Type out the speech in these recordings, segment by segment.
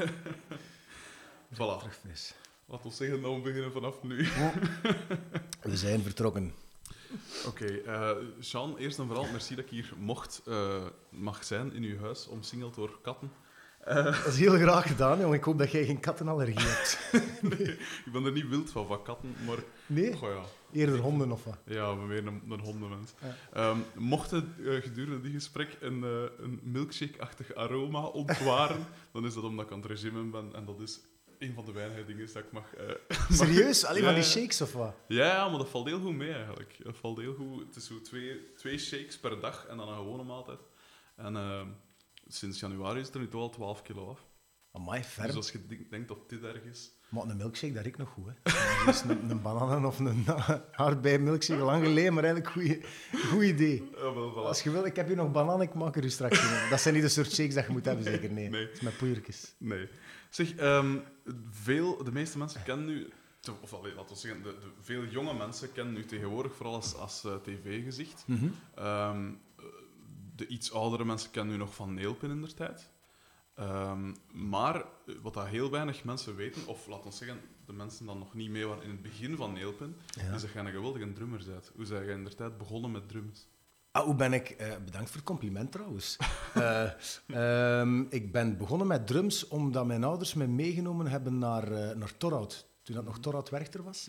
Voilà. Fris. Laten we zeggen dat we beginnen vanaf nu. We zijn vertrokken. Oké, eh Jean, eerst en vooral, merci dat ik hier mocht, eh, mag zijn in uw huis, omsingeld door katten. Dat is heel graag gedaan, jongen. Ik hoop dat jij geen kattenallergie hebt. Ik ben er niet wild van, van katten, maar Nee? goh ja, Eerder honden of wat? ja, we meer een, een hondenmens. Ja. Ehm, mocht het eh, gedurende die gesprek een, eh, een milkshake-achtig aroma ontwaren, dan is dat omdat ik aan het regime ben en dat is een van de weinige dingen dat ik mag... eh, Serieus? Alleen van die shakes of wat? Ja, ja, maar dat valt heel goed mee eigenlijk. Dat valt heel goed. Het is zo twee, twee shakes per dag en dan een gewone maaltijd. En ehm, sinds januari is het er nu toch al 12 kilo af. Amai, Dus ferm. als je denk- denkt dat dit erg is... Maar een milkshake, dat ik nog goed, hè. Dus een, een bananen of een aardbei milkshake, lang geleden, maar eigenlijk goeie, goed idee. Ja, wel, voilà. Als je wil, ik heb hier nog bananen, ik maak er u straks in. Dat zijn niet de soort shakes dat je moet hebben, zeker? Nee. Nee. Het is met poeiertjes. Nee. Zeg, ehm, veel, de meeste mensen kennen nu... Of allee, laten we zeggen, de, de, veel jonge mensen kennen nu tegenwoordig vooral als, als eh, tv-gezicht. Ehm, eh, de iets oudere mensen kennen u nog van Neelpin in der tijd. Ehm, maar eh, wat dat heel weinig mensen weten, of laten we zeggen, de mensen dan nog niet mee waren in het begin van Neelpin, Ja. is dat jij een geweldige drummer bent. Hoe zijn jij in der tijd begonnen met drums? Ah, hoe ben ik... eh, bedankt voor het compliment trouwens. Eh, ehm, ik ben begonnen met drums omdat mijn ouders me meegenomen hebben naar, eh naar Torhout. Toen dat nog Torhout Werchter was.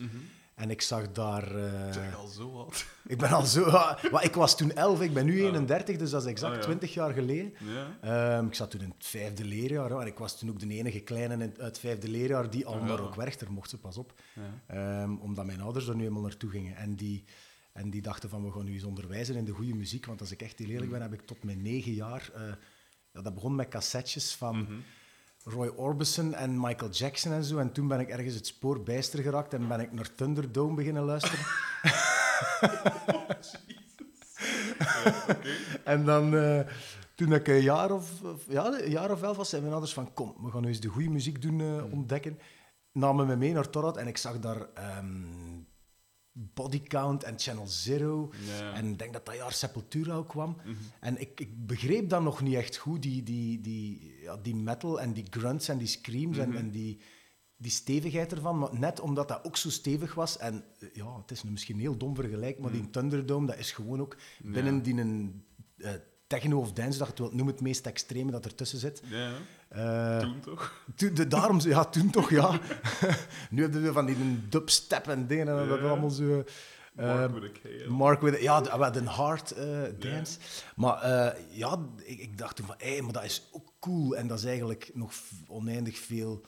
En ik zag daar... Zeg je al zo oud? ik ben al zo... maar ik was toen 11, ik ben nu 31, dus dat is exact Ah, ja. 20 jaar geleden. Ja. Ehm, ik zat toen in het vijfde leerjaar. En ik was toen ook de enige kleine in- uit het vijfde leerjaar die al Ah, ja. naar ook Werchter mocht, ze pas op. Ehm, omdat mijn ouders er nu eenmaal naartoe gingen. En die, en die dachten van, we gaan nu eens onderwijzen in de goede muziek. Want als ik echt heel eerlijk ben, heb ik tot mijn negen jaar... eh, ja, dat begon met cassettes van Mhm. Roy Orbison en Michael Jackson en zo. En toen ben ik ergens het spoor bijster geraakt en ben ik naar Thunderdome beginnen luisteren. En dan, eh, toen ik een jaar of, of- ja, een jaar of elf was, zei mijn ouders van, kom, we gaan nu eens de goede muziek doen eh, ontdekken. Namen me mee naar Torhout en ik zag daar ehm Body Count en Channel Zero. Ja. En ik denk dat dat jaar Sepultura ook kwam. En ik, ik begreep dan nog niet echt goed, die, die, die, ja, die metal en die grunts en die screams en, en die, die stevigheid ervan. Maar net omdat dat ook zo stevig was, en eh, ja, het is nu misschien een heel dom vergelijk, maar die Thunderdome, dat is gewoon ook binnen die een eh, techno of dance, dat je het noemen, het meest extreme dat ertussen zit. Ja, Eh, toen toch? de, daarom, ja, toen toch, ja. nu hebben we van die dubstep en dingen en dat Ja. allemaal zo... Mark eh, with a K. hè. Mark with, ja, de- wat een hard eh, dance. Maar ja, ik, ik dacht toen van, hé, maar dat is ook cool. En dat is eigenlijk nog oneindig veel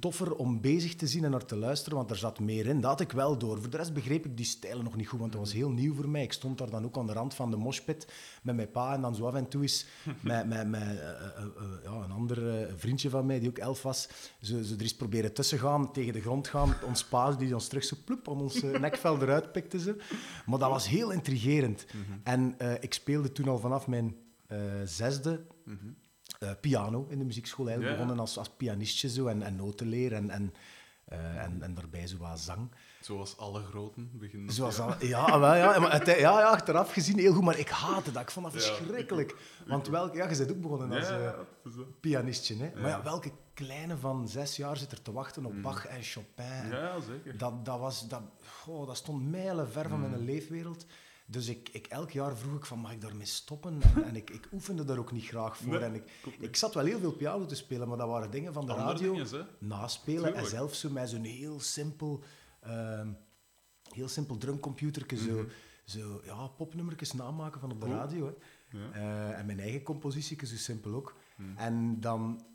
toffer om bezig te zien en naar te luisteren, want er zat meer in. Dat had ik wel door. Voor de rest begreep ik die stijlen nog niet goed, want dat was heel nieuw voor mij. Ik stond daar dan ook aan de rand van de moshpit met mijn pa en dan zo af en toe eens met, met, met eh, eh, eh, ja, een ander vriendje van mij, die ook elf was, zo, zo er eens proberen tussen gaan, tegen de grond gaan. Ons pa die ons terug zo ploep aan ons nekvel eruit pikte. Ze. Maar dat was heel intrigerend. En eh, ik speelde toen al vanaf mijn zesde eh, piano in de muziekschool. Eigenlijk Ja, begonnen als, als pianistje zo, en, en notenleer en, en, eh, en, en daarbij zo wat zang. Zoals alle groten beginnen. Zoals al, ja, wel, ja, maar het, ja, ja, achteraf gezien heel goed, maar ik haatte dat. Ik vond dat verschrikkelijk. Want welke, ja, je bent ook begonnen als eh, pianistje. Hè? Maar ja, welke kleine van zes jaar zit er te wachten op Bach en Chopin? Ja, zeker. dat, dat, was, dat, goh, dat stond mijlen ver van mijn leefwereld. Dus ik, ik, elk jaar vroeg ik van, mag ik daarmee stoppen? En, en ik, ik oefende daar ook niet graag voor. Nee, en ik, ik zat wel heel veel piano te spelen, maar dat waren dingen van de Andere radio naspelen. En zelf zo met zo'n heel simpel, ehm heel simpel drumcomputerke, zo, zo ja, popnummertjes namaken van op de Mhm. Cool. radio. Hè. Ja. Eh, en mijn eigen compositie, zo simpel ook. En dan,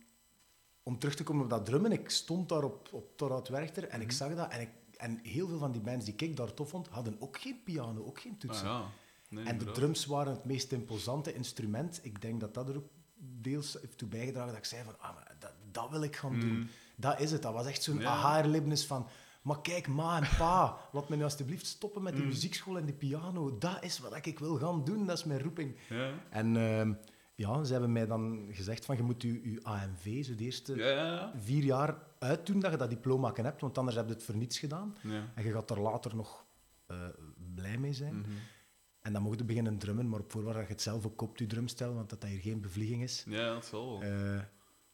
om terug te komen op dat drummen, ik stond daar op, op Torhout Werchter en ik zag dat. En, ik, en heel veel van die bands die ik daar tof vond, hadden ook geen piano, ook geen Ah, toetsen. ja. Nee, en de drums waren het meest imposante instrument. Ik denk dat dat er ook deels heeft toe bijgedragen dat ik zei van, ah, maar dat, dat wil ik gaan doen. Dat is het. Dat was echt zo'n Mm. Ja. aha-erlevenis van, maar kijk, ma en pa, laat me nu alsjeblieft stoppen met Mm. die muziekschool en die piano. Dat is wat ik wil gaan doen, dat is mijn roeping. Ja. En ehm, ja, ze hebben mij dan gezegd van, je moet je, je AMV, zo de eerste Ja, ja, ja. vier jaar uitdoen dat je dat diploma hebt, want anders heb je het voor niets gedaan. En je gaat er later nog eh, blij mee zijn. Mhm. En dan mocht je beginnen drummen, maar op voorwaarde dat je het zelf ook koopt, je drumstel, want dat dat hier geen bevlieging is. Ja, dat zal wel. Eh,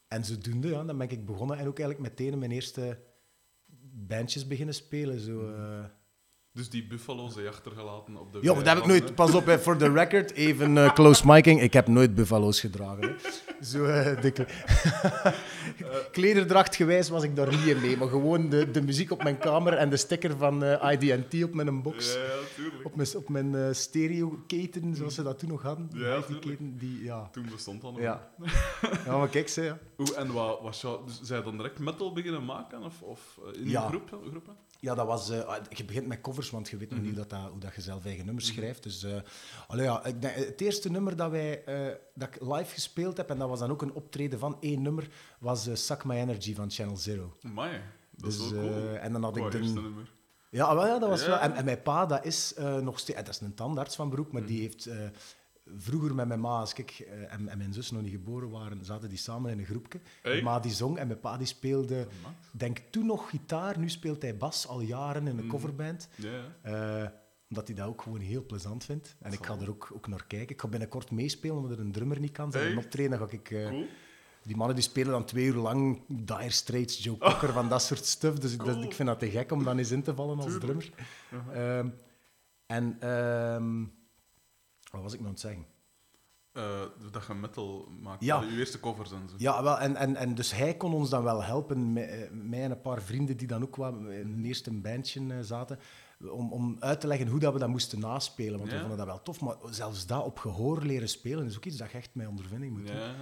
en zodoende, ja, dan ben ik begonnen en ook eigenlijk meteen mijn eerste bandjes beginnen spelen. Zo, uh... Dus die buffalo's je achtergelaten op de Ja, dat heb ik nooit. Pas op, voor de record, even uh, close miking. Ik heb nooit buffalo's gedragen. Hè. Zo, uh, de Klederdracht gewijs was ik daar niet in mee, maar gewoon de, de muziek op mijn kamer en de sticker van uh, ID&T op mijn box. Ja, ja tuurlijk. Op mijn, op mijn stereo-keten, zoals ze dat toen nog hadden. Ja, keten, die, ja. Toen bestond dat nog. Ja. ja, maar kijk, ze, ja. En wat, was jou, dus, zij dan direct metal beginnen maken? Of, of in ja. groep, groepen? Ja, dat was... Uh, je begint met covers, want je weet nog mm -hmm. niet dat dat, hoe dat je zelf eigen nummers schrijft. Dus uh, allee, ja, ik denk, het eerste nummer dat, wij, uh, dat ik live gespeeld heb, en dat was dan ook een optreden van één nummer, was Suck My Energy van Channel Zero. Amai, dat dus, is wel cool. En dan had ik Qua nummer. Ja, wel, ja, dat was Ja. wel... En, en mijn pa, dat is nog steeds... Dat is een tandarts van beroep, maar die heeft... Vroeger met mijn ma, als ik eh, en, en, mijn zus nog niet geboren waren, zaten die samen in een groepje. Hey. Mijn ma die zong en mijn pa die speelde, denk toen nog gitaar, nu speelt hij bas al jaren in een coverband. Ja, Uh, omdat hij dat ook gewoon heel plezant vindt. En ik ga er ook, ook naar kijken. Ik ga binnenkort meespelen, omdat er een drummer niet kan. Zijn Echt? een optreden, ga ik... Uh, cool. Die mannen die spelen dan twee uur lang Dire Straits, Joe Cocker, van dat soort stuff. Dus Cool. dat, ik vind dat te gek om dan eens in te vallen als drummer. Uh, en... Wat was ik nou aan het zeggen? Uh, dat je metal maakt. Ja. Je eerste covers en zo. Ja, wel, en, en, en dus hij kon ons dan wel helpen, mij, mij en een paar vrienden die dan ook wel in een eerste bandje uh, zaten, om, om uit te leggen hoe dat we dat moesten naspelen. Want Ja. we vonden dat wel tof, maar zelfs dat op gehoor leren spelen is ook iets dat je echt met ondervinding moet doen. Ja.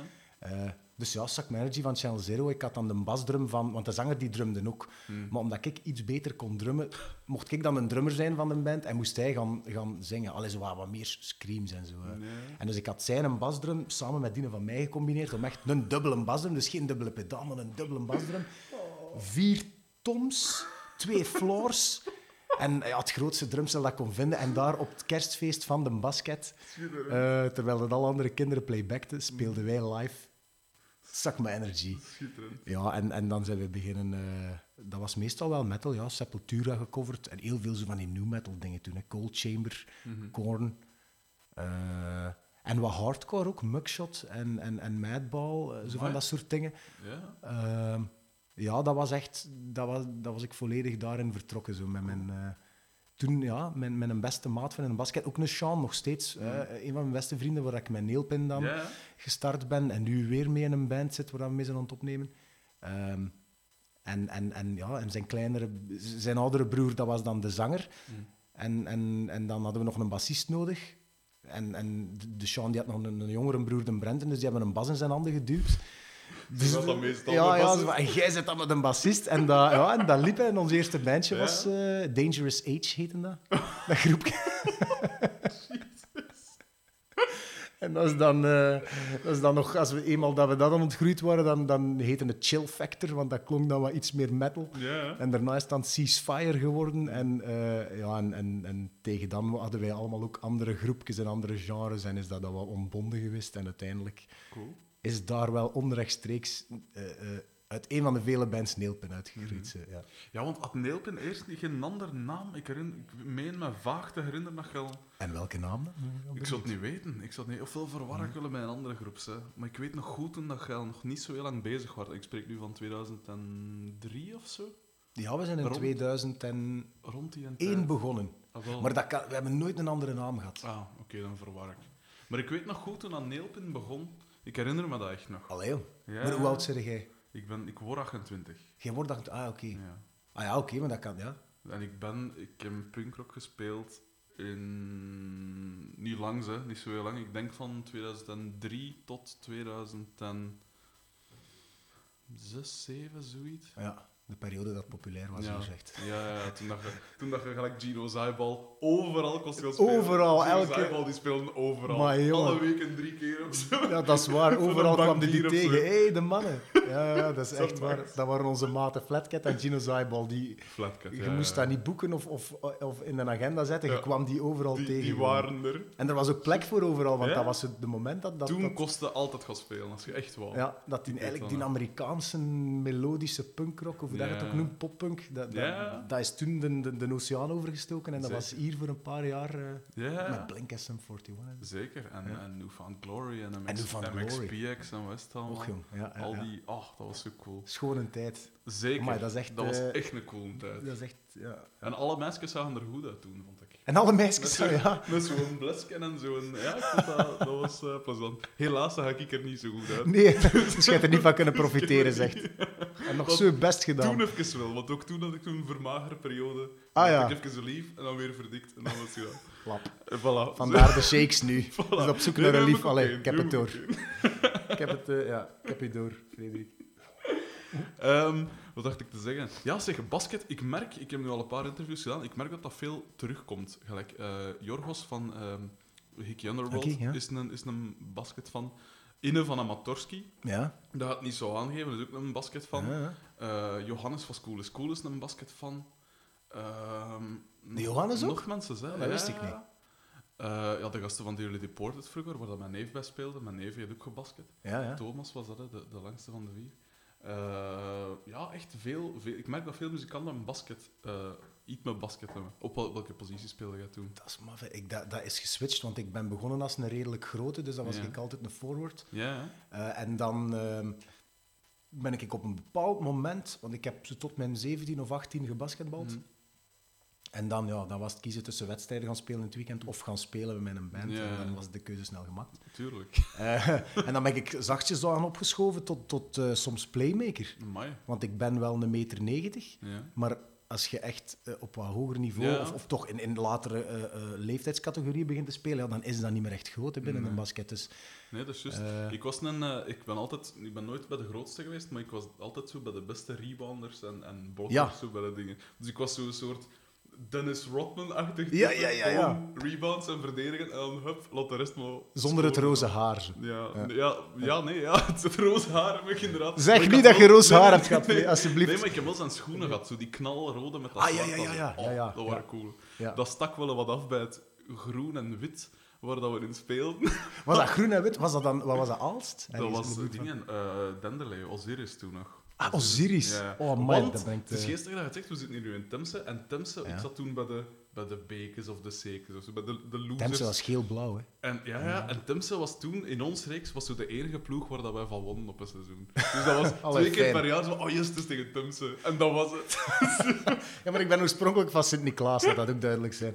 Uh, dus ja, Sack Energy van Channel Zero. Ik had dan de basdrum van... Want de zanger die drumde ook. Hmm. Maar omdat ik iets beter kon drummen, mocht ik dan een drummer zijn van de band en moest hij gaan, gaan zingen. Alles wat, wat meer screams en zo. En dus ik had zijn een basdrum samen met die van mij gecombineerd om echt een dubbele basdrum, dus geen dubbele pedaal, maar een dubbele basdrum. Vier toms, twee floors en ja, het grootste drumstel dat ik kon vinden. En daar op het kerstfeest van de basket, uh, terwijl het alle andere kinderen playbackten, speelden wij live My Energy. Schitterend. Ja, en, en dan zijn we beginnen... Uh, dat was meestal wel metal, ja. Sepultura gecoverd. En heel veel zo van die new metal dingen toen. Hè. Cold Chamber, mm -hmm. Korn. Uh, en wat hardcore ook. Mugshot en, en, en Madball. Uh, zo van dat soort dingen. Ja. Uh, ja, dat was echt... Dat was, dat was ik volledig daarin vertrokken. Zo, met mijn... Toen, ja, met, met een beste maat van een basket. Ook een Sean nog steeds. Mm. een van mijn beste vrienden, waar ik met Neelpin dan gestart ben. En nu weer mee in een band zit waar we mee zijn aan het opnemen. Um, en, en, en, ja, en zijn kleinere... Zijn oudere broer, dat was dan de zanger. Mm. En, en, en dan hadden we nog een bassist nodig. En, en de Sean die had nog een, een jongere broer, de Brenton, dus die hebben een bas in zijn handen geduwd. Dus, dat dan meestal ja, ja, zo, en jij zit dan met een bassist. En dat, ja, en dat liep. En ons eerste bandje Ja. was uh, Dangerous Age, heette dat. Dat groepje. En dat is, dan, uh, dat is dan nog, als we eenmaal dat we dat dan ontgroeid waren, dan, dan heette het Chill Factor, want dat klonk dan wat iets meer metal. En daarna is het dan Ceasefire geworden. En, uh, ja, en, en, en, tegen dan hadden wij allemaal ook andere groepjes en andere genres. En is dat dan wat ontbonden geweest. En uiteindelijk Cool. Is daar wel onrechtstreeks uh, uit een van de vele bands Neelpin uitgegroeid. Mhm. Mm ja. ja, want had Neelpin eerst niet geen andere naam? Ik, herinner, ik meen me vaag te herinneren dat je al... En welke naam dan? Ik zou het niet weten. Ik zou het niet... Ofwel verwarren ik willen met een andere groep. Hè. Maar ik weet nog goed toen dat je al nog niet zo heel lang bezig was. Ik spreek nu van 2003 of zo. Ja, we zijn in Rond- 2001 Rond die en begonnen. Ah. Maar dat kan, we hebben nooit een andere naam gehad. Ah, oké, dan verwar ik. Maar ik weet nog goed toen aan Neelpin begon. Ik herinner me dat echt nog. Allee, joh. Ja. Maar hoe oud zeg jij? Ik, ben, ik word 28. Jij wordt dat... Ah, oké. Ja. Ah ja, oké, maar dat kan, ja. En ik ben... Ik heb punkrock gespeeld in... Niet lang, hè. Niet zo heel lang. Ik denk van 2003 tot 2006, 7, zoiets. Ja, de periode dat populair was, ja. zegt. Ja, ja, toen, dat je, toen dat je gelijk Gino Zijbal overal kon spelen. Overal, Gino elke- Zijbal, die speelden overal. Alle weken drie keer of zo. Ja, dat is waar. Overal kwam die tegen. Hé, hey, de mannen. Ja, ja, dat is echt waar. Dat waren onze maten Flatcat en Gino Zybal. Die, Flatcat, je ja, moest ja. dat niet boeken of, of, of in een agenda zetten. Je kwam die overal Die, tegen. die waren er. En er was ook plek voor overal, want Ja? dat was het de moment dat... dat, Toen dat kostte altijd gaan spelen, als je echt wou. ja, dat die, eigenlijk die. Amerikaanse melodische punkrock, of hoe dat je het ook noemt, poppunk, dat, dat, Ja. dat is toen de, de, de oceaan overgestoken en dat was hier voor een paar jaar eh, Ja, met Blink SM41. hè. zeker. En, Ja. en Newfound Glory en, MX, En Newfound Glory. MXPX en West Ham. Och jong, ja, ja, Al ja. die... Oh, dat was zo cool. Schone tijd. Zeker. Amai, dat is echt, was eh, echt een coole tijd. Dat is echt, ja. En alle meisjes zagen er goed uit toen, vond ik. En alle meisjes, zo'n ja. met zo'n blesje en zo'n... Ja, ik vond dat, dat was eh, plezant. Helaas zag ik er niet zo goed uit. Nee, dus je hebt er niet van kunnen profiteren, zegt. En nog zo best gedaan. Toen even wel, want ook toen had ik toen een vermagere periode. Ah, ja. ik even zo lief en dan weer verdikt en dan was het gedaan. Lap. Voilà. Vandaar de shakes nu. Voilà. Dus op zoek Nee, naar een lief... Allee, ik heb het door. ik. Ik heb het, eh, ja, ik heb je door, Frederik. Ehm, wat dacht ik te zeggen? Ja, zeg, basket. Ik merk, ik heb nu al een paar interviews gedaan, ik merk dat dat veel terugkomt. Gelijk, eh, Jorgos van Hickey Underworld ja. is, een, is een basket van. Inne van Amatorski, Ja. dat gaat niet zo aangeven, is ook een basket van. Ja, ja. Eh, Johannes van School is Cool is een basket van. De Johannes nog ook? mensen, hè? Oh, dat wist ik niet. Eh, ja, de gasten van Dearly Deported vroeger, waar dat mijn neef bij speelde. Mijn neef heeft ook gebasket. Ja, ja. Thomas was dat, hè, de, de langste van de vier. Eh, ja, echt veel, veel. Ik merk dat veel muzikanten een basket, eh, iets met basket hebben. Op wel- welke positie speelde jij toen? Dat is, maf, ik, dat, dat is geswitcht, want ik ben begonnen als een redelijk grote, dus dan was Ja. ik altijd een forward. Ja? Eh, en dan ehm, ben ik op een bepaald moment, want ik heb tot mijn 17 of 18 gebasketbald. Mhm. En dan, ja, dan was het kiezen tussen wedstrijden gaan spelen in het weekend of gaan spelen met een band. Ja. En dan was de keuze snel gemaakt. Tuurlijk. Eh, en dan ben ik zachtjes aan opgeschoven tot, tot eh, soms playmaker. Amai. Want ik ben wel een meter 90, Ja. maar als je echt eh, op wat hoger niveau, Ja. of, of toch in, in latere leeftijdscategorieën begint te spelen, ja, dan is dat niet meer echt groot hè, binnen Nee. een basket. Dus, Nee, dat is juist. Ik, was een, ik ben altijd, ik ben nooit bij de grootste geweest, maar ik was altijd zo bij de beste rebounders en, en blokkers, zo bij de dingen. Dus ik was zo'n soort Dennis Rodman-achtig. Ja, ja, ja, ja. Rebounds en verdedigen en dan hup, laat de rest maar... zonder het roze haar. Ja, Ja. ja. Ja, nee, ja, het roze haar heb ik inderdaad. Zeg niet dat je roze haar hebt gehad, nee. nee, alsjeblieft. Nee, maar ik heb wel zijn schoenen gehad, zo die knalrode met dat Ah, ja, ja, ja, ja, Oh, ja, ja, dat waren ja. cool. Ja. Dat stak wel wat af bij het groen en wit waar dat we in speelden. Was dat groen en wit? Was dat dan, wat was dat, Alst? Dat was uh, dingen, eh Denderley, Osiris toen nog. Ah, Osiris. Ja. Oh, man, Want, dat brengt... het is eh, geestig dat je het zegt, we zitten hier nu in Temse. En Temse, Ja. ik zat toen bij de, bij de Bekes of de Sekes, of zo, bij de, de losers. Temse was geel-blauw, hè. En, ja, ja, en Temse was toen, in ons reeks, was zo de enige ploeg waar dat wij van wonnen op een seizoen. Dus dat was Allee, twee keer fijn. per jaar zo, oh yes, het is tegen Temse. En dat was het. Ja, maar ik ben oorspronkelijk van Sint-Niklaas, laat dat ook duidelijk zijn.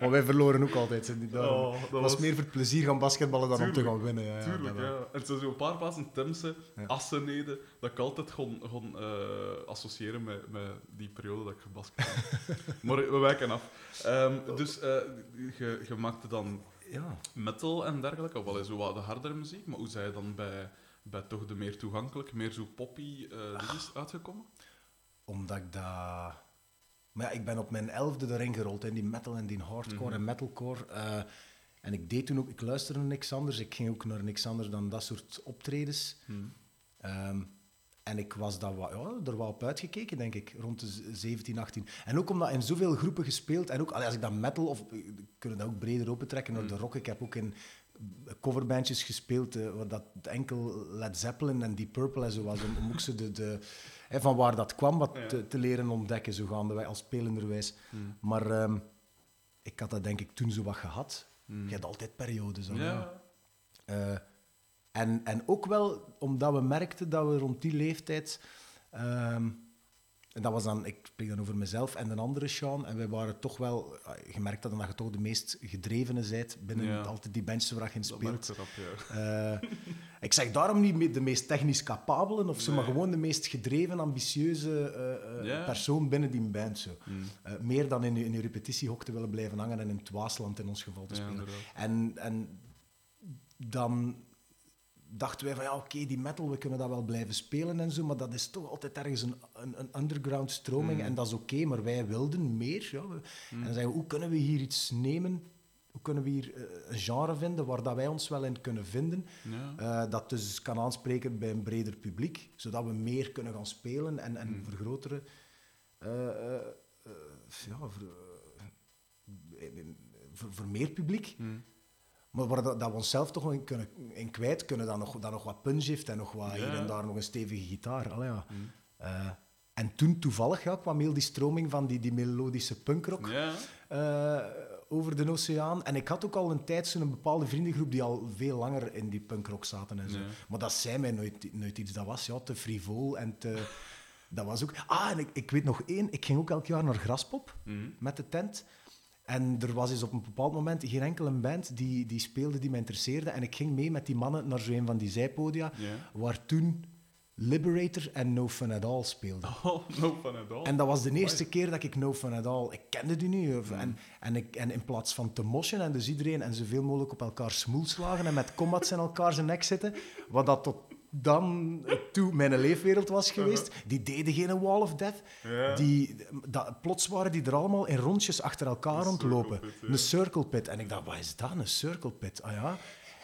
Maar wij verloren ook altijd. Oh, dat was, was- meer voor het plezier gaan basketballen dan om te gaan winnen. Ja, ja, Tuurlijk, dat ja. En zo zo een paar plaatsen Temse, Ja. Assenede, dat ik altijd gewoon, gewoon eh, associëren met, met die periode dat ik gebasket heb. maar we wijken af. Ehm, dus eh, je, maakte dan Ja. metal en dergelijke, of wel eens zo wat de hardere muziek, maar hoe zij dan bij, bij toch de meer toegankelijk, meer zo poppy eh dinges uitgekomen? Omdat ik dat... Maar ja, ik ben op mijn elfde erin gerold, in die metal en die hardcore Mhm. en metalcore. eh, en ik deed toen ook... Ik luisterde naar niks anders. Ik ging ook naar niks anders dan dat soort optredens. Hmm. Ehm, en ik was daar wat, ja, er wel op uitgekeken, denk ik, rond de z- 17, 18. En ook omdat in zoveel groepen gespeeld, en ook als ik dan metal, of we kunnen dat ook breder opentrekken naar de rock. Ik heb ook in coverbandjes gespeeld, eh, waar dat enkel Led Zeppelin en Deep Purple en zo was, om, om ook zo de, de, hè, van waar dat kwam wat Ja. te, te leren ontdekken, zo gaandeweg als spelenderwijs. Hmm. Maar ehm, ik had dat denk ik toen zo wat gehad. Hmm. Je hebt altijd periodes. Ja. ja. En, en ook wel omdat we merkten dat we rond die leeftijd. ehm, en dat was dan, ik spreek dan over mezelf en een andere Sean. En wij waren toch wel. eh, Je merkt dat, dat je toch de meest gedrevene bent binnen Ja. altijd die bandjes waar je in speelt. erop, ja. Eh, ik zeg daarom niet de meest technisch capabelen of zo, maar gewoon de meest gedreven, ambitieuze eh, persoon binnen die band. Zo. Eh, meer dan in je, in je repetitiehok te willen blijven hangen en in het Waasland in ons geval te spelen. En, en dan dachten wij van ja, oké, die metal, we kunnen dat wel blijven spelen en zo, maar dat is toch altijd ergens een, een, een underground stroming Mm. en dat is oké, maar wij wilden meer. Ja. We- Mm. En dan zeggen we, hoe kunnen we hier iets nemen? Hoe kunnen we hier eh, een genre vinden waar dat wij ons wel in kunnen vinden? Ja. eh, dat dus kan aanspreken bij een breder publiek, zodat we meer kunnen gaan spelen en, en Mm. vergroten. eh, ja, voor, voor, meer publiek. Hmm. Maar waar dat, dat we onszelf toch in, kunnen, in kwijt kunnen, dat nog, nog wat punch heeft en nog wat Ja. hier en daar nog een stevige gitaar. Allee, ja. Hmm. Eh, En toen toevallig ja, kwam heel die stroming van die, die melodische punkrock Ja. eh, over de oceaan. En ik had ook al een tijd zo'n bepaalde vriendengroep die al veel langer in die punkrock zaten en zo. Ja. Maar dat zei mij nooit, nooit iets. Dat was ja, te frivol en te... Dat was ook... Ah, en ik, ik weet nog één. Ik ging ook elk jaar naar Graspop Mhm. met de tent. En er was dus op een bepaald moment geen enkele band die, die speelde die mij interesseerde. En ik ging mee met die mannen naar zo'n van die zijpodia, waar toen Liberator en No Fun At All speelden. Oh, no fun at all. En dat was de eerste keer dat ik No Fun At All... Ik kende die niet. of- En, en, ik, en in plaats van te moshen en dus iedereen en zoveel mogelijk op elkaar smoel slagen en met combats in elkaar zijn nek zitten, wat dat tot dan toe mijn leefwereld was geweest, die deden geen Wall of Death. Ja. Die, dat, plots waren die er allemaal in rondjes achter elkaar rondlopen. circle pit, ja. Een circle pit. En ik dacht, wat is dat, een circle pit? Ah ja.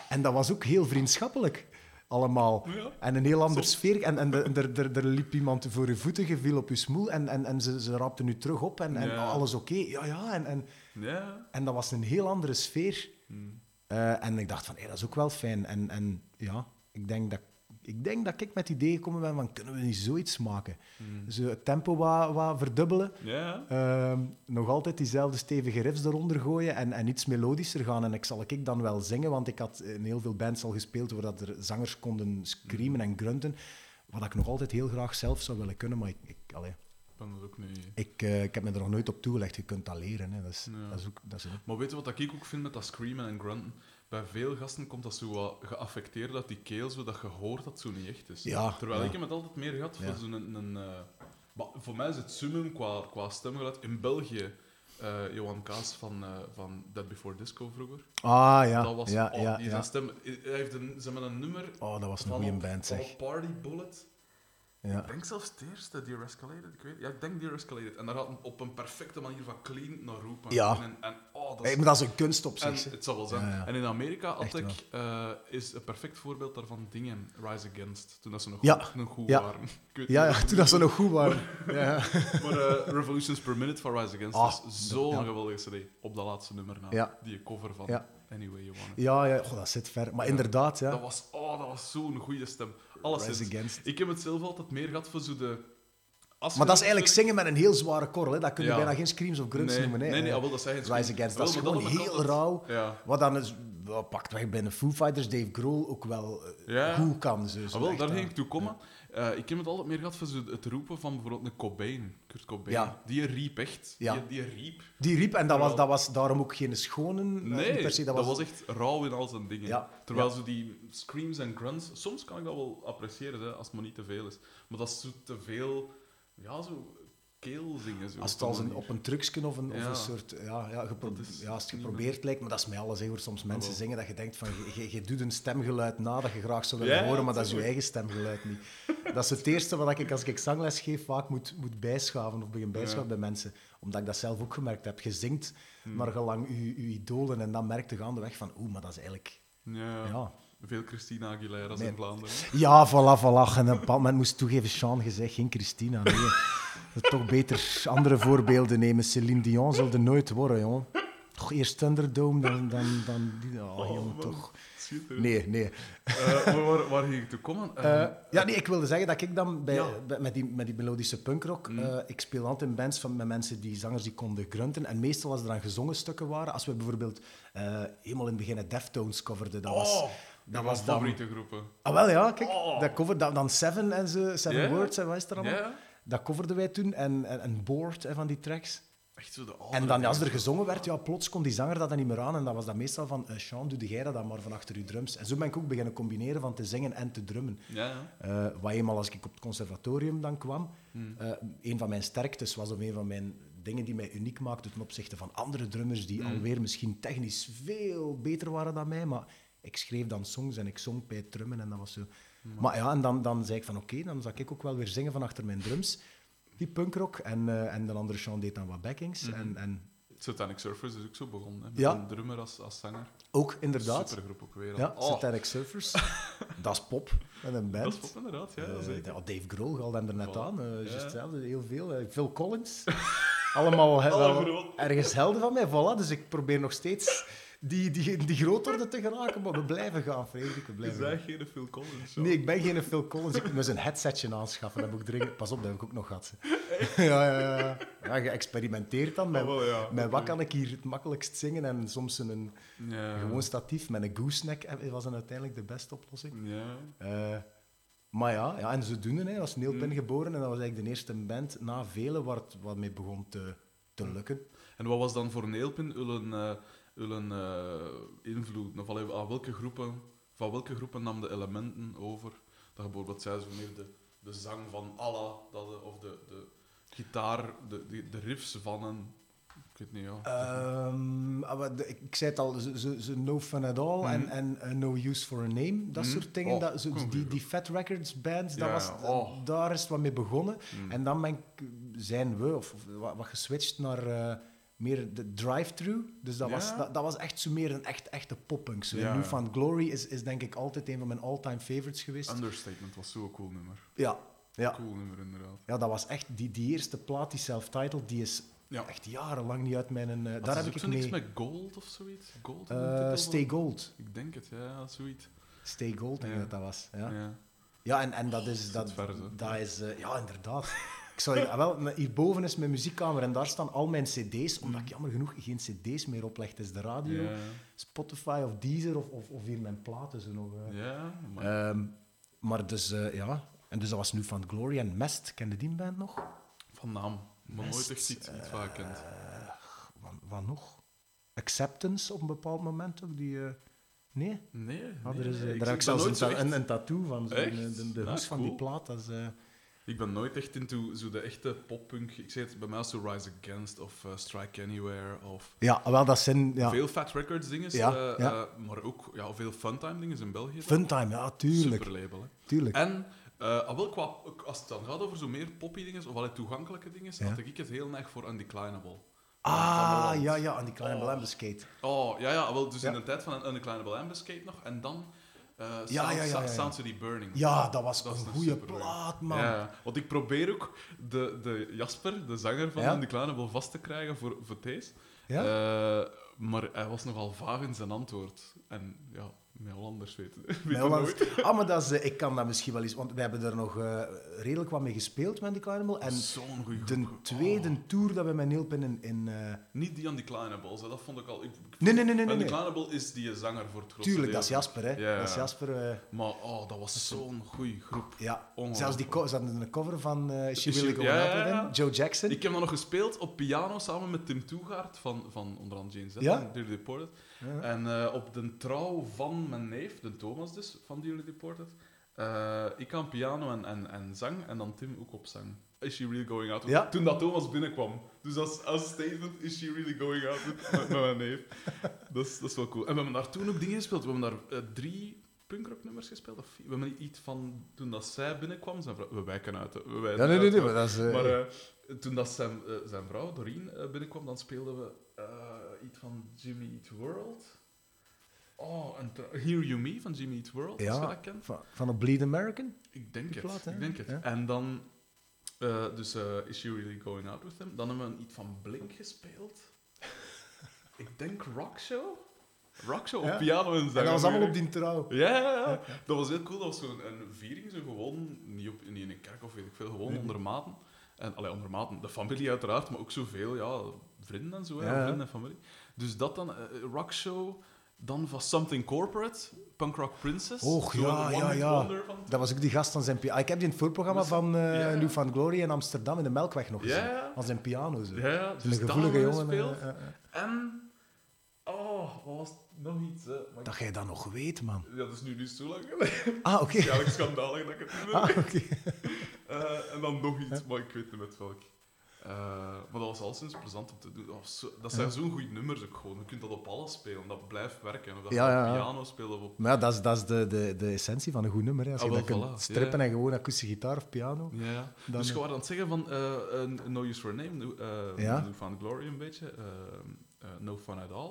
En dat was ook heel vriendschappelijk. Allemaal. Ja. En een heel andere sfeer. En, en er, liep iemand voor je voeten, je viel op je smoel en, en, en ze, ze rapten u terug op en, en alles oké. Ja, ja. En, en, Ja. en dat was een heel andere sfeer. Hmm. Eh, en ik dacht van, hé, dat is ook wel fijn. En, en ja, ik denk dat ik denk dat ik met het idee gekomen ben van, kunnen we niet zoiets maken? Hmm. Zo het tempo wat, wat verdubbelen. Ehm, nog altijd diezelfde stevige riffs eronder gooien en, en iets melodischer gaan. En ik zal ik dan wel zingen, want ik had in heel veel bands al gespeeld waar dat er zangers konden screamen en grunten. Wat ik nog altijd heel graag zelf zou willen kunnen, maar ik, ik, allee, Ik ook eh, ik heb me er nog nooit op toegelegd. Je kunt dat leren. Hè. Dat, is, Ja. dat is ook... Dat is ook Maar weet je wat ik ook vind met dat screamen en grunten? Bij veel gasten komt dat zo wat geaffecteerd uit die keel, zodat je hoort dat het zo niet echt is. Ja, Terwijl ja. ik heb het altijd meer gehad voor Ja. zo'n... Een, een, eh, maar voor mij is het summum qua, qua stemgeluid. In België, eh, Johan Kaas van, eh, van Dead Before Disco vroeger. Ah, ja. dat was... ja, oh, ja, die ja. stem... Hij heeft een, ze hebben een nummer... Oh, dat was een goede band, zeg. Party Bullet. Ja. Ik denk zelfs het eerste, Dear Escalated. Ik weet, ja, ik denk Dear Escalated. En daar gaat op een perfecte manier van clean naar roepen. Ja. En, en, oh, dat Hey, is maar dat is een kunst op zich. het zal wel zijn. Ja, ja. En in Amerika had ik, eh, is een perfect voorbeeld daarvan dingen, Rise Against, toen dat ze nog, goed, nog goed Ja. waren. Ja, ja, toen dat ze nog goed waren. Ja. Maar eh, Revolutions Per Minute van Rise Against Ah, is zo'n geweldige CD. Op dat laatste nummer na. Die cover van. Anyway You Want It. Ja, ja dat zit ver. Maar Ja. inderdaad, Dat ja. was, oh, dat was zo'n goede stem. Alles. Against. Ik heb het zelf altijd meer gehad voor zo de... als Maar dat is eigenlijk zingen met een heel zware korrel. Hè. Dat kun je Ja. bijna geen screams of grunts nee, noemen. Hè. Nee, nee, ah, wel, dat zijn Rise Against, dat is gewoon heel rauw. Ja. Wat dan is, pakt weg bij de Foo Fighters, Dave Grohl ook wel eh, goed kan. Zo, Ah, wel, daar ging ik toe komen. Eh, ik heb het altijd meer gehad voor zo het roepen van bijvoorbeeld een Cobain, Kurt Cobain. Ja. Die riep echt. Ja. Die, die riep. Die riep, en dat was, dat was daarom ook geen schone... eh, Nee, per se, dat, was... echt rauw in al zijn dingen. Ja, Terwijl zo die screams en grunts, soms kan ik dat wel appreciëren, hè, als het maar niet te veel is. Maar dat is zo te veel, ja, zo keel zingen. Zo, Als het op als een op een trucsken of een, of een soort... Ja, ja, is ja, als het geprobeerd lijkt, maar dat is mij alles. Hè, hoor. Soms mensen zingen dat je denkt van... Je, je, doet een stemgeluid na dat je graag zou willen horen, maar dat is je eigen stemgeluid niet. Dat is het eerste wat ik als ik zangles geef vaak moet, moet bijschaven of begin bijschaven bij mensen. Omdat ik dat zelf ook gemerkt heb. Je zingt Hmm. maar gelang je, je idolen en dan merk je gaandeweg van... Oeh, maar dat is eigenlijk... Ja, Ja, veel Christina Aguilera's Nee. in Vlaanderen. Ja, voilà, voilà. En op een moest toegeven, Sean gezegd, geen Christina. Nee. Toch beter andere voorbeelden nemen. Céline Dion zal er nooit worden, jongen. Toch eerst Thunderdome, dan, dan, dan die... Oh, jongen, man. toch. Nee, nee. Eh, maar waar, waar ging ik toe komen? Eh, Eh, ja, nee, ik wilde zeggen dat ik dan bij, Ja. bij- met, die, met die melodische punkrock... Mm. ik speel altijd in bands van, met mensen die zangers die konden grunten. En meestal als er dan gezongen stukken waren, als we bijvoorbeeld helemaal in het begin Deftones coverden, dat was... oh, dat was dan- favoriete groepen. Ah, wel ja, kijk. Oh. Dat cover, dat, dan Seven en zo, Seven. Words en wat is er allemaal? Dat coverden wij toen en, en, en Board hè, van die tracks. echt zo de En dan, als er gezongen werd, ja, plots kon die zanger dat dan niet meer aan. En dat was dan meestal van, eh Sean, doe jij dat dan maar van achter je drums. En zo ben ik ook beginnen combineren van te zingen en te drummen. Ja, ja. Eh, wat eenmaal als ik op het conservatorium dan kwam, Hmm. eh, een van mijn sterktes was, of een van mijn dingen die mij uniek maakte ten opzichte van andere drummers die Hmm. alweer misschien technisch veel beter waren dan mij, maar ik schreef dan songs en ik zong bij het drummen en dat was zo... Maar ja, en dan, dan zei ik van oké, dan zou ik ook wel weer zingen van achter mijn drums, die punkrock, en, eh, en de andere Sean deed dan wat backings. Mhm. en, en Satanic Surfers is ook zo begonnen. Hè, met Ja. een drummer als, als zanger. ook inderdaad, Supergroep ook weer. al. ja, Oh, Satanic Surfers, dat is pop, met een band. dat is pop inderdaad, ja, Eh, zeker. ja, Dave Grohl haalde hem er net Voilà. aan. eh, juist Ja. hetzelfde, heel veel. eh, Phil Collins. Allemaal he- wel ergens helden van mij. Voilà, dus ik probeer nog steeds die, die, die groot worden te geraken, maar we blijven gaan, Frederik. We Je blijven zei gaan. geen Phil Collins. zo. Nee, ik ben geen Phil Collins. Ik moet een headsetje aanschaffen. Dat moet ik dringend... Pas op, dat heb ik ook nog gehad. Ja, ja, ja. ja je experimenteert dan met, Ah, wel, ja. met wat kan ik hier het makkelijkst zingen en soms een Ja. gewoon statief met een gooseneck was dan uiteindelijk de beste oplossing. Ja. Eh, maar ja, ja, en zodoende hè, was Neil. Pin geboren en dat was eigenlijk de eerste band na vele waar het wat mee begon te, te Mm. lukken. En wat was dan voor Neelpin hun, eh hun eh, invloed? Of allee, aan welke groepen, van welke groepen nam de elementen over? Dat bijvoorbeeld zij zo meer de, de zang van Allah, dat, de- of de, de gitaar, de, de, de riffs van een... Ik weet niet, ja. Ehm, ah, de- ik, zei het al, ze, ze, ze No Fun At All en, Mhm. en eh, No Use For A Name, dat Mhm. soort dingen. Oh, dat, zo, die, Fat Records bands, dat was. Oh. daar is het wat mee begonnen. Mm. En dan ben ik, zijn we of, of wat, wat geswitcht naar eh, meer de drive-thru. Dus dat, Ja. was, dat, dat was echt zo meer een echt, echte poppunk. Zo. Ja. Found Glory is, is denk ik altijd een van mijn all-time favorites geweest. Understatement was zo'n cool nummer. Ja, ja. Cool nummer, inderdaad. ja, dat was echt... Die, die eerste plaat, die self-titled, die is Ja. echt jarenlang niet uit mijn... Had daar heb ik zo mee... niks met Gold of zoiets? Gold? Eh, Stay van- Gold. Ik denk het, ja, zoiets. Stay Gold, denk ik dat dat was. Ja, Ja. ja en, en dat is... Dat, ver, dat is eh, ja, inderdaad. Ik zou, ah, wel, hierboven is mijn muziekkamer en daar staan al mijn cd's, omdat ik jammer genoeg geen cd's meer opleg. Het is de radio. Spotify of Deezer of, of, of hier mijn platen zo nog. eh. Ja, maar... Ehm, maar dus, eh, ja... En dus dat was nu van Glory en Mest. Kende die band nog? Van naam. Maar nooit Mest, echt iets, iets wat ik kent. Wat, wat nog? Acceptance op een bepaald moment ook, die... eh, nee? Nee, Ah, er is, eh, nee. daar Ik- heb ik zelfs een, nooit zo ta- echt- een, een tattoo van. zo, de, de, de Ah, van die plaat. Dat is, eh, Ik ben nooit echt into zo de echte poppunk. Ik zeg het bij mij als zo Rise Against of eh, Strike Anywhere of Ja, wel, dat zijn... Ja. veel Fat Records dingen, Ja, eh, ja. eh, maar ook ja, veel Funtime dingen in België. Funtime, ja, tuurlijk. Superlabel, hè. tuurlijk. En ah, wel, qua, als het dan gaat over zo meer poppy dingen, of allee, toegankelijke dingen, Ja. had ik het heel erg voor Undeclinable. ah, ja, ja, kleine Oh. skate. Oh, ja, ja, wel, dus in de tijd van Undeclinable Ambuscade nog, en dan Sound, ja, ja, ja, ja. Burning. Ja, dat was Dat een goede plaat, man. Ja, want ik probeer ook de, de Jasper, de zanger van Ja? Undeclinable, vast te krijgen voor, voor deze. Ja? Eh, maar hij was nogal vaag in zijn antwoord. En ja, met Hollanders weet. Ah, maar dat is, eh, ik kan dat misschien wel eens... Want we hebben er nog eh, redelijk wat mee gespeeld met die Climbable. En Zo'n goede de groep. tweede Oh. tour dat we met Neilpin in... in eh, Niet die Undeclinables, dat vond ik al... Ik, Nee, nee, nee, nee, nee, nee. Undeclinable is die zanger voor het grootste Tuurlijk, dat is. Jasper, hè. Ja, Dat is ja. Jasper... Maar oh, dat was zo'n goede groep. ja. Zelfs die co- ze hadden een cover van eh She She- Going ja, ja, ja. Joe Jackson. Ik heb dan nog gespeeld op piano samen met Tim Toegaard van, van onder andere James Ja? Zetman, Dearly Deported. Ja. En eh, op de trouw van mijn neef, de Thomas dus, van Dearly Deported, eh, ik aan piano en, en, en zang, en dan Tim ook op zang. Is she really going out? Ja. Toen dat Thomas binnenkwam. Dus als, als statement, is she really going out met, met mijn neef? Dat is, dat is wel cool. En we hebben daar toen ook dingen gespeeld. We hebben daar eh, drie punkrocknummers gespeeld. Of we hebben iets van, toen dat zij binnenkwam, zijn vrouw, we wijken uit. We wijken Ja, nee, nee, nee, maar- dat is... maar toen dat zijn, zijn vrouw, Doreen, binnenkwam, dan speelden we iets van Jimmy Eat World. Oh, en Hear You Me van Jimmy Eat World, als je ja, dat kent. van, van een Bleed American. Ik denk het. plaat, ik denk het. Ja. En dan, eh, dus eh, Is She Really Going Out With Him? Dan hebben we iets van Blink gespeeld. ik denk Rock Show? Rock Show Ja. op piano en zang. En dat was allemaal op die trouw. Ja, ja, ja. Dat was heel cool. Dat was zo'n een viering, zo gewoon, niet, op, niet in een kerk of weet ik veel, gewoon onder maten. En, allee, onder maten, de familie uiteraard, maar ook zoveel, ja, vrienden en zo, Ja, ja. vrienden en familie. Dus dat dan, eh, rock show, dan van Something Corporate, Punk Rock Princess. Och, ja, een ja, ja. van- Dat was ook die gast aan zijn piano. Ik heb die in het voorprogramma Was- van eh ja. New Found Glory in Amsterdam in de Melkweg nog Ja, gezien. ja. Aan zijn piano. Zo. Ja, ja, dus dat gevoelige jongen. eh, eh, eh. En, oh, wat was nog iets, hè. Maar Dat jij dat nog weet, man. Ja, dat is nu niet zo lang geleden. Ah, oké. Eigenlijk schandalig dat ik het niet Ah, oké. Eh, en dan nog iets, maar ik weet niet met welk. Eh, maar dat was al sinds plezant om te doen. Dat, zo- dat zijn zo'n goede nummers ook gewoon. Je kunt dat op alles spelen, dat blijft werken. Of dat Ja, ja, piano speelt of op... Maar ja, dat is, dat is de, de, de essentie van een goed nummer. Hè. Als Ah, je wel, dat kunt strippen en gewoon akoestische gitaar of piano. Ja. Dan, dus je was aan het zeggen van eh, No Use for a Name, Found Glory een beetje, eh, eh, No Fun at All.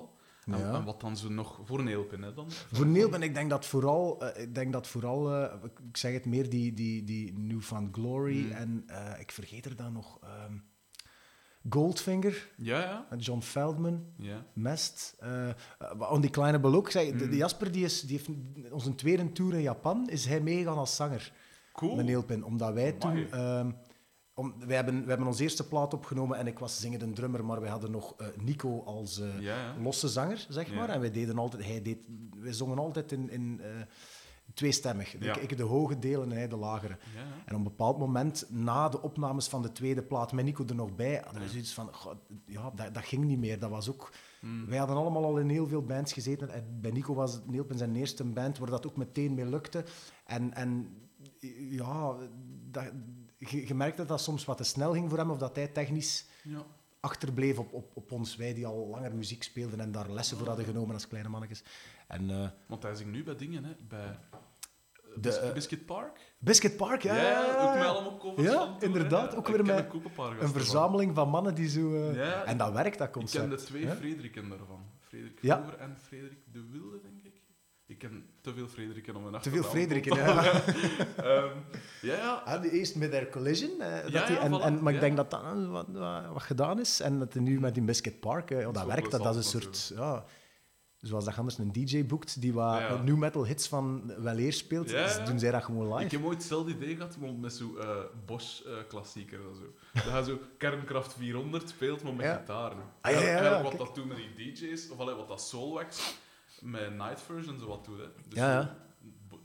En, Ja. en wat dan zo nog voor een Neelpin, hè, dan? Voor Neil ben ik denk dat vooral, eh, ik denk dat vooral eh, ik- zeg het meer, die, die, die New Found Glory. Mm. En eh, ik vergeet er dan nog. ehm, Goldfinger, Ja, ja. met John Feldman, ja. Mest. on die kleine belok. Zeg, Hmm. de, de Jasper die is, die heeft onze tweede tour in Japan, is hij meegegaan als zanger. Cool. Met. Omdat wij Amai. toen... ehm, om, wij, hebben, wij hebben onze eerste plaat opgenomen en ik was zingende drummer, maar wij hadden nog eh, Nico als eh, Ja, ja. losse zanger, zeg Ja. maar. En wij, deden altijd, hij deed, wij zongen altijd in, in eh, tweestemmig. Ik, ik de hoge delen en hij de lagere. En op een bepaald moment, na de opnames van de tweede plaat, met Nico er nog bij, hadden we zoiets van, goh, ja, dat, dat ging niet meer. Dat was ook... Hmm. Wij hadden allemaal al in heel veel bands gezeten. En bij Nico was het Neelpin zijn eerste band, waar dat ook meteen mee lukte. En, en ja, dat, je, je merkte dat dat soms wat te snel ging voor hem, of dat hij technisch Ja. achterbleef op, op, op ons, wij die al langer muziek speelden en daar lessen voor hadden genomen als kleine mannetjes. En eh, Want hij zingt nu bij dingen, hè. Bij eh, De, eh, Biscuit Park. Biscuit Park, ja. ja, ja, ook met ja. allemaal covers Ja, inderdaad, hè. ook Ik weer met een verzameling van mannen die zo... Ja, en dat werkt, dat Ik concept. ken de twee? Frederiken daarvan. Frederik Ja. Vroeger en Frederik de Wilde, denk ik. Ik ken te veel Frederiken om een Te veel Frederiken, te ja. Ehm, ja, ja. Ah, die eerst met Air Collision. eh, dat Ja, die, en, voilà, en, maar ik denk dat dat wat, wat, gedaan is. En dat hij nu met die Biscuit Park, eh, dat werkt. wel Dat, dat is een soort... Ja, zoals dat anders een DJ boekt die wat Ja. new metal hits van weleer speelt, Ja, dus doen zij dat gewoon live. Ik heb ooit hetzelfde idee gehad, met zo'n eh Bosch-klassieker en zo. Dat hij zo Kernkraft 400 speelt, maar met Ja. gitaren. Ah, ja, ja, ja, Eigenlijk wat kijk. dat toen met die DJ's, of allee, wat dat Soulwax met Night Version zo wat doet. Hè. Dus Ja, ja.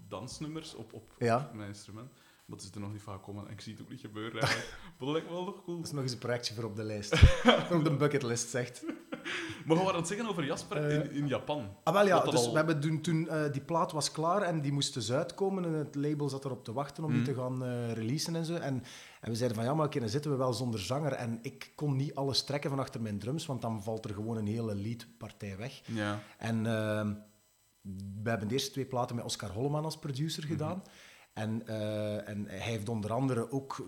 dansnummers op, op, Ja. mijn instrument. Maar het is er nog niet van gekomen en ik zie het ook niet gebeuren eigenlijk. Maar dat lijkt me wel nog cool. Dat is nog eens een projectje voor op de lijst. op de bucketlist, zegt. Maar we het zeggen over Jasper Eh, in, in Japan. Ah, wel ja, Dat dat dus al- we hebben toen, toen eh, die plaat was klaar en die moest dus uitkomen en het label zat erop te wachten om die Mhm. te gaan eh, releasen en zo. En, en we zeiden van ja, maar oké, dan zitten we wel zonder zanger. En ik kon niet alles trekken van achter mijn drums, want dan valt er gewoon een hele leadpartij weg. Ja. En ehm, we hebben de eerste twee platen met Oscar Holleman als producer Mhm. gedaan. En, eh, en hij heeft onder andere ook,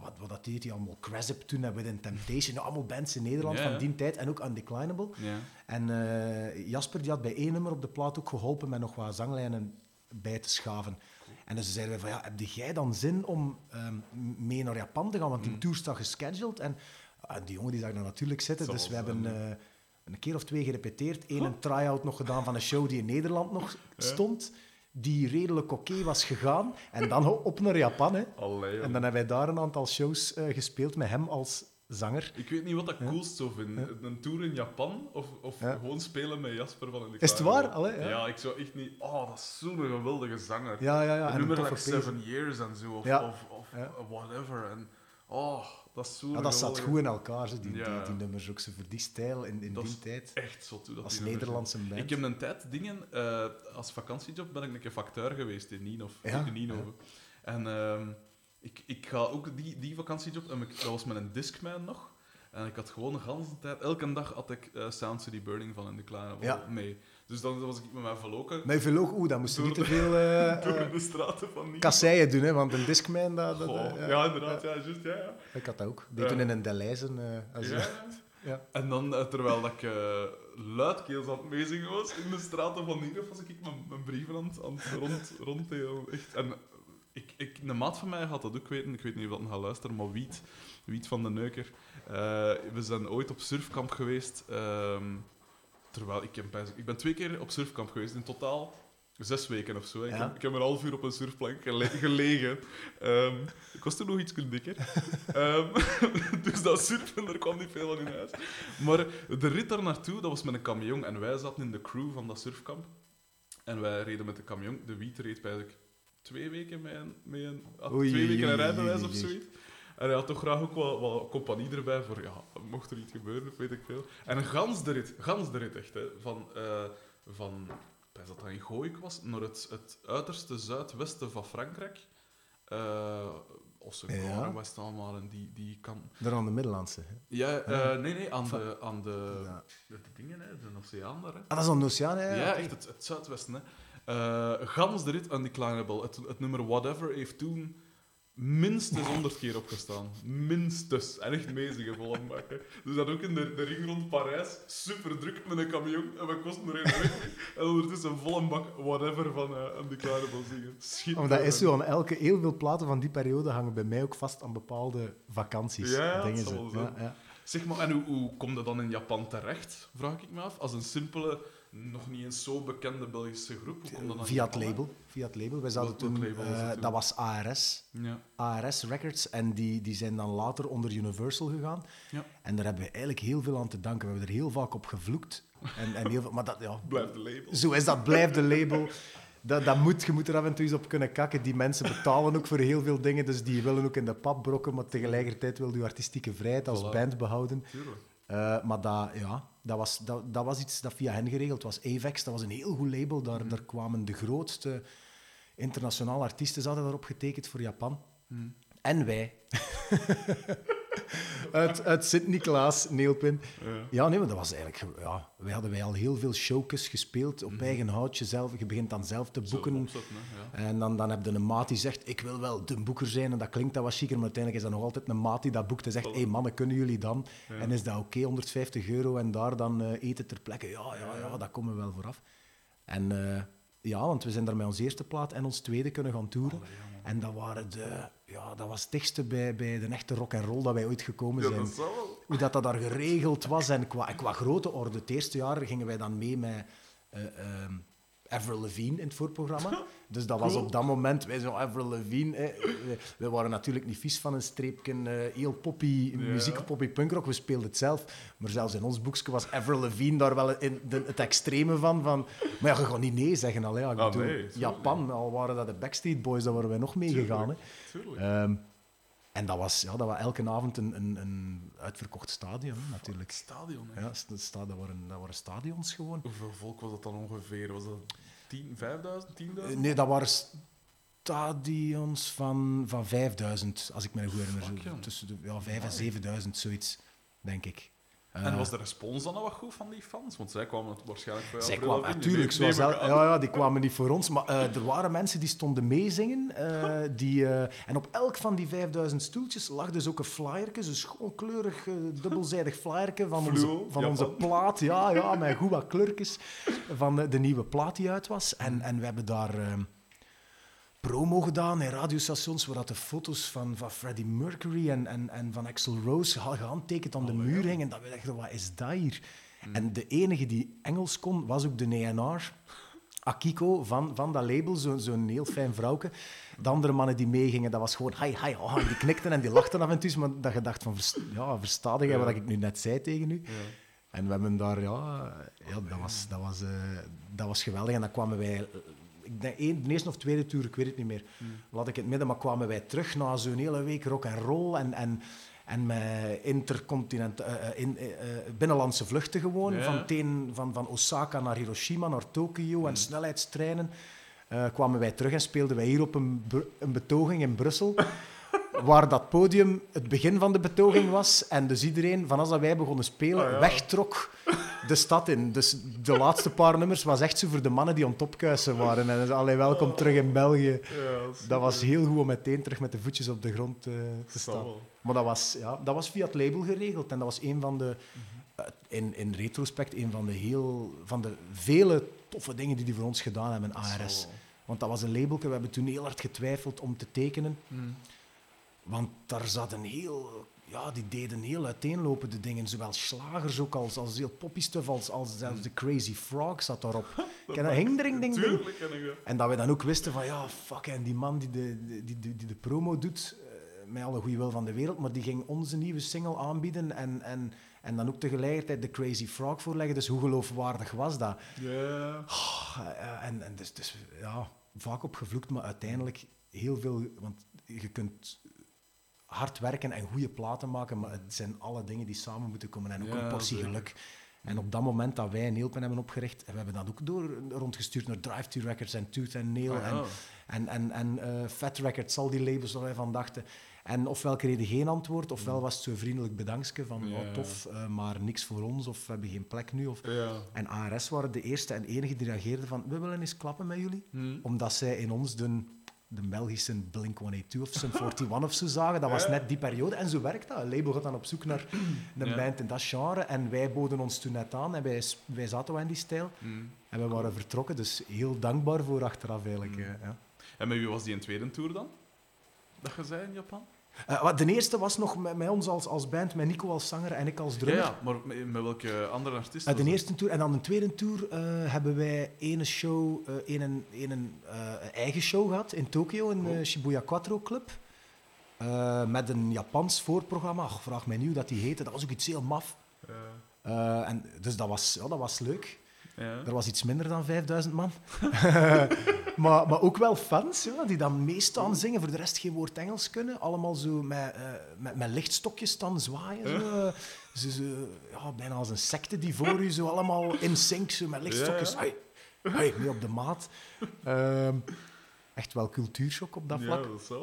wat, wat dat deed hij allemaal, Cresip toen en Within Temptation, nou, allemaal bands in Nederland van die tijd en ook Undeclinable. ja. En eh, Jasper die had bij één nummer op de plaat ook geholpen met nog wat zanglijnen bij te schaven. En dus zeiden we van, ja, heb jij dan zin om ehm, mee naar Japan te gaan? Want die Mm. tour staat gescheduled. En die jongen die zag daar natuurlijk zitten. Dus we hebben eh, een keer of twee gerepeteerd. Eén een try-out nog gedaan van een show die in Nederland nog stond. Die redelijk oké was gegaan. En dan op naar Japan. Hè. Allee, En dan hebben wij daar een aantal shows eh, gespeeld met hem als zanger. Ik weet niet wat ik coolst zou vinden. Een tour in Japan of, of Ja. gewoon spelen met Jasper van in de Is het waar? Allee, ja. ik zou echt niet... Oh, dat is zo'n geweldige zanger. Ja, ja, ja. een en nummer like. Seven Years en zo, of, Ja. of, of Ja. whatever. En, oh, dat is Ja, dat zat goed in elkaar, zo, die, die, die nummers ook zo voor die stijl in, in Dat die tijd. Echt zot, hoe dat Als Nederlandse band. Ik heb een tijd dingen... eh, als vakantiejob ben ik een keer facteur geweest in Nino. In Nino. En ehm, ik, ik ga ook die, die vakantiejob... en ik- Dat was met een Discman nog. En ik had gewoon de hele tijd... Elke dag had ik eh, Sound City Burning van in de kleine mee. Dus dan was ik met mijn verloken Met Veloog, oeh, dan moest je niet te veel eh, door eh, de straten van Nino. kasseien doen, hè, want een Discman, dat, dat, Goh, eh, ja, inderdaad. Ja, juist, ja, ja. Ik had dat ook. Deed Ja. toen in een Deleuze. eh als Ja. ja. En dan, eh, terwijl dat ik eh, luidkeels aan het meezingen was in de straten van Nierhof, was ik mijn, mijn brieven aan, het- aan het rond, ronddelen. Echt. En ik, ik, een maat van mij gaat dat ook weten, ik weet niet of dat hij gaat luisteren, maar Wiet, Wiet van de Neuker. eh, we zijn ooit op surfkamp geweest. ehm, terwijl ik, heb, bij- ik ben twee keer op surfkamp geweest, in totaal zes weken of zo. Ik, heb, ik heb een half uur op een surfplank gele- gelegen. Ehm, ik was toen nog iets dikker. Ehm, dus dat surfen, daar kwam niet veel van in huis. Maar de rit daar naartoe, dat was met een camion. En wij zaten in de crew van dat surfkamp. En wij reden met de camion. De wiet reed eigenlijk twee weken met een, met een, twee weken een rijbewijs of zoiets. En hij had toch graag ook wel, wel compagnie erbij voor, ja, mocht er iets gebeuren, weet ik veel. En gans de rit, gans de rit echt, hè, van, eh van ik dat dat in Gooik was, naar het, het uiterste zuidwesten van Frankrijk. Uh, Ossengoor, Ja. ja. West allemaal, en die, die kan... Daar aan de Middellandse. hè. Ja, eh, nee, nee, aan Van- de, aan de, Ja. de, dingen, hè, de oceaan daar, hè. Ah, dat is aan de Oceaan, hè? Ja, echt het, het zuidwesten. Hè. Eh, gans de rit Undeclinable. Het, het nummer Whatever heeft toen minstens 100 keer opgestaan. Minstens. En echt mezige vol aan maken. Dus dat ook in de, de ring rond Parijs. Super druk met een camion. En we kosten er een weg. En ondertussen een volle bak Whatever van uh, Undeclinable zingen. Schitterend. Maar dat is zo aan elke, heel veel platen van die periode hangen bij mij ook vast aan bepaalde vakanties. Ja, dingen dat zijn. Ja, ja. Zeg maar, en hoe, hoe kom je dan in Japan terecht, vraag ik me af? Als een simpele, nog niet eens zo bekende Belgische groep. Hoe in Via het label. Via het label. Wij zaten toen, label eh, dat was ARS. Ja. ARS Records. En die, die zijn dan later onder Universal gegaan. Ja. En daar hebben we eigenlijk heel veel aan te danken. We hebben er heel vaak op gevloekt. En, en heel veel, maar dat, ja, Blijft de label. zo is dat, blijft de label. Dat, dat moet, je moet er af en toe eens op kunnen kakken. Die mensen betalen ook voor heel veel dingen, dus die willen ook in de pap brokken, maar tegelijkertijd wil je artistieke vrijheid als Voilà. band behouden. Tuurlijk. Eh, maar dat, ja, dat, was, dat, dat was iets dat via hen geregeld was. Avex, dat was een heel goed label. Daar, Mhm. daar kwamen de grootste internationale artiesten zaten daarop getekend voor Japan. Mhm. En wij. uit uit Sint-Niklaas, Neelpin. Ja. Ja, nee, maar dat was eigenlijk... ge- Ja, wij hadden wij al heel veel showjes gespeeld op eigen houtje zelf. Je begint dan zelf te Mhm. Boeken. opzetten, hè, ja. En dan, dan heb je een maat die zegt, ik wil wel de boeker zijn. En dat klinkt dat wat chiquer, maar uiteindelijk is dat nog altijd een maat die dat boekt en zegt, hé hey, mannen, kunnen jullie dan? En is dat oké, 150 euro en daar dan eh, eten ter plekke? Ja, ja, ja, dat komen we wel vooraf. En eh, ja, want we zijn daar met onze eerste plaat en ons tweede kunnen gaan toeren. En dat, waren de, ja, dat was het dichtste bij, bij de echte rock en roll dat wij ooit gekomen Ja, zijn dat zal hoe dat, dat daar geregeld was. En qua, qua grote orde. Het eerste jaar gingen wij dan mee met eh ehm, Avril Lavigne in het voorprogramma. Dus dat was op dat moment, wij zo Avril Lavigne. eh, we, waren natuurlijk niet vies van een streepje eh, heel poppy muziek, poppy punkrock. We speelden het zelf. Maar zelfs in ons boekje was Avril Lavigne daar wel in de, het extreme van, van. Maar ja, je gaat niet nee zeggen al. Ja, ik Ah, nee, Japan, al waren dat de Backstreet Boys, daar waren wij nog mee gegaan. Hè. Tuurlijk. En dat was, ja, dat was elke avond een, een, een uitverkocht stadion, natuurlijk. Stadion, hè. Ja, sta- dat, waren, dat waren stadions gewoon. Hoeveel volk was dat dan ongeveer? Was dat 10, 5000, 10.000? Eh, Nee, dat waren stadions van, van 5000, als ik me goed herinner. Tussen de, ja, 5 en 7000, zoiets, denk ik. En Eh, was de respons dan wat goed van die fans? Want zij kwamen het waarschijnlijk voor jou. Zij kwamen natuurlijk, zoals ja, ja, die kwamen niet voor ons, maar eh, er waren mensen die stonden meezingen. eh, die, en op elk van die 5000 stoeltjes lag dus ook een flyerke, een schoonkleurig, dubbelzijdig flyerke van, onze, van onze plaat. Ja, ja, met goed wat kleurtjes van de, de nieuwe plaat die uit was. En, en we hebben daar promo gedaan in radiostations waar dat de foto's van, van Freddie Mercury en, en, en van Axl Rose ge- gehandtekend aan de muur hingen. Dat we dachten, wat is dat hier? En de enige die Engels kon, was ook de ENR. Akiko van, van dat label, zo- zo'n heel fijn vrouwke. De andere mannen die meegingen, dat was gewoon hi, hi, oh, die knikten en die lachten af en toe, maar dat je dacht van, ja, versta jij wat ik nu net zei tegen u? En we hebben daar, ja, ja dat, was, dat, was, eh, dat was geweldig. En dan kwamen wij, ik denk één, de eerste of tweede tour, ik weet het niet meer, laat ik het midden, maar kwamen wij terug na zo'n hele week rock en roll en, en, en met intercontinent, eh, eh, in, eh, binnenlandse vluchten gewoon, van, het een- van, van Osaka naar Hiroshima, naar Tokio en snelheidstreinen. eh, kwamen wij terug en speelden wij hier op een, een betoging in Brussel. waar dat podium het begin van de betoging was. En dus iedereen, van als dat wij begonnen spelen, Ah, ja. wegtrok de stad in. Dus de laatste paar nummers was echt zo voor de mannen die aan het opkuisen waren. En allee, welkom terug in België. Ja, dat was heel goed om meteen terug met de voetjes op de grond eh, te staan. Maar dat was, ja, dat was via het label geregeld. En dat was een van de, eh, in, in retrospect, een van de, heel, van de vele toffe dingen die die voor ons gedaan hebben, ARS. Want dat was een labelke. We hebben toen heel hard getwijfeld om te tekenen. Mm. Want daar zat een heel... Ja, die deden heel uiteenlopende dingen. Zowel slagers ook als, als heel poppy stuff, als, als zelfs de Crazy Frog zat daarop. Ken dat? Hing, ding, ding. Dat. En dat we dan ook wisten van, ja, fuck, en die man die de, die, die, die de promo doet, eh, met alle goede wil van de wereld, maar die ging onze nieuwe single aanbieden en, en, en dan ook tegelijkertijd de Crazy Frog voorleggen. Dus hoe geloofwaardig was dat? Ja. Ah, eh, en en dus, dus ja, vaak op gevloekt, maar uiteindelijk heel veel... Want je kunt hard werken en goede platen maken, maar het zijn alle dingen die samen moeten komen en ook Ja, een portie zeker. geluk. En op dat moment dat wij Neelpen hebben opgericht, en we hebben dat ook door, rondgestuurd naar Drive to Records en Tooth and Nail Ah, ja. en, en, en, en eh, Fat Records, al die labels waar wij van dachten. En ofwel kregen die geen antwoord, ofwel was het zo vriendelijk bedankske van Mm. Ja. oh, tof, eh, maar niks voor ons, of we hebben geen plek nu. Of, Ja. en ARS waren de eerste en enige die reageerden van we willen eens klappen met jullie. Hm. Omdat zij in ons de, de Belgische Blink-182 of Sum 41 of zo zagen. Dat was net die periode. En zo werkt dat. Een label gaat dan op zoek naar een Ja. band in dat genre. En wij boden ons toen net aan en wij, wij zaten wel in die stijl. Hm. En we waren vertrokken. Dus heel dankbaar voor achteraf eigenlijk. Mm. ja. En met wie was die in tweede tour dan? Dat je zei in Japan? Eh, de eerste was nog met, met ons als, als band, met Nico als zanger en ik als drummer. ja, maar met, met welke andere artiesten? Eh, de eerste tour. En dan de tweede tour eh, hebben wij ene show, een, een, eigen show gehad in Tokio, in de Cool. Shibuya Quattro Club. Met een Japans voorprogramma. Ach, vraag mij niet hoe dat die heette. Dat was ook iets heel maf. en, dus dat was, ja, dat was leuk. Ja. Er was iets minder dan 5000 man. maar, maar ook wel fans ja, die dan meestaan zingen, voor de rest geen woord Engels kunnen. Allemaal zo met, eh, met, met lichtstokjes staan zwaaien. Zo. Ja, bijna als een secte die voor u zo allemaal in sync, zo met lichtstokjes. Ja, Hey, hey, mee op de maat. Ehm, echt wel cultuurshock op dat Ja, vlak. dat.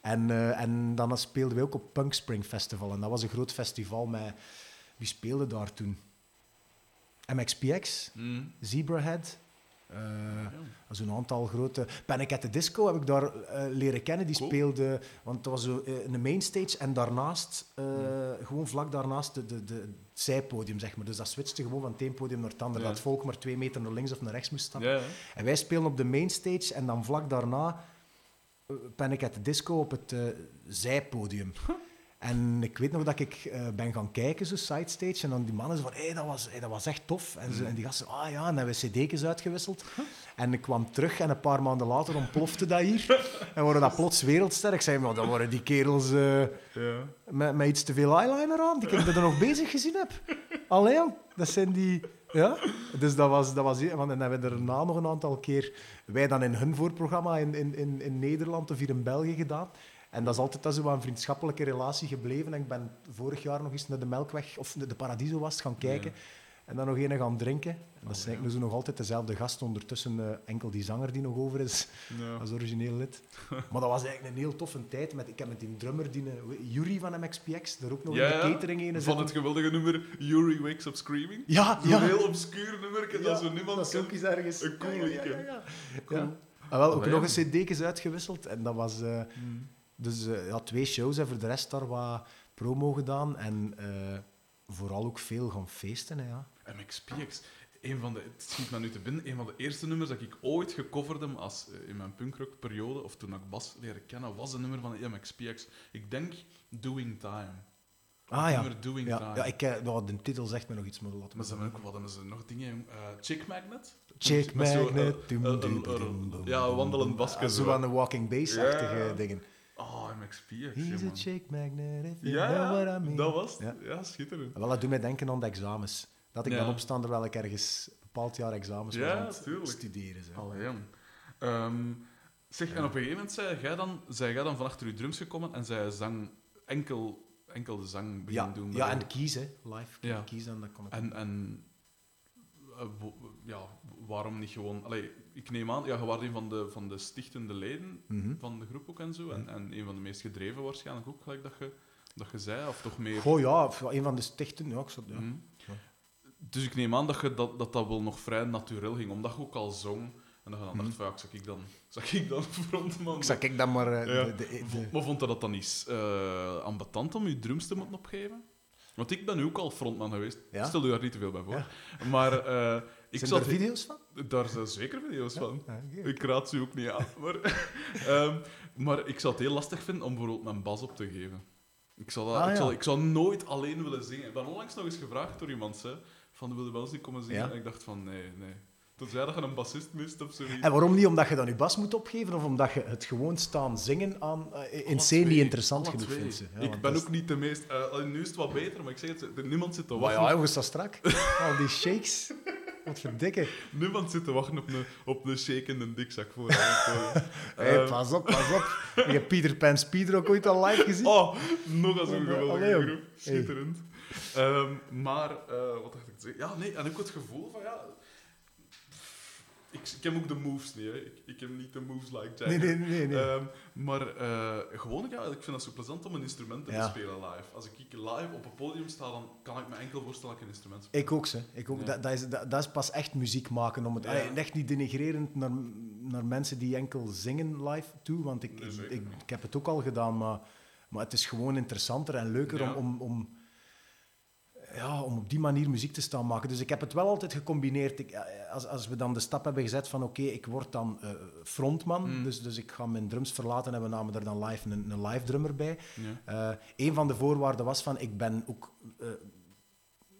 En, eh, en dan speelden we ook op Punk Spring Festival. En dat was een groot festival met... Wie speelde daar toen? MXPX, Mm. Zebrahead. eh Ja. Zo'n aantal grote... Panic at the Disco heb ik daar eh, leren kennen. Die Cool. speelde... Want dat was zo eh, een mainstage en daarnaast... eh, Gewoon vlak daarnaast de, de, de, het zijpodium, zeg maar. Dus dat switchte gewoon van het een podium naar het andere. Ja. Dat het volk maar twee meter naar links of naar rechts moest stappen. Ja. En wij spelen op de mainstage en dan vlak daarna eh, Panic at the Disco op het eh, zijpodium. En ik weet nog dat ik eh, ben gaan kijken, zo sidestage, en dan die mannen zo van, hey, dat, was, hey, dat was echt tof. En, die gasten, ah ja, en hebben we cd'tjes uitgewisseld. En ik kwam terug en een paar maanden later ontplofte dat hier. En worden dat plots wereldster. Ik zei, maar dan worden die kerels eh, Ja. met, met iets te veel eyeliner aan, die ik er nog bezig gezien heb. Allee, jong, dat zijn die... Ja, dus dat was... Dat was en dan hebben we daarna nog een aantal keer... Wij dan in hun voorprogramma in, in, in, in Nederland of hier in België gedaan. En dat is altijd dat zo een vriendschappelijke relatie gebleven. En ik ben vorig jaar nog eens naar de Melkweg, of de Paradiso was, gaan kijken. En dan nog een gaan drinken. En dat is eigenlijk dus nog altijd dezelfde gast. Ondertussen eh, enkel die zanger die nog over is Ja. als origineel lid. Maar dat was eigenlijk een heel toffe tijd. Met, ik heb met die drummer, die, eh, Yuri van MXPX, daar ook nog Ja, in de catering een Van zitten. het geweldige nummer Yuri Wakes Up Screaming. Ja, Zo'n ja. heel obscuur nummer, dat zo niemand dat is ook eens ergens. Een cool Ja, ja, liedje. ja, ja. Cool. Ja. Ah, wel, ook Allee, nog ja. een cd'tjes uitgewisseld. En dat was... eh, Mm. Dus eh, ja, twee shows en voor de rest daar wat promo gedaan. En eh, vooral ook veel gaan feesten. Hè, ja. MXPX. Een van de, het schiet me nu te binnen, een van de eerste nummers dat ik ooit gecoverd heb als, eh, in mijn punkrockperiode, of toen ik Bas leren kennen, was een nummer van de MXPX. Ik denk Doing Time. Ah ja. nummer Doing Ja, Time. ja ik, nou, de titel zegt me nog iets, maar laten Maar we ze hebben ook, wat hebben ze nog dingen? Chick Magnet? Chick zo, Magnet. ja, wandelend basket Ah, zo. Aan de Walking Bass-achtige dingen. Oh, MXPX. He's a chick magnet, if you Ja, know what I mean. dat was het. Ja. Ja, schitterend. Wel, dat doet mij denken aan de examens. Dat ik Ja. ben opstaan terwijl ik ergens een bepaald jaar examens Ja, aan het tuurlijk. studeren. Zo. Allee. Ehm, zeg, en op een gegeven moment zei jij dan, zei jij dan van achter je drums gekomen en zij zang enkel, enkel de zang beginnen doen. ja, en kiezen, live kiezen, en dat kon ik. En, en eh, ja, waarom niet gewoon... Allee, ik neem aan, ja, je was een van de, van de stichtende leden Mhm. van de groep ook en zo. En, en een van de meest gedreven waarschijnlijk ook, gelijk dat je, dat je zei. Of toch meer... Goh, ja, of een van de stichten. Ja, ik zat, ja. Mhm. Ja. Dus ik neem aan dat, je, dat, dat dat wel nog vrij natuurlijk ging, omdat je ook al zong. En dat je dan Mhm. dacht van, ja, zag ik dan, zag ik dan frontman? Ik zag ik dan maar... eh, Ja. de, de, de- Maar vond je dat dan niet uh, ambetant om je drums te moeten opgeven? Want ik ben nu ook al frontman geweest. Ja? Stel je daar niet te veel bij voor. Maar eh, ik Zijn zat... er video's van? Daar zijn zeker video's van. Oké. Ik raad ze ook niet aan. Maar, ehm, maar ik zou het heel lastig vinden om bijvoorbeeld mijn bas op te geven. Ik zou, dat, Ah, ik, ja. zou, ik zou nooit alleen willen zingen. Ik ben onlangs nog eens gevraagd door iemand, hè, van wil je wel eens niet komen zingen? Ja. En ik dacht van, nee, nee. Tenzij dat je een bassist mist of zoiets. En waarom niet? Omdat je dan je bas moet opgeven of omdat je het gewoon staan zingen aan eh, in C niet interessant genoeg vindt? Ja, ik ben ook niet de meest... eh, nu is het wat beter, maar ik zeg het, niemand zit te is- wachten. ja, jongens, dat is strak. Al die shakes. Wat verdikken. Niemand zit te wachten op een, op een shake en een dikzak voor. voor- Hey, Ehm, pas op, pas op. Je hebt Peter Pan Speeder ook ooit al live gezien? Oh, nog als een Allee, geweldige groep. Schitterend. Ehm, maar, eh, wat dacht ik te zeggen? Ja, nee, en ook het gevoel van, ja... Ik, ik heb ook de moves niet, hè. Ik, ik heb niet de moves like Jack. Nee, nee, nee. nee. Ehm, maar eh, gewoon, ja, ik vind het zo plezant om een instrument te Ja. bespelen live. Als ik live op een podium sta, dan kan ik me enkel voorstellen dat ik een instrument speel. Ik ook, ze. Ik ook. Ja. Dat, dat, is, dat, dat is pas echt muziek maken. Om het, Ja. Allee, echt niet denigrerend naar, naar mensen die enkel zingen live toe, want ik, Nee, ik, ik, ik heb het ook al gedaan, maar, maar het is gewoon interessanter en leuker om, om, om, ja, om op die manier muziek te staan maken. Dus ik heb het wel altijd gecombineerd. Ik, eh, als, als we dan de stap hebben gezet van oké, ik word dan eh, frontman, Mm. dus, dus ik ga mijn drums verlaten en we namen er dan live een, een live drummer bij. Ja. Eh, een van de voorwaarden was van ik ben ook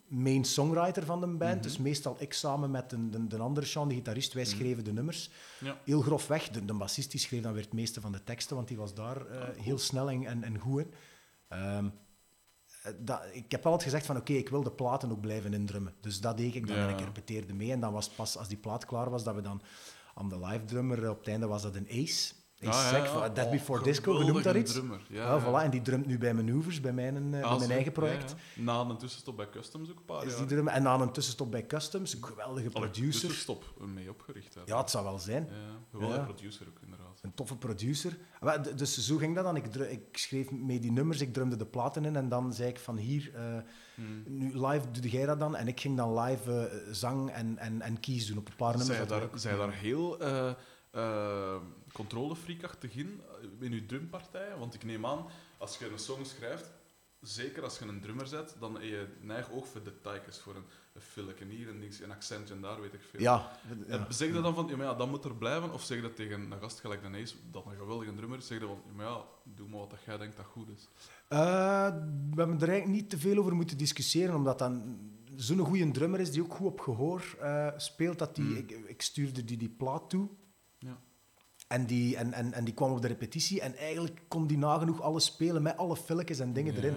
main songwriter van de band, Mhm. dus meestal ik samen met de, de, de andere Sean, de gitarist, wij Mhm. schreven de nummers. Ja. Heel grofweg, de, de bassist die schreef dan weer het meeste van de teksten, want die was daar Ah, heel snel en, en, goed in. Ehm, eh, dat, ik heb altijd gezegd van oké, ik wil de platen ook blijven indrummen. Dus dat deed ik dan Ja. en ik repeteerde mee. En dan was pas als die plaat klaar was, dat we dan aan de live drummer, op het einde was dat een Ace. Ace Ah, ja. van Dead Oh, Before Disco, genoemd daar iets? drummer. Ja, ja. voilà, en die drumt nu bij Manoeuvres, bij mijn, eh, bij Ah, mijn eigen project. Na een tussenstop bij Customs ook een paar Is jaar. die drum, en na een tussenstop bij Customs, een geweldige Allee, producer. tussenstop eh, mee opgericht. Hè. Ja, het zou wel zijn. Geweldige producer ook, inderdaad. Een toffe producer. Dus zo ging dat dan. Ik, ik schreef mee die nummers, ik drumde de platen in en dan zei ik van hier, eh, Hmm. nu live doe jij dat dan. En ik ging dan live eh, zang en, en, en keys doen op een paar nummers. Zij daar, daar heel uh, uh, controlefreakachtig in, in je drumpartijen? Want ik neem aan, als je een song schrijft, zeker als je een drummer zet, dan heb je neig oog voor details, voor een, een filletje hier, een, ding, een accentje daar, weet ik veel. Ja. En ja. zeg je dan van, ja, maar ja, dat moet er blijven? Of zeg je dat tegen een gast gelijk de Ace, dat een geweldige drummer is, zeg je van, ja, maar ja, doe maar wat dat jij denkt dat goed is. Uh, we hebben er eigenlijk niet te veel over moeten discussiëren, omdat dan zo'n goede drummer is die ook goed op gehoor uh, speelt. Dat die, Mm. ik, ik, stuurde die die plaat toe. Ja. En die, en, en, en die kwam op de repetitie en eigenlijk kon die nagenoeg alles spelen met alle filmpjes en dingen Ja. erin.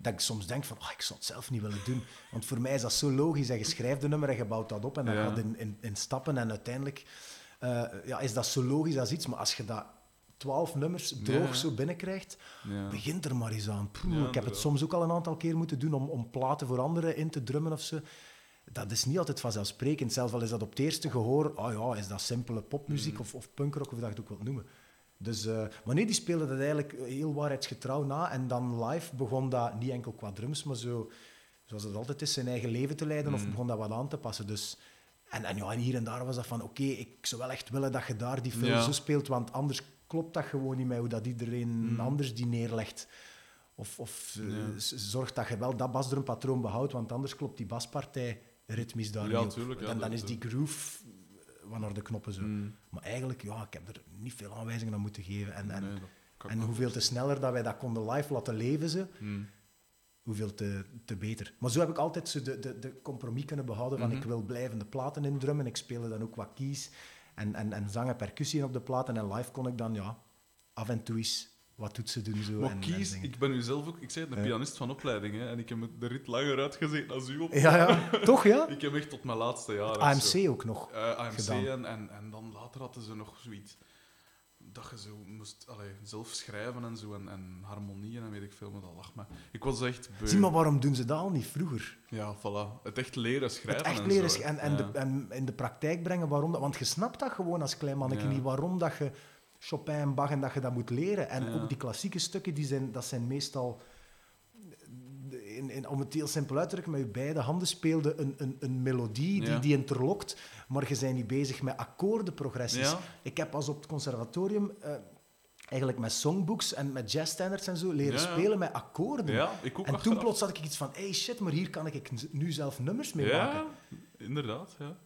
Dat ik soms denk van, oh, ik zou het zelf niet willen doen. Want voor mij is dat zo logisch. En je schrijft de nummer en je bouwt dat op en dan Ja. gaat in, in, in stappen. En uiteindelijk uh, ja, is dat zo logisch als iets. Maar als je dat twaalf nummers droog Ja. zo binnenkrijgt, Ja. begint er maar eens aan. Ik heb het soms ook al een aantal keer moeten doen om, om platen voor anderen in te drummen of zo. Dat is niet altijd vanzelfsprekend. Zelfs al is dat op het eerste gehoor, oh ja, is dat simpele popmuziek Mm. of, of punkrock, of dat je het ook wilt noemen. Dus, uh, maar nee, die speelde dat eigenlijk heel waarheidsgetrouw na. En dan live begon dat niet enkel qua drums, maar zo, zoals het altijd is, zijn eigen leven te leiden. Of Mm. begon dat wat aan te passen. Dus, en, en, ja, en hier en daar was dat van, oké, ik zou wel echt willen dat je daar die film Ja. zo speelt, want anders klopt dat gewoon niet met hoe dat iedereen Mm. anders die neerlegt. Of, of uh, Ja. z- zorgt dat je wel dat basdrumpatroon behoudt, want anders klopt die baspartij ritmisch daar Ja, niet tuurlijk, ja, dan, is die groove naar de knoppen zo. Mm. Maar eigenlijk, ja, ik heb er niet veel aanwijzingen aan moeten geven. En, en, Nee, en hoeveel te sneller dat wij dat konden live laten leven, ze, Mm. hoeveel te, te beter. Maar zo heb ik altijd zo de, de, de compromis kunnen behouden van Mhm. ik wil blijvende platen indrummen. Ik speelde dan ook wat keys en, en, en zang en percussie op de platen. En live kon ik dan ja, af en toe eens wat toetsen doen. Zo, Maar en, kies, ik ben u zelf ook, ik zei het, een Ja. pianist van opleiding, hè, en ik heb de rit langer uitgezeten als u op. Ja, ja, toch ja? Ik heb echt tot mijn laatste jaar. AMC ook nog. Uh, AMC gedaan. en, en, en dan later hadden ze nog zoiets dat je zo moest allee, zelf schrijven en zo en, en harmonieën en weet ik veel, maar dat lag me. Ik was echt beu. Zie maar, waarom doen ze dat al niet vroeger? Ja, voilà. Het echt leren schrijven Het echt en leren zo, en, en, Ja. de, en in de praktijk brengen waarom dat... Want je snapt dat gewoon als klein mannetje Ja. niet, waarom dat je Chopin en Bach en dat je dat moet leren. En Ja. ook die klassieke stukken, die zijn, dat zijn meestal... In, in, om het heel simpel uit te drukken, met je beide handen speelde een, een, een melodie die, Ja. die interlokt, maar je bent niet bezig met akkoordenprogressies. Ja. Ik heb als op het conservatorium... eh, eigenlijk met songbooks en met jazzstandards en zo leren Ja, spelen met akkoorden. Ja, ik ook En toen plots had ik iets van, hey shit, maar hier kan ik nu zelf nummers mee maken. Ja, inderdaad, ja.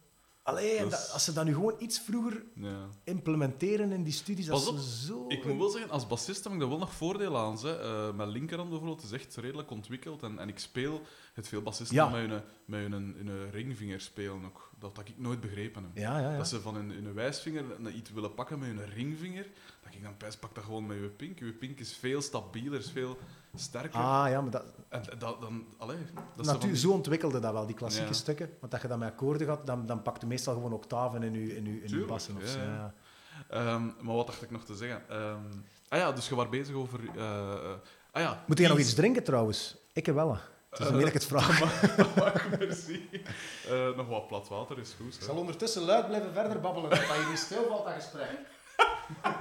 Allee, en Dat als ze dat nu gewoon iets vroeger ja. implementeren in die studies, dat op, is zo... Ik moet wel zeggen, als bassist heb ik daar wel nog voordeel aan. Hè. Eh, mijn linkerhand bijvoorbeeld is echt redelijk ontwikkeld. En, en ik speel het veel bassisten Ja. met, hun, met hun, hun ringvinger spelen ook. Dat had ik nooit begrepen heb. Ja. Dat ze van hun, hun wijsvinger naar iets willen pakken met hun ringvinger. Dat ik dan pijs, pak dat gewoon met je pink. Je pink is veel stabieler, is veel sterker. Ah, ja, maar dat, En dat, dan, allee, dat natuur, zo ontwikkelde dat wel, die klassieke Ja. stukken. Want dat je dat met akkoorden had, dan, dan pakte meestal gewoon octaven in je, in je, in je Tuurlijk, bassen. Of ja, zo, ja. ja. Ehm, maar wat dacht ik nog te zeggen? Ehm, ah ja, dus je was bezig over... eh, eh, ah ja, Moet jij nog iets drinken trouwens? Ik wel. Het is meer ik het vraag. Mag, merci. Eh, nog wat plat water is goed. hè. ondertussen luid blijven verder babbelen, dat je niet stilvalt aan gesprek.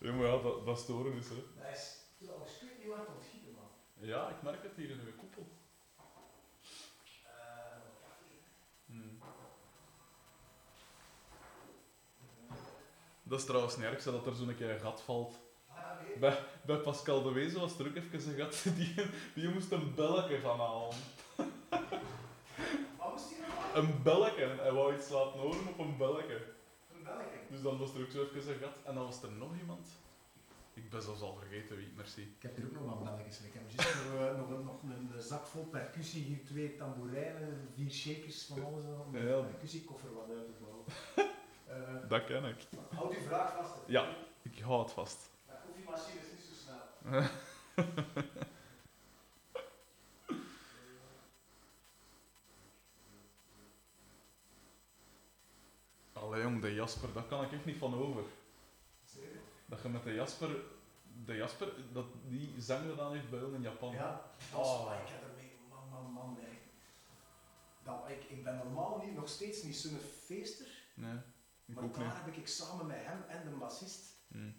Ja, maar ja, dat, dat storen is, hè. Dat is trouwens, ik weet niet waar het ontgieten, man. Ja, ik merk het hier in uw koepel. Hmm. Dat is trouwens niet erg, hè, dat er zo'n keer een gat valt. Bij, bij Pascal de Wezen was er ook even een gat. Die, die moest een belletje van halen. een belletje. Hij wou iets laten horen op een belletje. Een belletje. Dus dan was er ook zo even een gat. En dan was er nog iemand. Ik ben zelfs al vergeten wie, merci. Ik heb hier ook nog wat belletjes. Ik heb juist nog, eh, nog, een, nog een zak vol percussie, hier twee tamboerijnen, vier shakers van alles. Om Ja. een percussiekoffer wat uit te bouwen. Eh, Dat ken ik. houd uw vraag vast. hè. Ja. Ik hou het vast. De koffiemachine is niet zo snel. Allee jong, de Jasper, daar kan ik echt niet van over. Dat je met de Jasper, de Jasper, dat die zang gedaan heeft bij ons in Japan. Ja, dat Oh. ik heb ermee, man, man, man. nee. Dat, ik, ik ben normaal niet, nog steeds niet zo'n feester, Nee, ik maar ook daar niet. heb ik samen met hem en de bassist Hm.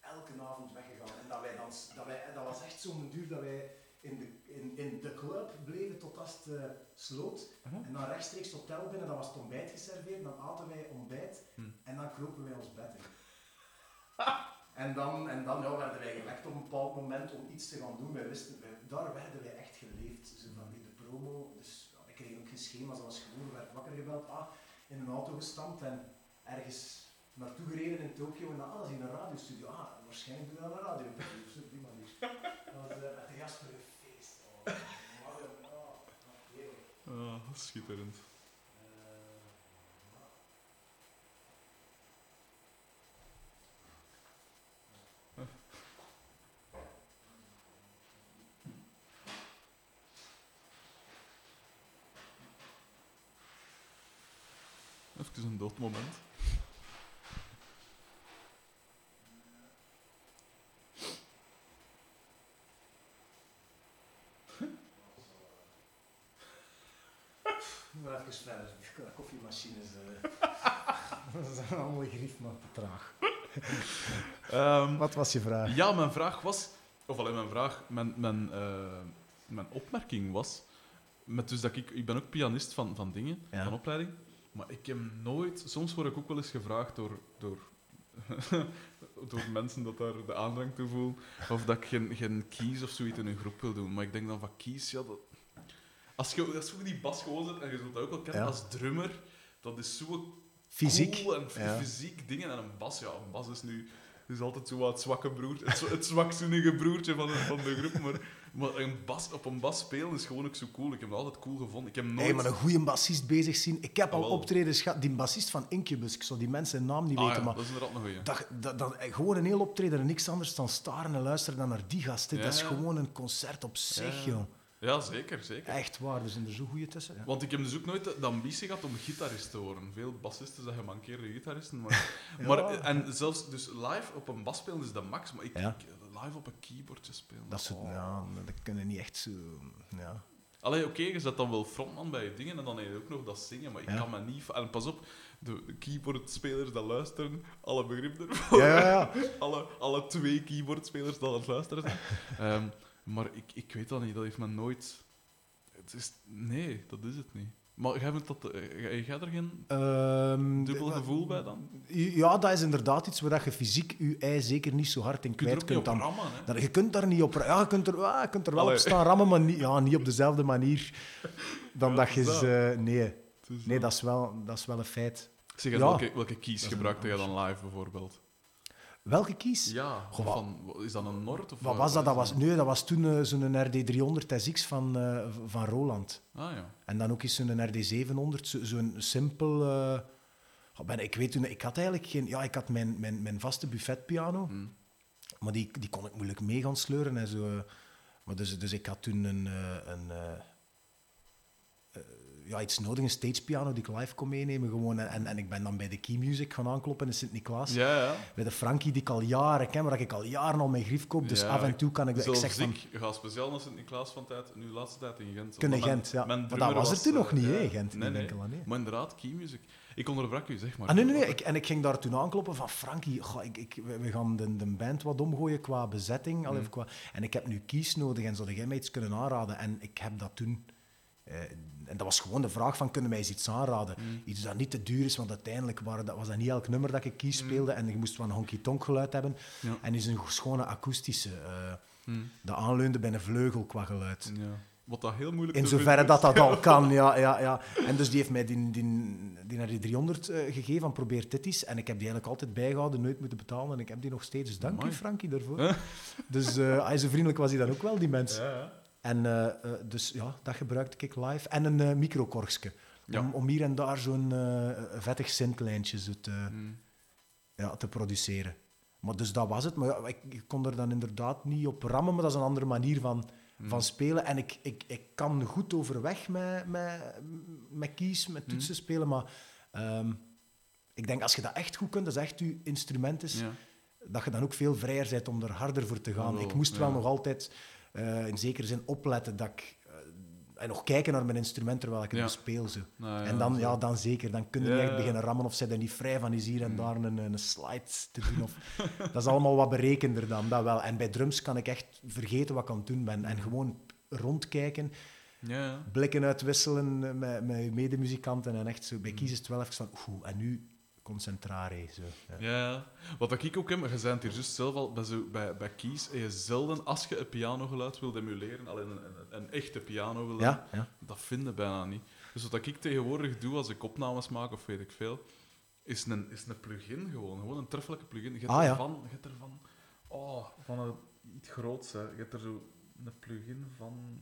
elke avond weggegaan. En dat, wij dan, dat, wij, dat was echt zo'n duur dat wij in de, in, in de club bleven tot als het eh, sloot. En dan rechtstreeks het hotel binnen, dan was het ontbijt geserveerd, dan aten wij ontbijt Hm. en dan kropen wij ons bed in. En dan, en dan ja, werden wij gewekt op een bepaald moment om iets te gaan doen. Wij wisten, daar werden wij echt geleefd. Zo van die de promo, dus ja, ik kreeg ook geen schema's, dat was gewoon, werd wakker gebeld, ah, in een auto gestampt en ergens naartoe gereden in Tokio en dan, ah, dat in een radiostudio. Ah, waarschijnlijk doen we dan een radio op die manier. Dat was eh, met de Jasper een feest. Oh, oh, oh. Ah, schitterend. Even een dood moment. Maar even verder. Die koffiemachines. eh dat is allemaal grief, maar te traag. Ehm, Wat was je vraag? ja, mijn vraag was, of alleen mijn vraag, mijn, mijn, eh, mijn opmerking was, met dus dat ik, ik ben ook pianist van, van dingen, Ja. van opleiding, maar ik heb nooit, soms word ik ook wel eens gevraagd door, door, door mensen dat daar de aandrang toe voelen, of dat ik geen, geen keys of zoiets in een groep wil doen. Maar ik denk dan van keys, ja, dat, als je, als je die bas gewoon zet, en je zult dat ook wel kennen Ja. als drummer, dat is zo Fysiek. cool en ja. fysiek dingen. En een bas, ja, een bas is nu is altijd zo wat het zwakke broertje, het, het zwakzinnige broertje van de, van de groep. Maar, maar een bas, op een bas spelen is gewoon ook zo cool. Ik heb het altijd cool gevonden. Ik heb nooit... Maar een goede bassist bezig zien. Ik heb Ah, al optredens gehad. Die bassist van Incubus, ik zou die mensen hun naam niet Ah, weten, ja, maar dat is inderdaad een dat, dat, dat, gewoon een heel optreden en niks anders dan staren en luisteren dan naar die gasten. Ja, dat is gewoon een concert op zich, Ja. joh. Ja, zeker, zeker. Echt waar, er zijn er zo goede tussen. Ja. Want ik heb dus ook nooit de, de ambitie gehad om gitarist te worden. Veel bassisten zeggen mankeerde gitaristen. Maar, Ja. maar, en zelfs dus live op een bas spelen is de max. Maar ik, Ja. ik- live op een keyboardje spelen. Dat, soort, oh. ja, dat kunnen niet echt zo... Ja. Allee, oké, je zet dan wel frontman bij je dingen en dan heb je ook nog dat zingen, maar ik Ja. kan me niet... En pas op, de de keyboardspelers dat luisteren, alle begrip ervoor. Ja, ja, ja. Alle, alle twee keyboardspelers dat aan het luisteren zijn. Ehm, maar ik, ik weet dat niet, dat heeft me nooit... Het is... Nee, dat is het niet. Maar jij vindt dat... eh, Jij er geen Ehm, dubbel de- gevoel bij dan? Ja, dat is inderdaad iets waar je fysiek je ei zeker niet zo hard in je kwijt kunt. rammen, hè? dat, je kunt daar niet op... Ja, je kunt er, ja, je kunt er wel Allee. op staan rammen, maar niet, ja, niet op dezelfde manier dan Ja, dat je... dat. nee, is nee dat, is wel, dat is wel een feit. Zeg, Ja. welke, welke keys Dat gebruikte jij dan live, bijvoorbeeld? Welke kies? Ja, Goh, wat- van, is dat een Nord? Of Wat was dat? Dat was, nee, dat was toen eh, zo'n RD300 SX van, eh, van Roland. Ah ja. En dan ook eens zo'n RD700, zo- zo'n simpel... eh, ik weet toen, ik had eigenlijk geen... Ja, ik had mijn, mijn, mijn vaste buffetpiano, Hm. maar die, die kon ik moeilijk mee gaan sleuren en zo. eh. Maar dus, dus ik had toen een... eh, een eh, eh, ja, iets nodig, een stagepiano die ik live kon meenemen. Gewoon. En, en, ik ben dan bij de Key Music gaan aankloppen in Sint-Niklaas. Ja, ja. Bij de Frankie die ik al jaren ken, waar ik al jaren al mijn grief koop. Dus Ja, af en toe kan ik... Ik zeg van, ik ga speciaal naar Sint-Niklaas van tijd, nu laatste tijd in Gent. Kunnen Gent, ja. Maar dat was er toen nog eh, niet, hè, Gent, Nee, nee. enkel nee. Maar inderdaad, key music. Ik onderbrak u, zeg maar. Ah, nee, nee, nee. Ik, en ik ging daar toen aankloppen van Frankie, goh, ik, ik, we gaan de, de band wat omgooien qua bezetting. al Mm. even qua, en ik heb nu kies nodig en zou jij mij iets kunnen aanraden? En ik heb dat toen... eh, en dat was gewoon de vraag van, kunnen mij eens iets aanraden? Mm. Iets dat niet te duur is, want uiteindelijk waren dat, was dat niet elk nummer dat ik kies speelde. En je moest wel een honky-tonk geluid hebben. Mm. Ja. En is een schone akoestische... Hm. dat aanleunde bij een vleugel qua geluid. Ja. Wat dat heel moeilijk In zoverre dat dat al kan, ja, ja, ja. En dus die heeft mij die, die, die naar die 300 eh, gegeven van probeer dit eens. En ik heb die eigenlijk altijd bijgehouden, nooit moeten betalen. En ik heb die nog steeds. Dus dank Amai. je, Frankie, daarvoor. Huh? Dus hij zo vriendelijk was hij dan ook wel, die mens. Ja, ja. En eh, eh, dus ja, dat gebruikte ik live. En een eh microkorgske. Ja. Om, om hier en daar zo'n vettig synthlijntje zo te, Mm. ja, te produceren. Maar dus dat was het. Maar ja, ik, ik kon er dan inderdaad niet op rammen, maar dat is een andere manier van, Mm. van spelen. En ik, ik, ik kan goed overweg met, met, met keys, met Mm. toetsen spelen, maar ehm, ik denk als je dat echt goed kunt, dat is echt je instrument is, Ja. dat je dan ook veel vrijer bent om er harder voor te gaan. Oh, ik moest wel nog altijd eh, in zekere zin opletten dat ik... eh, en nog kijken naar mijn instrument terwijl ik het Ja. bespeel. Zo. Nou, en dan, ja, dan zeker. Dan kun je Ja, niet echt beginnen rammen of zij er niet vrij van is hier en Mm. daar een, een slide te doen. Of, dat is allemaal wat berekender dan, dat wel. En bij drums kan ik echt vergeten wat ik aan het doen ben. En gewoon rondkijken, blikken uitwisselen eh, met, met medemuzikanten. En echt zo, bij kiezen is het wel even van, oeh, en nu concentrare. Zo. Ja. Ja. Wat ik ook heb, je het hier juist zelf al, bij, zo, bij, bij Kies, heb je zelden, als je een pianogeluid wilt emuleren, alleen een, een, een echte piano wil Ja, ja. dat vinden bijna niet. Dus wat ik tegenwoordig doe als ik opnames maak, of weet ik veel, is een, is een plugin gewoon. Gewoon een treffelijke plugin. Je hebt Ah, ervan, je hebt ervan, oh, van een, iets groots. Hè. Je hebt er zo een plugin van,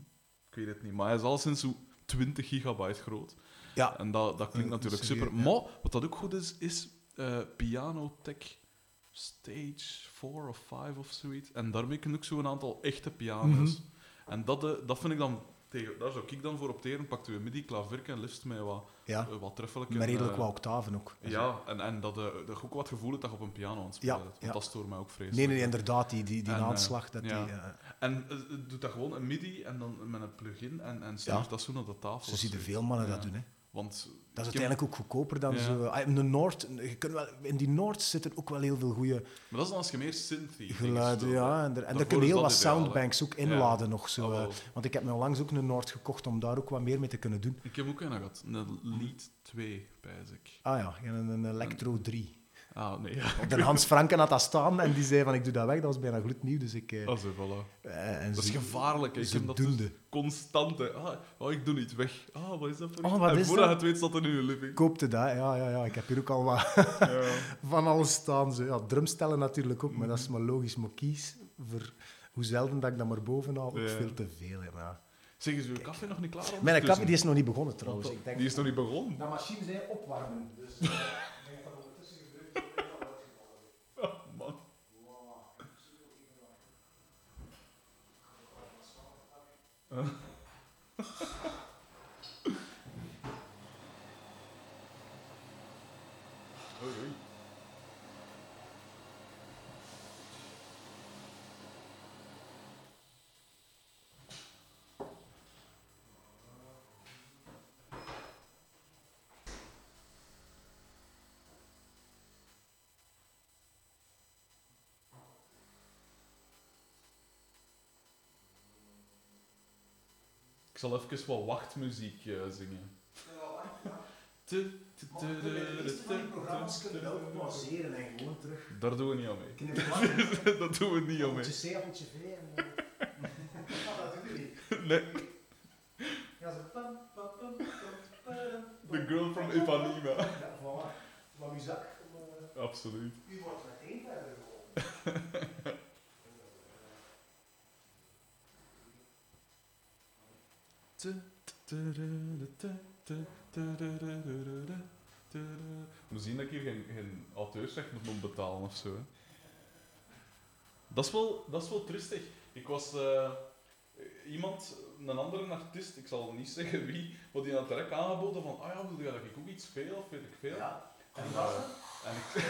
ik weet het niet, maar hij is al sinds zo 20 gigabyte groot. Ja. En dat, dat klinkt natuurlijk super. ja. Maar wat dat ook goed is, is eh Piano Tech Stage 4 of 5 of zoiets. En daarmee kun ook zo een aantal echte piano's. Mhm. En dat, eh, dat vind ik dan, tegen, daar zou ik dan voor opteren. Pakte we MIDI klaverken en liefst met wat, ja. eh, wat treffelijk. Met en, redelijk wat octaven ook. Ja, en, en dat, dat je ook wat gevoel hebt dat je op een piano aan het spelen Ja. Want ja. dat stoort mij ook vreselijk. Nee, nee, nee, inderdaad, die, die, die En, aanslag. Dat ja. die, eh, En doet dat gewoon een MIDI en dan met een plugin en, en stuurt Ja. dat zo naar de tafel. zo zie je veel mannen Ja. dat doen. Hè. Want Dat is heb- uiteindelijk ook goedkoper dan Ja. zo. Ah, In de Noord, je kunt wel, in die Noord zitten ook wel heel veel goede Maar dat is dan als je meer synthy geluiden. Ja, en er, en er kunnen is heel wat ideaal, soundbanks ook Ja. inladen nog. Zo, Ah, eh, want ik heb me onlangs ook een Noord gekocht om daar ook wat meer mee te kunnen doen. Ik heb ook een gehad. Een Lead 2, pijs ik. Ah ja, een, een Electro 3. Ah, nee. Ja. De Hans Franken had dat staan en die zei van ik doe dat weg. Dat was bijna gloednieuw. Dus ik, eh, Ah, zo, voilà. eh, en Dat is ze- gevaarlijk. hè. Ik ze heb dat dus doende. constant. hè. Ah, oh, ik doe niet weg. Ah, wat is dat voor Oh, wat en is voordat je dat? het weet, zat er nu een living. koopte dat. Ja, ja, ja. Ik heb hier ook al wat Ja. van alles staan. Zo. Ja, drumstellen natuurlijk ook, maar dat is maar logisch. Maar kies voor hoe zelden dat ik dat maar boven haal, ook Ja. veel te veel. hè, maar- Zeg, is uw café nog niet klaar? Mijn kap die is nog niet begonnen trouwens. Ik denk Die is nog niet begonnen. Dat machine zei opwarmen. Dus Oh, Ik zal even wat wachtmuziek eh, zingen. Tu, tu, tu, tu, tu, tu, tu, tu. pauzeren en gewoon terug. Daar doen we niet aan mee. Dat doen we niet aan mee. C, appeltje V en... Dat doe je niet. Nee, Ja, zo... pam, pam, pam, The Girl from Ipanema. Ja, voilà. U zag, maar Absoluut. u wordt meteen verder geholpen. Moet zien dat ik hier geen, geen auteursrecht moet betalen of zo. Hè. Dat, is wel, dat is wel tristig. Ik was eh, iemand, een andere artiest, ik zal niet zeggen wie, maar die had direct aangeboden van, ah ja, wil je dat ik ook iets speel of weet ik veel. Ja. En, eh, en ik,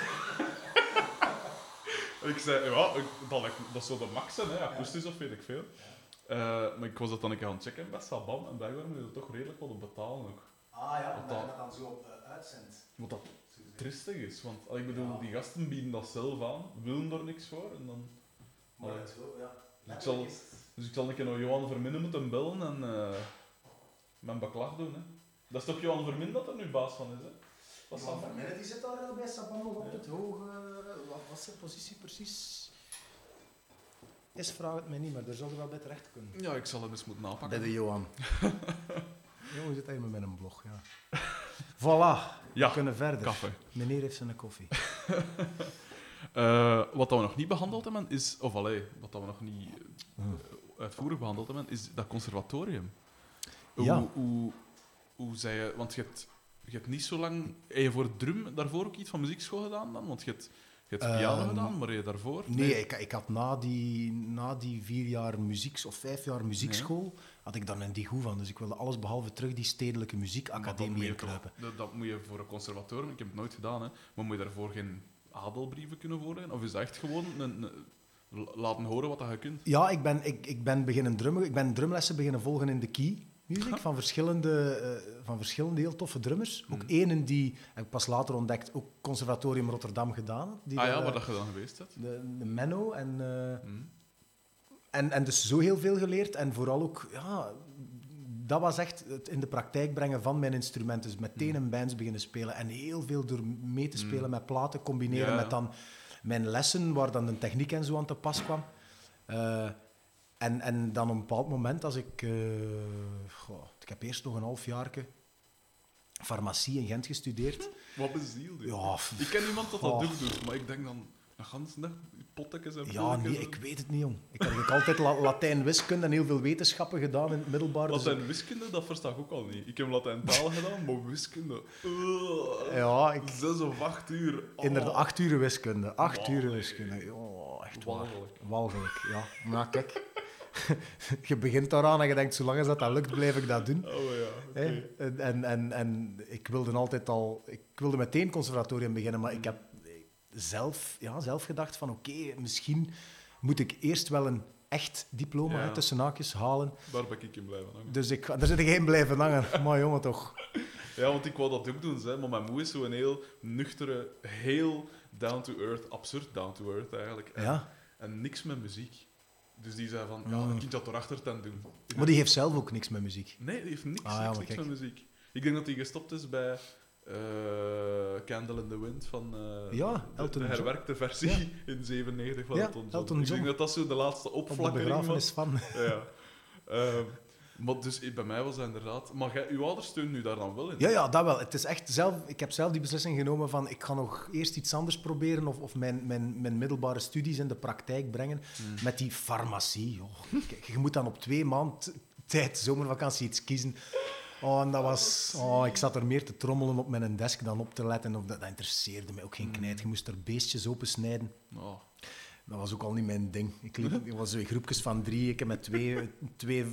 en ik zei, ja, dat, dat zou de max zijn, hè, akoestisch of weet ik veel. Eh, maar ik was dat dan een keer aan het checken bij Saban en blijkbaar moet je er toch redelijk wat op betalen ook. Ah ja, omdat je dat dan zo uh, uitzendt. Wat dat tristig is, want allee, ik bedoel, Ja. die gasten bieden dat zelf aan, willen er niks voor. En dan, Maar Allee. zo, ja. Dus ik zal- dus ik zal een keer naar Johan Verminnen moeten bellen en eh, mijn beklag doen. Hè. Dat is toch Johan Vermin dat er nu baas van is, hè? Saban. Vermeer, die zit daar bij Saban nog op Ja. het hoge... Wat was zijn positie precies? Is, vraag het mij niet, maar daar zou je wel bij terecht kunnen. Ja, ik zal het eens moeten napakken. Bij de Johan. Johan zit hier met een blog, ja. Voilà, Ja, we kunnen verder. Kaffe. Meneer heeft zijn koffie. Eh, wat dat we nog niet behandeld hebben, is... Of allee, wat dat we nog niet eh, Hmm. uitvoerig behandeld hebben, is dat conservatorium. Ja. Hoe, hoe, hoe zei je... Want je hebt, je hebt niet zo lang... Heb je voor drum daarvoor ook iets van muziekschool gedaan dan? Want je hebt, je hebt piano Ehm, gedaan, maar heb je daarvoor... Nee, ik, ik had na die, na die vier jaar muziek, of vijf jaar muziekschool, had ik dan een die goed van. Dus ik wilde alles behalve terug die stedelijke Maar muziekacademie inkruipen. Dat, dat moet je voor een conservatorium... Ik heb het nooit gedaan, hè. Maar moet je daarvoor geen adelbrieven kunnen voorleggen? Of is dat echt gewoon een, een- laten horen wat dat je kunt? Ja, ik ben, ik, ik ben beginnen drummen. Ik ben drumlessen beginnen volgen in de Key Music van verschillende, eh, van verschillende heel toffe drummers. Ook Mhm. ene die, heb ik pas later ontdekt, ook Conservatorium Rotterdam gedaan. Die ah ja, waar eh, dat je dan geweest hebt? de, de Menno en... eh, Hm. En, en dus zo heel veel geleerd. En vooral ook, ja, dat was echt het in de praktijk brengen van mijn instrumenten. Dus meteen in bands beginnen spelen. En heel veel door mee te spelen Mm. met platen, combineren Ja, met dan mijn lessen, waar dan de techniek en zo aan te pas kwam. En, en dan op een bepaald moment, als ik... eh, goh, ik heb eerst nog een half jaar farmacie in Gent gestudeerd. Wat bezielde je? Ja, Ik ken iemand dat dat ook doet, maar ik denk dan... De ganse dag pottekens en Ja, nee, en- ik weet het niet, jong. Ik heb eigenlijk altijd La- Latijn, wiskunde en heel veel wetenschappen gedaan in het middelbaar. dus- Latijn wiskunde, dat versta ik ook al niet. Ik heb Latijn taal gedaan, maar wiskunde... ugh. Ja, ik, Zes of acht uur. Oh. Inderdaad, acht uur wiskunde. Acht uur wiskunde. Oh, echt waar. Walgelijk. Walgelijk, ja. Maar kijk, je begint daaraan en je denkt, zolang als dat, dat lukt, blijf ik dat doen. Oh ja? En, en, en, en ik wilde altijd al... Ik wilde meteen conservatorium beginnen, maar ik heb zelf, ja, zelf gedacht van, oké, misschien moet ik eerst wel een echt diploma Ja. hè, tussen haakjes halen. Daar ben ik in blijven hangen. Dus ik, daar zit ik geen blijven hangen. Maar jongen, toch. Ja, want ik wou dat ook doen, hè, maar mijn moe is zo'n heel nuchtere, heel down-to-earth, absurd down-to-earth eigenlijk. En, Ja. en niks met muziek. Dus die zei van, ja, een kind dat erachter ten doen. Maar die heeft zelf ook niks met muziek. Nee, die heeft niks, Ah, niks, met muziek. Ik denk dat hij gestopt is bij eh, Candle in the Wind van Ja, de- de, herwerkte versie Ja. in 97 van Ja, Elton John. Ik denk dat dat zo de laatste Op de opflakkering was. begrafenis van... Ja. Ehm, maar dus eh, bij mij was dat inderdaad... Maar jij, uw ouders steunen nu daar dan wel in? Ja, ja, dat wel. Het is echt zelf, ik heb zelf die beslissing genomen van ik ga nog eerst iets anders proberen of, of mijn, mijn, mijn middelbare studies in de praktijk brengen Hmm. met die farmacie. Kijk, je moet dan op twee maand tijd zomervakantie iets kiezen. Oh, en dat was... Oh, ik zat er meer te trommelen op mijn desk dan op te letten. Of dat, dat interesseerde mij ook geen knijt. Je moest er beestjes opensnijden. Oh. Dat was ook al niet mijn ding. Ik, liep, ik was in groepjes van drie. Ik heb met twee, twee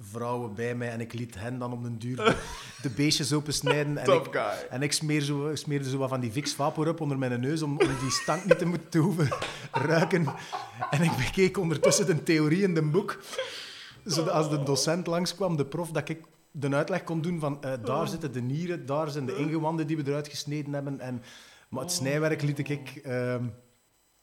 vrouwen bij mij en ik liet hen dan om den duur de, de beestjes opensnijden. En ik, guy. en ik smeer zo, smeerde zo wat van die Vicks Vapor op onder mijn neus om, om die stank niet te moeten te hoeven ruiken. En ik bekeek ondertussen de theorie in een boek. Zodat als de docent langskwam, de prof, dat ik de uitleg kon doen van eh, daar zitten de nieren, daar zijn de ingewanden die we eruit gesneden hebben. En, maar het snijwerk liet ik ehm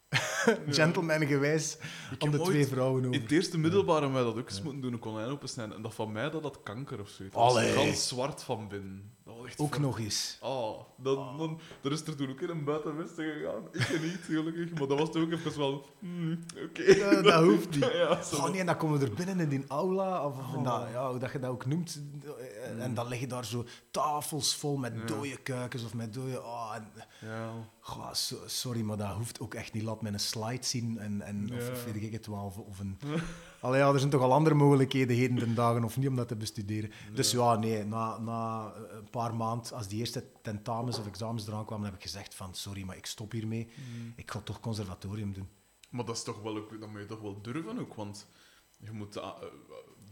gentleman-gewijs Ik aan heb de twee vrouwen In het eerste middelbare wij dat ook eens moeten doen, een konijn opensnijden. En dat van mij, dat had kanker of zoiets. Dat was Allee. Zwart van binnen. Echt Ook nog eens. Oh, dan, dan, er is er toen ook in een buitenwesten gegaan. Ik niet, gelukkig. Maar dat was toch ook even van... hmm, Oké. Dat hoeft niet. Ja. Oh nee, en dan komen we er binnen in die aula, of, in dat, Oh. ja, hoe dat je dat ook noemt. eh, En dan liggen daar zo tafels vol met Ja. dode kuikens of met dode... Oh, en, Ja. goh, so- sorry, maar dat hoeft ook echt niet. Laat mij een slide zien en, en, of, Ja. of weet ik het wel. Of, of een... Allee, ja, er zijn toch al andere mogelijkheden heden ten dagen, of niet om dat te bestuderen. Dus ja, nee, na, na een paar maanden, als die eerste tentamens of examens eraan kwamen, heb ik gezegd van, sorry, maar ik stop hiermee. Ik ga toch conservatorium doen. Maar dat is toch wel ook, dat moet je toch wel durven ook, want je moet ah, eh,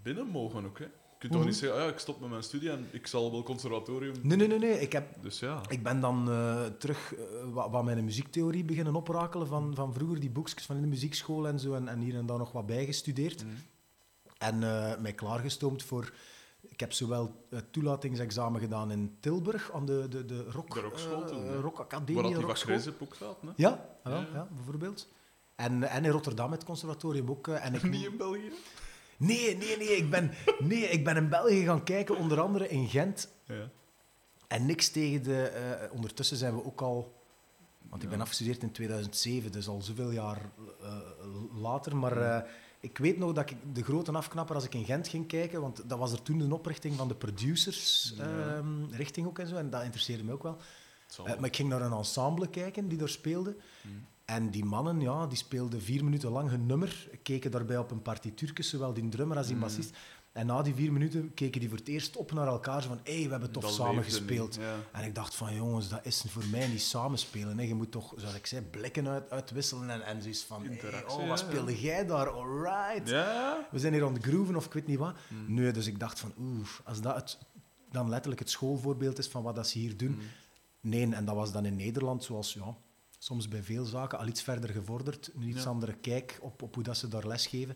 binnen mogen ook, hè. Je kunt toch Mhm. niet zeggen, ah, ja, ik stop met mijn studie en ik zal wel conservatorium... Nee, nee, nee, nee. Ik heb Dus ja. Ik ben dan eh, terug eh, wat, wat mijn muziektheorie beginnen oprakelen van, van vroeger, die boekjes van in de muziekschool en zo, en, en hier en daar nog wat bijgestudeerd. Mhm. En eh, mij klaargestoomd voor... Ik heb zowel het toelatingsexamen gedaan in Tilburg, aan de, de, de rock, De rockschool toen, rockacademie, Waar dat die ook hè. Ja, ja, Ja. bijvoorbeeld. En, en in Rotterdam het conservatorium ook. En ik, Niet in België? Nee, nee, nee ik, ben, nee, ik ben in België gaan kijken, onder andere in Gent. Ja. En niks tegen de... eh, ondertussen zijn we ook al... Want ik ben afgestudeerd in 2007, dus al zoveel jaar eh, later. Maar eh, Ik weet nog dat ik de grote afknapper, als ik in Gent ging kijken, want dat was er toen de oprichting van de producers Ja. ehm, richting ook en zo, en dat interesseerde me ook wel. Maar ik ging naar een ensemble kijken die daar speelde. Hmm. En die mannen, ja, die speelden vier minuten lang hun nummer, keken daarbij op een partituurtje, zowel die drummer als die Mm. bassist. En na die vier minuten keken die voor het eerst op naar elkaar, zo van, hé, hey, we hebben Dat samen gespeeld. ja. En ik dacht van, jongens, dat is voor mij niet samenspelen. Hè. Je moet toch, zoals ik zei, blikken uit, uitwisselen en, en zoiets van, hey, oh, wat ja. speelde jij daar? Alright. Ja? We zijn hier aan het grooven of ik weet niet wat. Nee, dus ik dacht van, oeh, als dat het, dan letterlijk het schoolvoorbeeld is van wat dat ze hier doen. Hmm. Nee, en dat was dan in Nederland, zoals ja, soms bij veel zaken, al iets verder gevorderd. Een iets Ja. andere kijk op, op hoe dat ze daar lesgeven.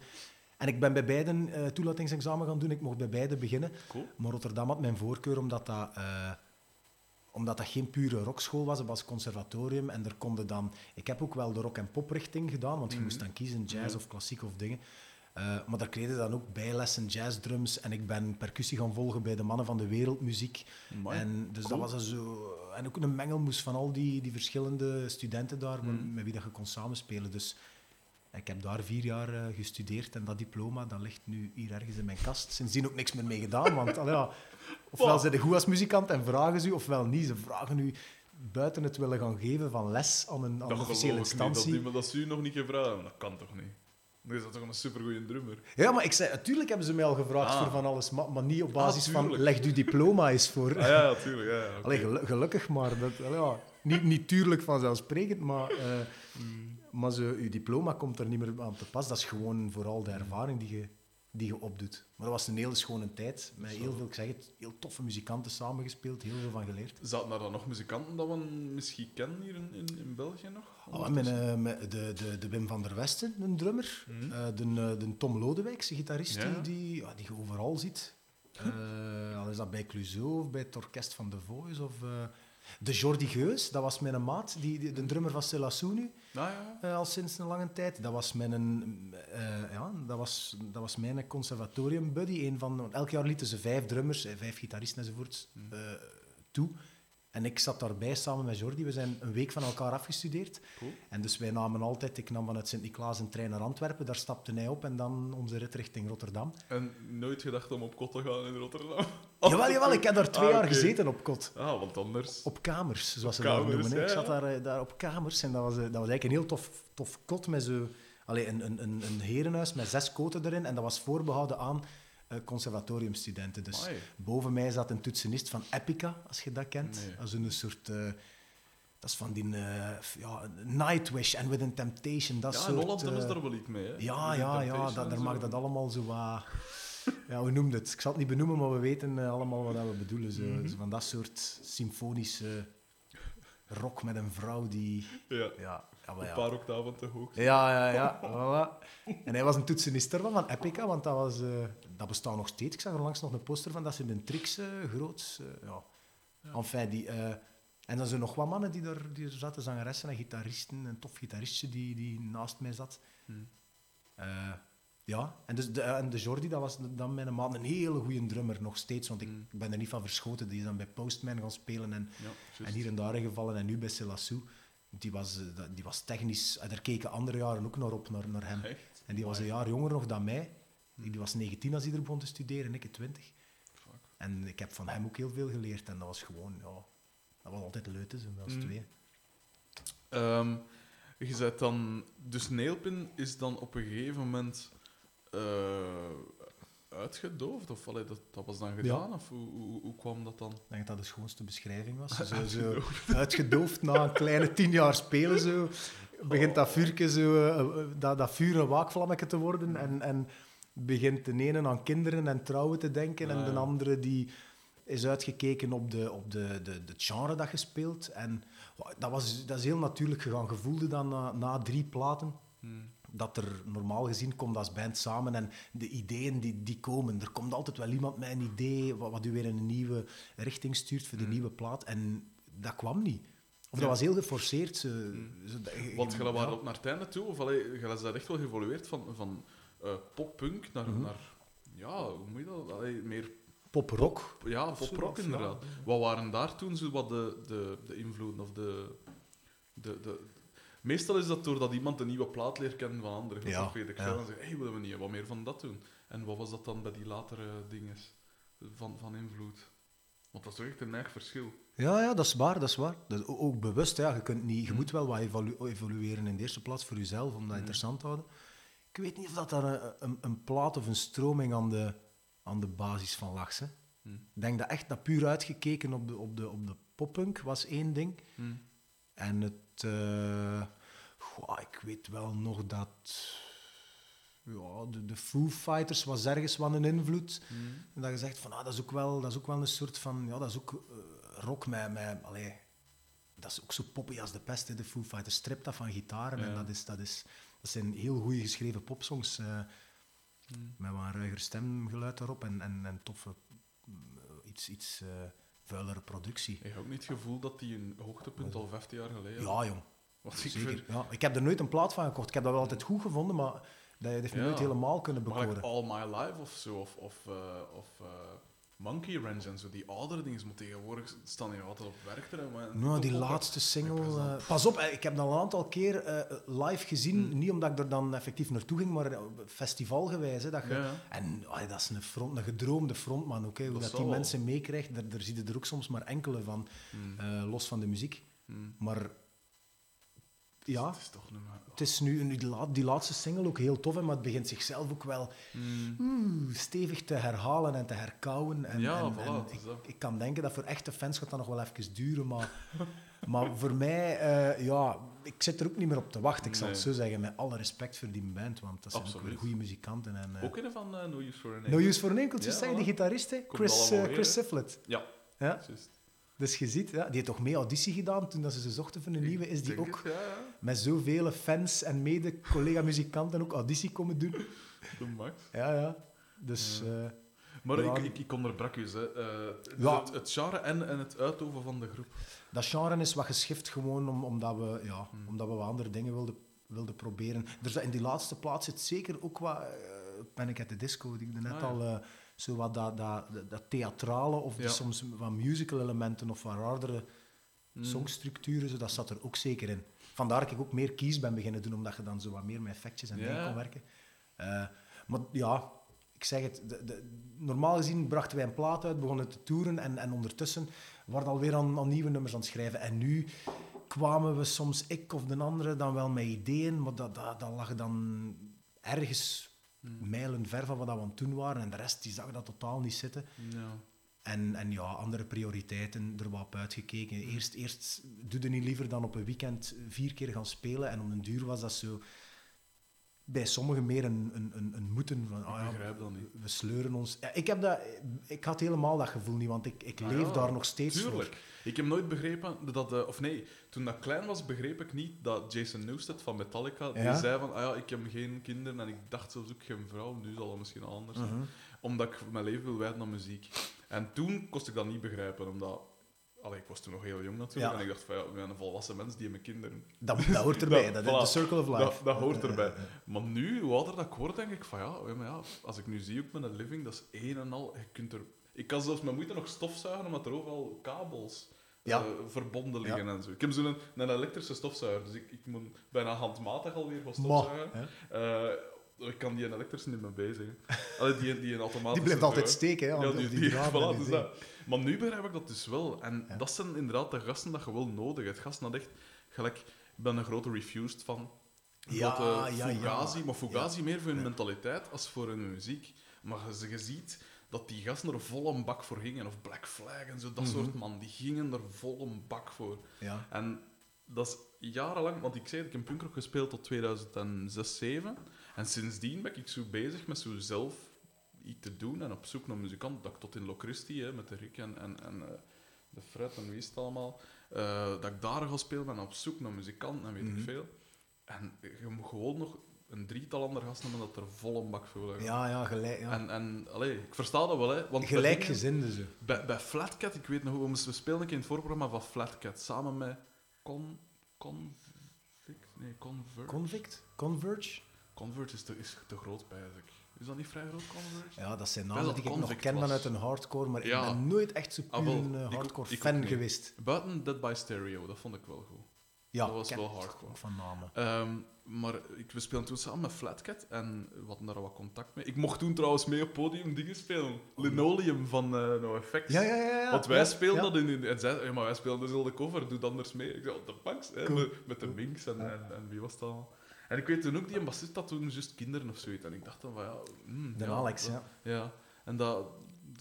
En ik ben bij beiden eh toelatingsexamen gaan doen. Ik mocht bij beide beginnen. Cool. Maar Rotterdam had mijn voorkeur omdat dat, eh, omdat dat geen pure rockschool was. Het was conservatorium. En er konden dan... Ik heb ook wel de rock- en poprichting gedaan, want je Mhm. moest dan kiezen, jazz Ja. of klassiek of dingen. Eh, maar daar kreeg je dan ook bijlessen, jazzdrums. En ik ben percussie gaan volgen bij de mannen van de wereldmuziek. Amai. En dus Cool. dat was zo... En ook een mengelmoes van al die, die verschillende studenten daar, Mhm. met wie dat je kon samenspelen. Dus ik heb daar vier jaar eh, gestudeerd en dat diploma dat ligt nu hier ergens in mijn kast. Sindsdien ook niks meer mee gedaan, want allee, ja, ofwel Wow. zijn ze goed als muzikant en vragen ze u, ofwel niet. Ze vragen u buiten het willen gaan geven van les aan een, aan een officiële niet, instantie. dat, die, dat ze u nog niet gevraagd. Dat kan toch niet? Dan is dat toch een supergoeie drummer? Ja, maar ik zei, natuurlijk hebben ze mij al gevraagd Ah. voor van alles, maar, maar niet op basis van leg uw diploma eens voor. Ah ja, natuurlijk. Ja, ja, oké. Allee, gelu- gelukkig maar. Dat, ja, niet, niet tuurlijk vanzelfsprekend, maar, eh, Mm. maar zo, je diploma komt er niet meer aan te pas. Dat is gewoon vooral de ervaring die je, die je opdoet. Maar dat was een hele schone tijd. Met heel veel, ik zeg het, heel toffe muzikanten samengespeeld, heel veel van geleerd. Zaten er dan nog muzikanten dat we misschien kennen hier in, in, in België nog? Oh, met, eh, met de, de, de Wim van der Westen, een drummer. Mhm. Eh, de, eh, de Tom Lodewijks, gitarist Ja. die, die, ja, die je overal ziet. Eh, al is dat bij Clouseau of bij het orkest van The Voice. Of, eh, de Jordi Geus, dat was mijn maat, die, die, de drummer van Selassou nu, Ah ja. eh, al sinds een lange tijd. Dat was mijn, eh, ja, dat was, dat was mijn conservatorium buddy. Een van, elk jaar lieten ze vijf drummers, eh, vijf gitaristen enzovoort, eh, toe. En ik zat daarbij samen met Jordi. We zijn een week van elkaar afgestudeerd. Cool. En dus wij namen altijd, ik nam vanuit Sint-Niklaas een trein naar Antwerpen, daar stapte hij op en dan onze rit richting Rotterdam. En nooit gedacht om op kot te gaan in Rotterdam? Jawel, jawel, ik heb daar twee Ah, jaar gezeten op kot. Ah, want anders... Op kamers, zoals Op ze dat kamers, noemen. hè. ja, Ik zat daar, eh, daar op kamers en dat was, eh, dat was eigenlijk een heel tof, tof kot met zo... Allee, een, een, een, een herenhuis met zes koten erin en dat was voorbehouden aan conservatoriumstudenten. Dus Amai. boven mij zat een toetsenist van Epica, als je dat kent. Nee. Is een soort... eh, dat is van die eh, ja, Nightwish en Within Temptation. Dat Ja, in soort, Holland hebben ze eh, daar wel iets mee, hè? Ja, ja, ja. Dat, daar mag dat allemaal zo wat... Ja, hoe noemt het? Ik zal het niet benoemen, maar we weten eh, allemaal wat we bedoelen. Zo, Mhm. zo van dat soort symfonische rock met een vrouw die... Ja, Ja, ja, maar een paar octaven te hoog. Ja, ja, ja. Voilà. En hij was een toetsenist ervan, van Epica, want dat, was, eh, dat bestaat nog steeds. Ik zag er langs nog een poster van, dat ze een Trix eh groots... eh, ja. Enfin, die... en dan zijn er nog wat mannen die er, die er zaten, zangeressen en gitaristen. Een tof gitaristje die, die naast mij zat. Hmm. Ja, en, dus de, en de Jordi, dat was dan mijn maat, een hele goede drummer nog steeds, want ik Mm. ben er niet van verschoten. Die is dan bij Postman gaan spelen en, Ja, en hier en daar ingevallen en nu bij Selassou. Die was, eh, die was technisch, en daar keken andere jaren ook naar op, naar, naar hem. Echt? En die was een jaar jonger nog dan mij. Die die was 19 als hij er begon te studeren en ik 20. Fuck. En ik heb van hem ook heel veel geleerd en dat was gewoon, ja, dat was altijd leuk, dus was Mm. twee. Ehm, je zei dan... Dus Neelpin is dan op een gegeven moment eh, uitgedoofd? Of allee, dat, dat was dan gedaan? Of hoe, hoe, hoe kwam dat dan? Ik denk dat dat de schoonste beschrijving was. Zo, zo uitgedoofd na een kleine tien jaar spelen. Zo, begint dat vuurke zo, eh, eh, dat, dat vuur een waakvlammetje te worden. En, en begint de ene aan kinderen en trouwen te denken. Ah, en de ja. andere die is uitgekeken op, de, op de, de, de genre dat je speelt. En dat, was, dat is heel natuurlijk gegaan. Je voelde dan na, na drie platen Hmm. Dat er normaal gezien komt als band samen en de ideeën die, die komen. Er komt altijd wel iemand met een idee wat, wat u weer in een nieuwe richting stuurt voor de Mm. nieuwe plaat. En dat kwam niet. Of dat was heel geforceerd. Zo dat- Want je waren op naar het einde toe, of allee, je is daar echt wel geëvolueerd van, van eh, poppunk naar, Mhm. naar... Ja, hoe moet je dat? Allee, meer Pop-rock. Ja, poprock ja. inderdaad. Wat waren daar toen zo wat de, de, de invloeden of de, de, de... Meestal is dat doordat iemand een nieuwe plaat leert kennen van anderen. Ja, Of weet ik ja. En zegt, hey, willen we niet wat meer van dat doen? En wat was dat dan bij die latere dingen van, van invloed? Want dat is toch echt een erg verschil. Ja, ja, dat is waar, dat is waar. Dat ook bewust, ja. Je, kunt niet, je moet wel wat evolu- evolueren in de eerste plaats voor jezelf, om dat interessant te houden. Ik weet niet of dat daar een, een, een plaat of een stroming aan de, aan de basis van lag. Hè. Hm. Ik denk dat echt dat puur uitgekeken op de, op de, op de poppunk was één ding. En het... eh, goh, ik weet wel nog dat... Ja, de, de Foo Fighters was ergens wel een invloed. Hm. En dat je zegt van, ah, dat, is ook wel, dat is ook wel een soort van... Ja, dat is ook eh, rock met... met allee, dat is ook zo poppy als de pest, hè, de Foo Fighters. Stript dat van gitaren. En dat, is, dat, is, dat zijn heel goede geschreven popsongs. eh, Met wat een ruiger stemgeluid erop. En, en, en toffe, mm, iets, iets eh, vuilere productie. Ik heb ook niet het gevoel dat die een hoogtepunt al 15 jaar geleden Ja, jong. Want ik Zeker. vind, Ja, ik heb er nooit een plaat van gekocht. Ik heb dat wel altijd goed gevonden, maar dat heeft me Ja. nooit helemaal kunnen maar like bekoren. All My Life of zo, of, of, eh, of eh, Monkey Ranch en zo, die oudere dingen, maar tegenwoordig staan die altijd op werk. Maar Nou, die laatste single. Eh, pas op, eh, ik heb dat al een aantal keer eh, live gezien. Hmm. Niet omdat ik er dan effectief naartoe ging, maar festivalgewijs. Hè, dat je, Ja. En dat is een, front, een gedroomde frontman ook. Hè, hoe Dat die wel. mensen meekrijgt, daar, daar zie je er ook soms maar enkele van. Hmm. los van de muziek. Hmm. Maar ja, Het is toch het is nu die, la- die laatste single ook heel tof, hè, maar het begint zichzelf ook wel Hmm. stevig te herhalen en te herkauwen. En, Ja, en, voilà, ik, kan denken dat voor echte fans gaat dat nog wel even duren, maar, maar voor mij, eh, ja, ik zit er ook niet meer op te wachten. Ik zal het zo zeggen, met alle respect voor die band, want dat zijn ook weer goede muzikanten. En, eh, Ook een van eh, No Use for a Name. no use for a name, kun je Ja, voilà. die gitarist, hè? Komt Chris, Chris? Siflet. Ja, Ja. Dus je ziet, ja, die heeft toch mee auditie gedaan toen dat ze ze zochten voor een nieuwe, is die ook het, ja, ja. met zoveel fans en mede-collega-muzikanten ook auditie komen doen. De max. Ja, ja. Dus... eh, Maar ik, ik, ik onderbrak u, hè. Eh, dus Ja. het, het genre en, en het uitoven van de groep. Dat genre is wat geschift gewoon om, omdat, we, ja, Hmm. omdat we wat andere dingen wilden, wilden proberen. Dus in die laatste plaats zit zeker ook wat eh, Panic at the Disco, die ik net Ah, al... zo wat dat, dat, dat, theatrale of Ja. soms wat musical elementen of wat raardere Hmm. songstructuren, zo, dat zat er ook zeker in. Vandaar dat ik ook meer kies ben beginnen doen, omdat je dan zo wat meer met effectjes en Ja. dingen kon werken. Eh, maar ja, ik zeg het, de, de- normaal gezien brachten wij een plaat uit, begonnen te toeren en, en ondertussen waren we alweer aan, aan nieuwe nummers aan het schrijven. En nu kwamen we soms, ik of de andere, dan wel met ideeën, maar dat, dat, dat lag dan ergens mijlen ver van wat we aan het doen waren. En de rest die zag dat totaal niet zitten. Ja. En, en ja, andere prioriteiten er wat op uitgekeken. Eerst, eerst doe je niet liever dan op een weekend vier keer gaan spelen. En om een duur was dat zo bij sommigen meer een, een, een, een moeten. Van, ah Ik ja, begrijp dat niet. we sleuren ons. Ja, ik, heb dat, ik had helemaal dat gevoel niet, want ik, ik Ah, leef ja, daar nog steeds Tuurlijk. Ik heb nooit begrepen dat... eh, of nee, toen dat klein was, begreep ik niet dat Jason Newsted van Metallica... Die zei van, ah ja, ik heb geen kinderen en ik dacht zelfs ook geen vrouw. Nu zal het misschien anders voor. zijn. Mhm. Omdat ik mijn leven wil wijden aan muziek. En toen kost ik dat niet begrijpen, omdat... Allee, ik was toen nog heel jong natuurlijk. Ja. En ik dacht van, ja, ik ben een volwassen mens die mijn kinderen... dat, dat hoort erbij, dat is voilà. de circle of life. Dat, dat hoort erbij. Maar nu, hoe ouder dat ik word, denk ik van ja, maar ja, als ik nu zie met een living, dat is één en al. Je kunt er, ik kan zelfs met moeite nog stofzuigen, omdat er overal kabels Ja. eh, verbonden liggen en zo. Ik heb zo'n een, een elektrische stofzuiger, dus ik, ik moet bijna handmatig alweer gaan Maar, stofzuigen. Eh, ik kan die elektrische niet meer bezig. Allee, die, die een automatische Die blijft altijd steken, hè, Ja, die, die, die, voilà, die dus dingen. dat. Maar nu begrijp ik dat dus wel. En Ja. dat zijn inderdaad de gasten dat je wel nodig hebt. Gasten dat echt... Gelijk, ik ben een grote Refused van. Ja, grote ja, ja. Fugazi. Maar Fugazi meer voor hun mentaliteit als voor hun muziek. Maar je, je ziet dat die gasten er vol een bak voor gingen. Of Black Flag en zo, dat Mhm. soort man. Die gingen er vol een bak voor. Ja. En dat is jarenlang, want ik zei, ik heb punkrock gespeeld tot 2006, 2007. En sindsdien ben ik zo bezig met zo zelf iets te doen en op zoek naar muzikanten. Dat ik tot in Locristi, hè, met de Rick en, en, en eh, de Fred en wie is het allemaal, eh, dat ik daar ga spelen ben op zoek naar muzikanten en weet Mhm. ik veel. En je moet gewoon nog een drietal andere gasten hebben dat er vol een bak liggen. Ja, ja, gelijk. Ja. En, en allee, ik versta dat wel, hè. Want Gelijkgezinden ze. bij, bij Flatcat, ik weet nog hoe we moesten we spelen een keer in het voorprogramma van Flatcat samen met Con, Convict, nee Convert. Convict? Converge? Convert is te, is te groot bij ik. Is dat niet vrij groot? Ja, dat zijn namen die ik nog ken was. vanuit een hardcore, maar Ja. ik ben nooit echt zo Ah, een eh, hardcore ik fan geweest. Buiten Dead by Stereo, dat vond ik wel goed. Ja, dat was ken- wel hardcore. van namen. Ehm, maar ik, we speelden toen samen met Flatcat en we hadden daar wat contact mee. Ik mocht toen trouwens mee op podium dingen spelen. Linoleum van eh No Effects. Ja, ja, ja. ja. Want wij Ja, speelden ja. dat in, in- en zij ja, maar wij spelen dezelfde cover, doe dan anders mee. Ik zei, op de banks, hè, met, met de Minx en, en, en wie was dat allemaal. En ik weet toen ook, die bassist had toen juist kinderen of zoiets. En ik dacht dan van, ja... hmm, De ja, Alex, dat- ja. Ja, en dat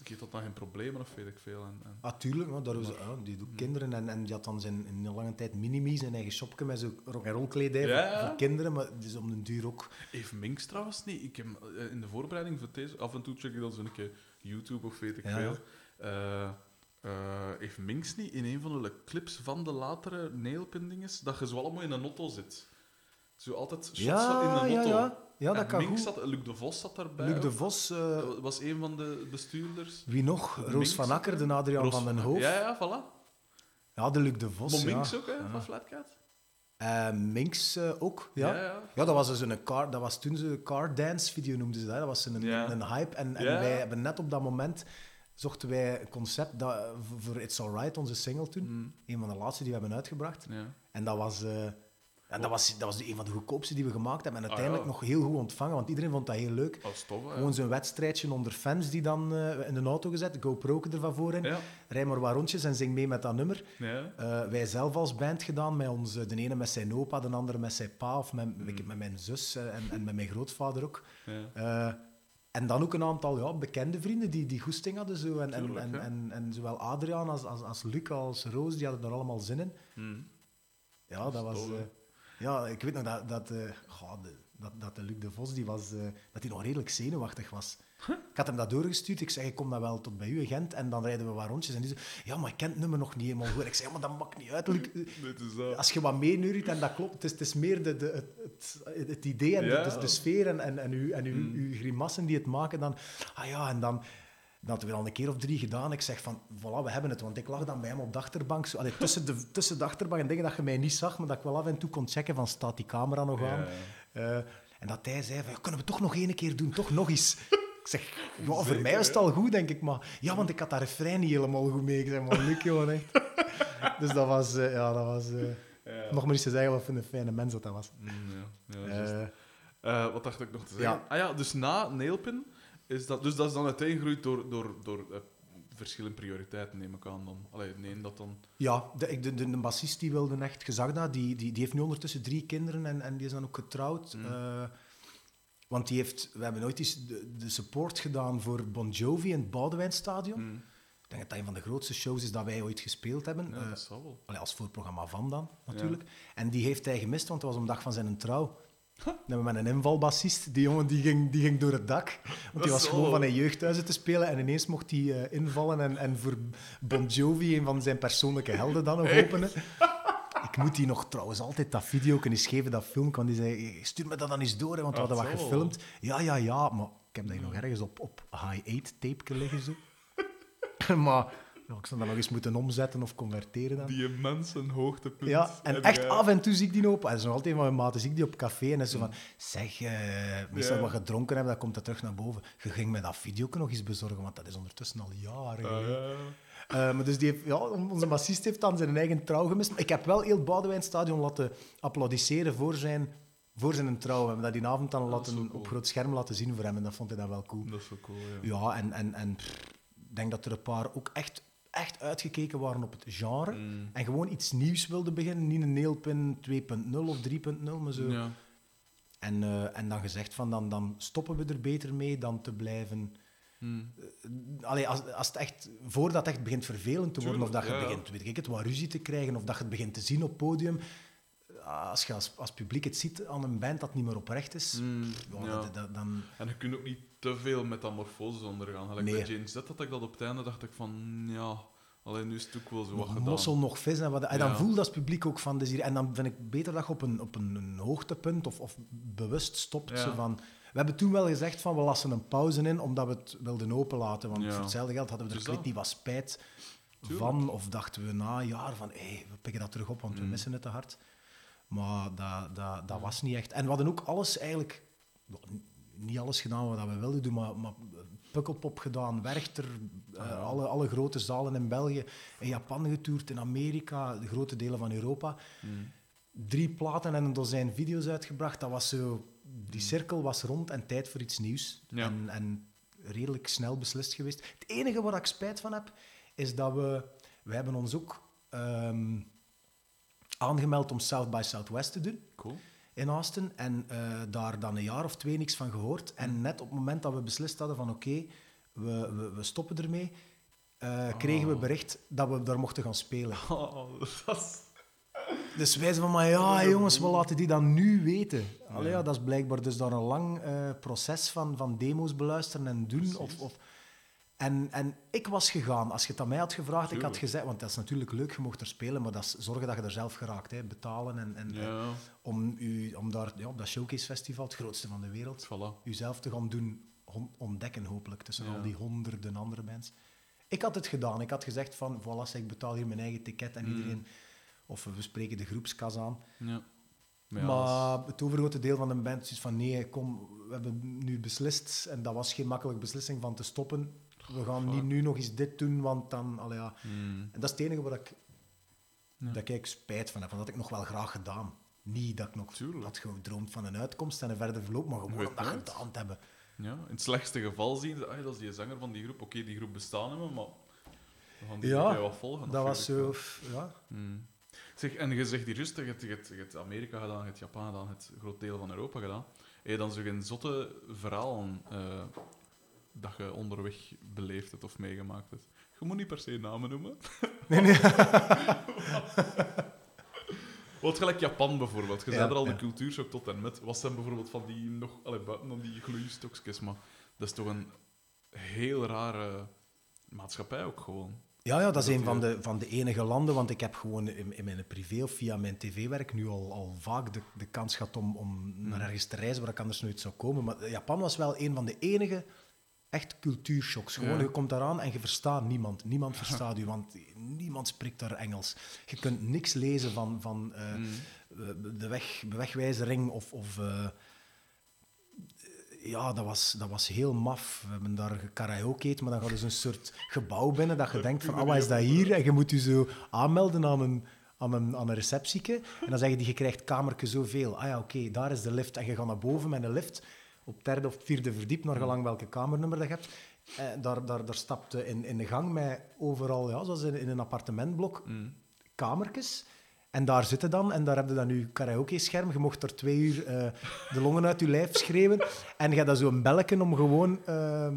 geeft dat dan geen problemen of weet ik veel. En, en, Ah, tuurlijk, daar ja, die doet kinderen en, en die had dan zijn, in een lange tijd Minimi, zijn eigen shopje met zo'n rock-and-roll kledij voor, Ja, ja. voor kinderen, maar het is om den duur ook... Heeft Minx trouwens niet? Ik heb eh, in de voorbereiding voor deze, af en toe check ik dan zo'n keer YouTube of weet ik veel. Eh, heeft Minx niet in een van de clips van de latere nailpindinges dat je zo allemaal in een auto zit? Zo altijd shots Ja, in een ja, auto. ja. Ja, dat En kan goed. Zat, Luc de Vos zat daarbij. Luc de. Vos, eh, was een van de bestuurders. wie nog? De Roos van Akker, de Adriaan Roos van den Akker. Hoof. Ja, ja, voilà. Ja, de Luc de Vos, Maar ja. Minx ook, hè, Ja. van Flatcat. Eh, Minx eh, ook, ja. Ja, ja. ja. dat was dus een car, dat was toen ze een car dance video noemden ze dat. Dat was een, Ja. een hype. En, en Ja. wij hebben net op dat moment zochten wij een concept dat, voor- It's Alright, onze single toen. Mm, Een van de laatste die we hebben uitgebracht. ja. En dat was, eh, en dat was, dat was een van de goedkoopste die we gemaakt hebben. En uiteindelijk Ah, ja. nog heel goed ontvangen, want iedereen vond dat heel leuk. Dat tof. Gewoon zo'n wedstrijdje onder fans die dan eh, in een auto gezet, GoPro ervan voor in. Ja, Rij maar wat rondjes en zing mee met dat nummer. ja. Eh, wij zelf als band gedaan, met ons, eh, de ene met zijn opa, de andere met zijn pa, of met, ik- met mijn zus en, en met mijn grootvader ook. ja. En dan ook een aantal ja, bekende vrienden die, die goesting hadden. Zo. En, en, Tuurlijk, en, en, en zowel Adriaan als, als, als Luc als Roos, die hadden er allemaal zin in. Mm. Ja, dat was... tof, ja, ik weet nog dat, dat, eh, goh, de, dat, dat de Luc de Vos, die was, eh, dat hij nog redelijk zenuwachtig was. Ik had hem dat doorgestuurd. Ik zei, ik kom dan wel tot bij u in Gent. En dan rijden we wat rondjes. En die zei, ja, maar ik ken het nummer nog niet helemaal goed. Ik zei, ja, maar dat maakt niet uit, Luc. Als je wat meeneurt, en dat klopt, het is, het is meer de, de, het, het, idee en de- de, de sfeer en, en, en, uw, en uw, Mm. uw grimassen die het maken, dan... Ah ja, en dan... Dat we al een keer of drie gedaan. Ik zeg van, voilà, we hebben het. Want ik lag dan bij hem op de achterbank. Zo, allee, tussen, de, tussen de achterbank en dingen dat je mij niet zag, maar dat ik wel af en toe kon checken van, staat die camera nog aan? Eh, en dat hij zei van, ja, kunnen we toch nog één keer doen? Toch nog eens? Ik zeg, ja, voor Zeker, mij is het al goed, denk ik. Maar ja, want ik had dat refrein niet helemaal goed mee. Ik zeg, maar Luc, jongen, echt. Dus dat was... eh, ja, dat was... eh, Ja. nog maar eens te zeggen wat voor een fijne mens dat, dat was. Mm, ja. Ja, wat dacht ik nog te zeggen? Ah ja, dus na Nailpin is dat, dus dat is dan uiteengegroeid door, door, door eh, verschillende prioriteiten, neem ik aan dan. Allee, nee, dat dan. ja, de, de, de, de bassist die wilde echt gezag dat. Die, die, die heeft nu ondertussen drie kinderen en, en die is dan ook getrouwd. Mm. Eh, want die heeft, we hebben nooit eens de, de support gedaan voor Bon Jovi in het Boudewijnstadion. Mm. Ik denk dat dat een van de grootste shows is dat wij ooit gespeeld hebben. Ja, Eh, dat zal wel. Allee, als voorprogramma van dan, natuurlijk. En die heeft hij gemist, want het was op dag van zijn trouw. Dan hebben we met een invalbassist. Die jongen die ging, die ging door het dak. Want die was Zo. gewoon van een jeugdhuizen te spelen. En ineens mocht hij eh, invallen en, en voor Bon Jovi, een van zijn persoonlijke helden, dan nog openen. Ik moet die nog trouwens altijd dat video eens geven, dat film. Want die zei, stuur me dat dan eens door, hè, want we hadden wat gefilmd. Ja, ja, ja, maar ik heb dat hier nog ergens op, op high-8 tape liggen. Zo. maar ja, ik zou dat nog eens moeten omzetten of converteren dan. Die mensen hoogtepunt. Ja, en echt jij- af en toe zie ik die op. En is nog altijd van mijn maten, zie ik die op café en is zo van, zeg, eh meestal Ja. wat gedronken hebben, dan komt dat terug naar boven. Je ging mij dat video nog eens bezorgen, want dat is ondertussen al jaren. Eh, maar dus die heeft, ja, onze bassist heeft dan zijn eigen trouw gemist. Maar ik heb wel heel Boudewijnstadion laten applaudisseren voor zijn, voor zijn trouw. We hebben dat die avond dan laten, cool. op groot scherm laten zien voor hem en dat vond hij dan wel cool. Dat is wel cool, ja. Ja, en, en, en ik denk dat er een paar ook echt, echt uitgekeken waren op het genre. Mm. En gewoon iets nieuws wilden beginnen. Niet een Nailpin 2.0 of 3.0, maar zo. Ja. En, eh, en dan gezegd van, dan, dan stoppen we er beter mee dan te blijven... Mm. Allee, als, als het echt, voordat het echt begint vervelend te worden, Tuurlijk, of dat je ja. begint, weet ik het, wat ruzie te krijgen, of dat je het begint te zien op podium, als je als, als publiek het ziet aan een band dat niet meer oprecht is, Mm, ja, ja. dat- dat- dan... En je kunt ook niet te veel metamorfoses ondergaan. Gelijk Nee. bij James Z had ik dat op het einde, dacht ik van, ja, alleen nu is het ook wel zo wat gedaan. mossel, nog vis. En, wat, en dan Ja. voelt dat publiek ook van... Dus hier, en dan vind ik beter dat je op een, op een, een hoogtepunt of, of bewust stopt. Ja. Zo van, we hebben toen wel gezegd van we lassen een pauze in, omdat we het wilden openlaten. Want Ja. voor hetzelfde geld hadden we er Dus ik weet dat. niet wat spijt Tuurlijk. van. Of dachten we na een jaar van hey, we pikken dat terug op, want we Mm. missen het te hard. Maar dat, dat, dat was niet echt. En we hadden ook alles eigenlijk... Niet alles gedaan wat we wilden doen, maar, maar Pukkelpop gedaan, Werchter, eh, alle, alle grote zalen in België, in Japan getoerd, in Amerika, de grote delen van Europa. Mm. drie platen en een dozijn video's uitgebracht. Dat was zo, die cirkel was rond en tijd voor iets nieuws. Ja. En, en redelijk snel beslist geweest. Het enige waar ik spijt van heb, is dat we... We hebben ons ook ehm, aangemeld om South by Southwest te doen Cool. in Austin. En eh, daar dan een jaar of twee niks van gehoord. En net op het moment dat we beslist hadden van oké, we, we, we stoppen ermee, eh, kregen we bericht dat we daar mochten gaan spelen. Oh, dat is... Dus wij zeiden van, maar ja jongens, we laten die dan nu weten. Allee, ja, dat is blijkbaar dus daar een lang eh, proces van, van demo's beluisteren en doen. Of, of, en, en ik was gegaan. Als je het aan mij had gevraagd, ik had gezegd, want dat is natuurlijk leuk, je mocht er spelen, maar dat is zorgen dat je er zelf geraakt. Hè. Betalen en, en Ja, om, u, om daar ja, op dat Showcase Festival, het grootste van de wereld, voilà. uzelf te gaan doen ontdekken, hopelijk, tussen Ja. al die honderden andere bands. Ik had het gedaan. Ik had gezegd van, voilà, ik betaal hier mijn eigen ticket Mm. en iedereen... Of we spreken de groepskas aan. Ja. Maar ja, maar het overgrote deel van de band is van, nee, kom, we hebben nu beslist. En dat was geen makkelijke beslissing van te stoppen. We gaan niet nu nog eens dit doen, want dan... Allee, ja. mm, En dat is het enige waar ik, Ja. dat ik spijt van heb. Want dat had ik nog wel graag gedaan. Niet dat ik nog Tuurlijk. had gedroomd van een uitkomst en een verder verloop, maar gewoon weet dat gedaan te hebben. ja. In het slechtste geval zien ze, ah, dat is die zanger van die groep. Oké, die groep bestaan hebben, maar we gaan die Ja, wat volgen. Dat was zo... Ja. Mm. Zeg, en je zegt hier juist, je hebt, je, hebt, je hebt Amerika gedaan, je hebt Japan gedaan, je hebt een groot deel van Europa gedaan. Heb je dan zo geen zotte verhalen eh, dat je onderweg beleefd hebt of meegemaakt hebt? Je moet niet per se namen noemen. Nee, nee. Wat gelijk Japan bijvoorbeeld. Je Ja, zei er al ja. de cultuurshock tot en met. Wat zijn bijvoorbeeld van die nog, allee, buiten dan die gloeistokjes, maar dat is toch een heel rare maatschappij ook gewoon. Ja, ja, dat is een van de, van de enige landen, want ik heb gewoon in, in mijn privé of via mijn tv-werk nu al, al vaak de, de kans gehad om, om naar ergens te reizen waar ik anders nooit zou komen. Maar Japan was wel een van de enige echt cultuurshocks. Gewoon, Ja. je komt daaraan en je verstaat niemand. Niemand verstaat u, want niemand spreekt daar Engels. Je kunt niks lezen van, van eh, de weg, wegwijzering of... of eh, ja, dat was, dat was heel maf. We hebben daar karaoke, maar dan gaat dus een soort gebouw binnen dat je denkt van, ah, wat is dat hier? En je moet je zo aanmelden aan een, aan een, aan een receptieke. En dan zeggen die, je krijgt kamertje zoveel. Ah ja, oké, daar is de lift. En je gaat naar boven met een lift op derde of vierde verdiep, naar gelang welke kamernummer dat je hebt. Eh, daar, daar, daar stapt je in, in de gang met overal, ja, zoals in, in een appartementblok, kamertjes. En daar zitten dan, en daar heb je dan je karaoke-scherm. Je mocht er twee uur eh, de longen uit je lijf schreeuwen. En je hebt dan zo'n belletje om gewoon eh,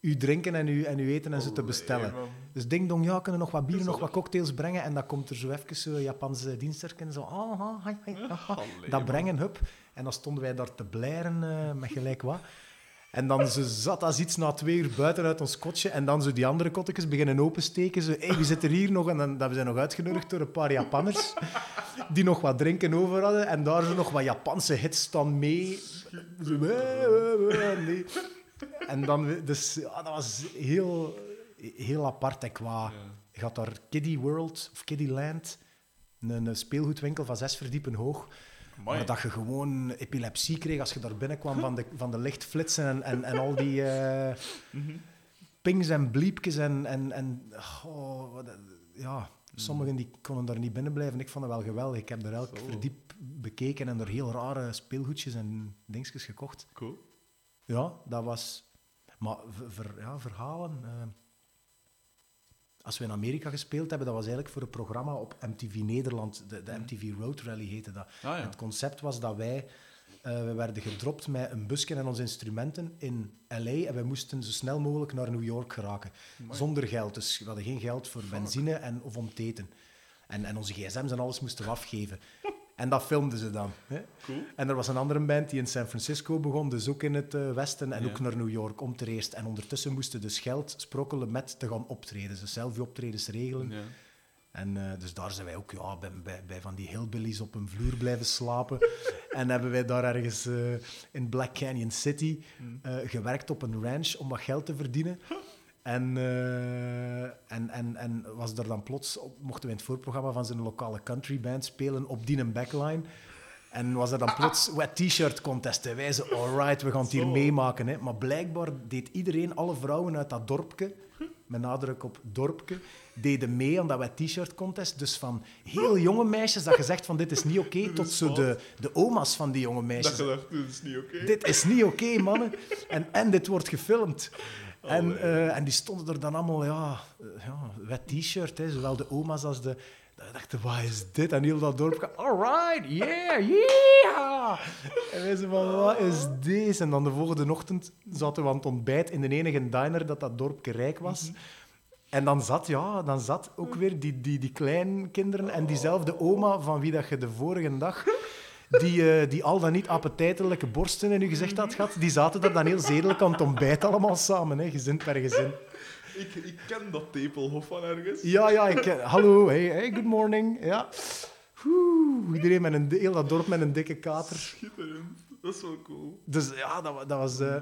je drinken en je, en uw eten en zo te bestellen. Dus ding dong, ja, kunnen nog wat bier, nog wat cocktails brengen. En dan komt er zo even zo'n Japanse diensterken. Zo, ah, ah, hi, hi, ah, dat brengen, hup. En dan stonden wij daar te blaren eh, met gelijk wat. En dan zo zat als iets na twee uur buiten uit ons kotje. En dan zo die andere kottekes beginnen opensteken. Zo, hey, wie zit er hier nog? En dan dat we zijn nog uitgenodigd door een paar Japanners. Die nog wat drinken over hadden. En daar zo nog wat Japanse hits dan mee. Zo, nee. En dan, dus ja, dat was heel, heel apart. En qua, je had daar Kiddie World of Kiddie Land. Een, een speelgoedwinkel van zes verdiepen hoog. Amai. Maar dat je gewoon epilepsie kreeg als je daar binnenkwam van de, van de lichtflitsen en, en, en al die eh, pings en bliepjes. En, en, en oh, wat- ja, sommigen die konden daar niet binnen blijven. Ik vond het wel geweldig. Ik heb er elk Zo. verdiep bekeken en er heel rare speelgoedjes en dingetjes gekocht. Cool. Ja, dat was... Maar ver- ver- ja, verhalen... eh, als we in Amerika gespeeld hebben, dat was eigenlijk voor een programma op MTV Nederland. De, de MTV Road Rally heette dat. Ah, ja. Het concept was dat wij... eh, we werden gedropt met een busje en onze instrumenten in L.A. En wij moesten zo snel mogelijk naar New York geraken. Zonder geld. Dus we hadden geen geld voor benzine en, of om te eten. En, en onze gsm's en alles moesten we afgeven. En dat filmden ze dan. Hè? Cool. En er was een andere band die in San Francisco begon, dus ook in het eh, westen en Ja. ook naar New York om te reest. En ondertussen moesten dus geld sprokkelen met te gaan optreden. Dus selfie-optredens regelen. Ja. En eh, dus daar zijn wij ook ja, bij, bij, bij van die hillbillies op een vloer blijven slapen. en hebben wij daar ergens eh, in Black Canyon City eh, gewerkt op een ranch om wat geld te verdienen. En, eh, en, en, en was er dan plots, mochten we in het voorprogramma van zijn lokale country band spelen op die een backline. En was er dan plots wet t-shirt contest. En wij zo, alright, we gaan het hier meemaken. Hè. Maar blijkbaar deed iedereen, alle vrouwen uit dat dorpje, met nadruk op dorpke, deden mee aan dat wij t-shirt contest. Dus van heel jonge meisjes dat gezegd van dit is niet oké, tot zo de, de oma's van die jonge Dat meisjes. je dacht, dit is niet oké. Dit is niet oké, mannen. En, en dit wordt gefilmd. En, Allee. eh, en die stonden er dan allemaal, ja, eh, ja wet t-shirt, zowel de oma's als de... Ik dacht, wat is dit? En heel dat dorp, alright, yeah, yeah. En wij zo van, wat is deze? En dan de volgende ochtend zaten we aan het ontbijt in de enige diner dat dat dorpje rijk was. En dan zat, ja, dan zat ook weer die, die, die kleinkinderen en diezelfde oma van wie dat je de vorige dag die, eh, die al dan niet appetijtelijke borsten in je gezicht had gehad, die zaten er dan heel zedelijk aan het ontbijt allemaal samen, hè, gezin per gezin. Ik, ik ken dat tepelhof van ergens. Ja, ja, ik, eh, hallo, hey, hey, good morning. Ja. Oeh, iedereen met een, heel dat dorp met een dikke kater. Schitterend. Dat is wel cool. Dus ja, dat, wa- dat was... eh,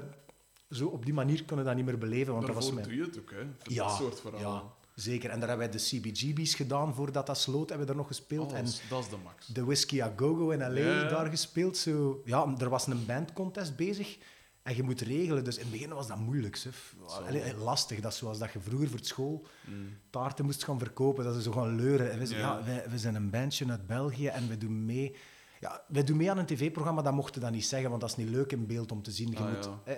zo op die manier kon je dat niet meer beleven, want dat was mijn... doe je het ook, hè. Voor Ja, dat soort verhalen. ja, zeker. En daar hebben wij de CBGB's gedaan voordat dat sloot, hebben we er nog gespeeld. Oh, en dat, is, de max. de Whiskey A Go Go in L.A. Daar gespeeld. Zo. Ja, er was een bandcontest bezig en je moet regelen. Dus in het begin was dat moeilijk. Allee, lastig. Dat zoals dat je vroeger voor school Mm. taarten moest gaan verkopen. Dat ze zo gaan leuren. En we zeiden, Ja. ja, wij, we zijn een bandje uit België en we doen mee... Ja, wij doen mee aan een tv-programma, dat mochten dat niet zeggen, want dat is niet leuk in beeld om te zien. Je Ah, moet... ja. Eh,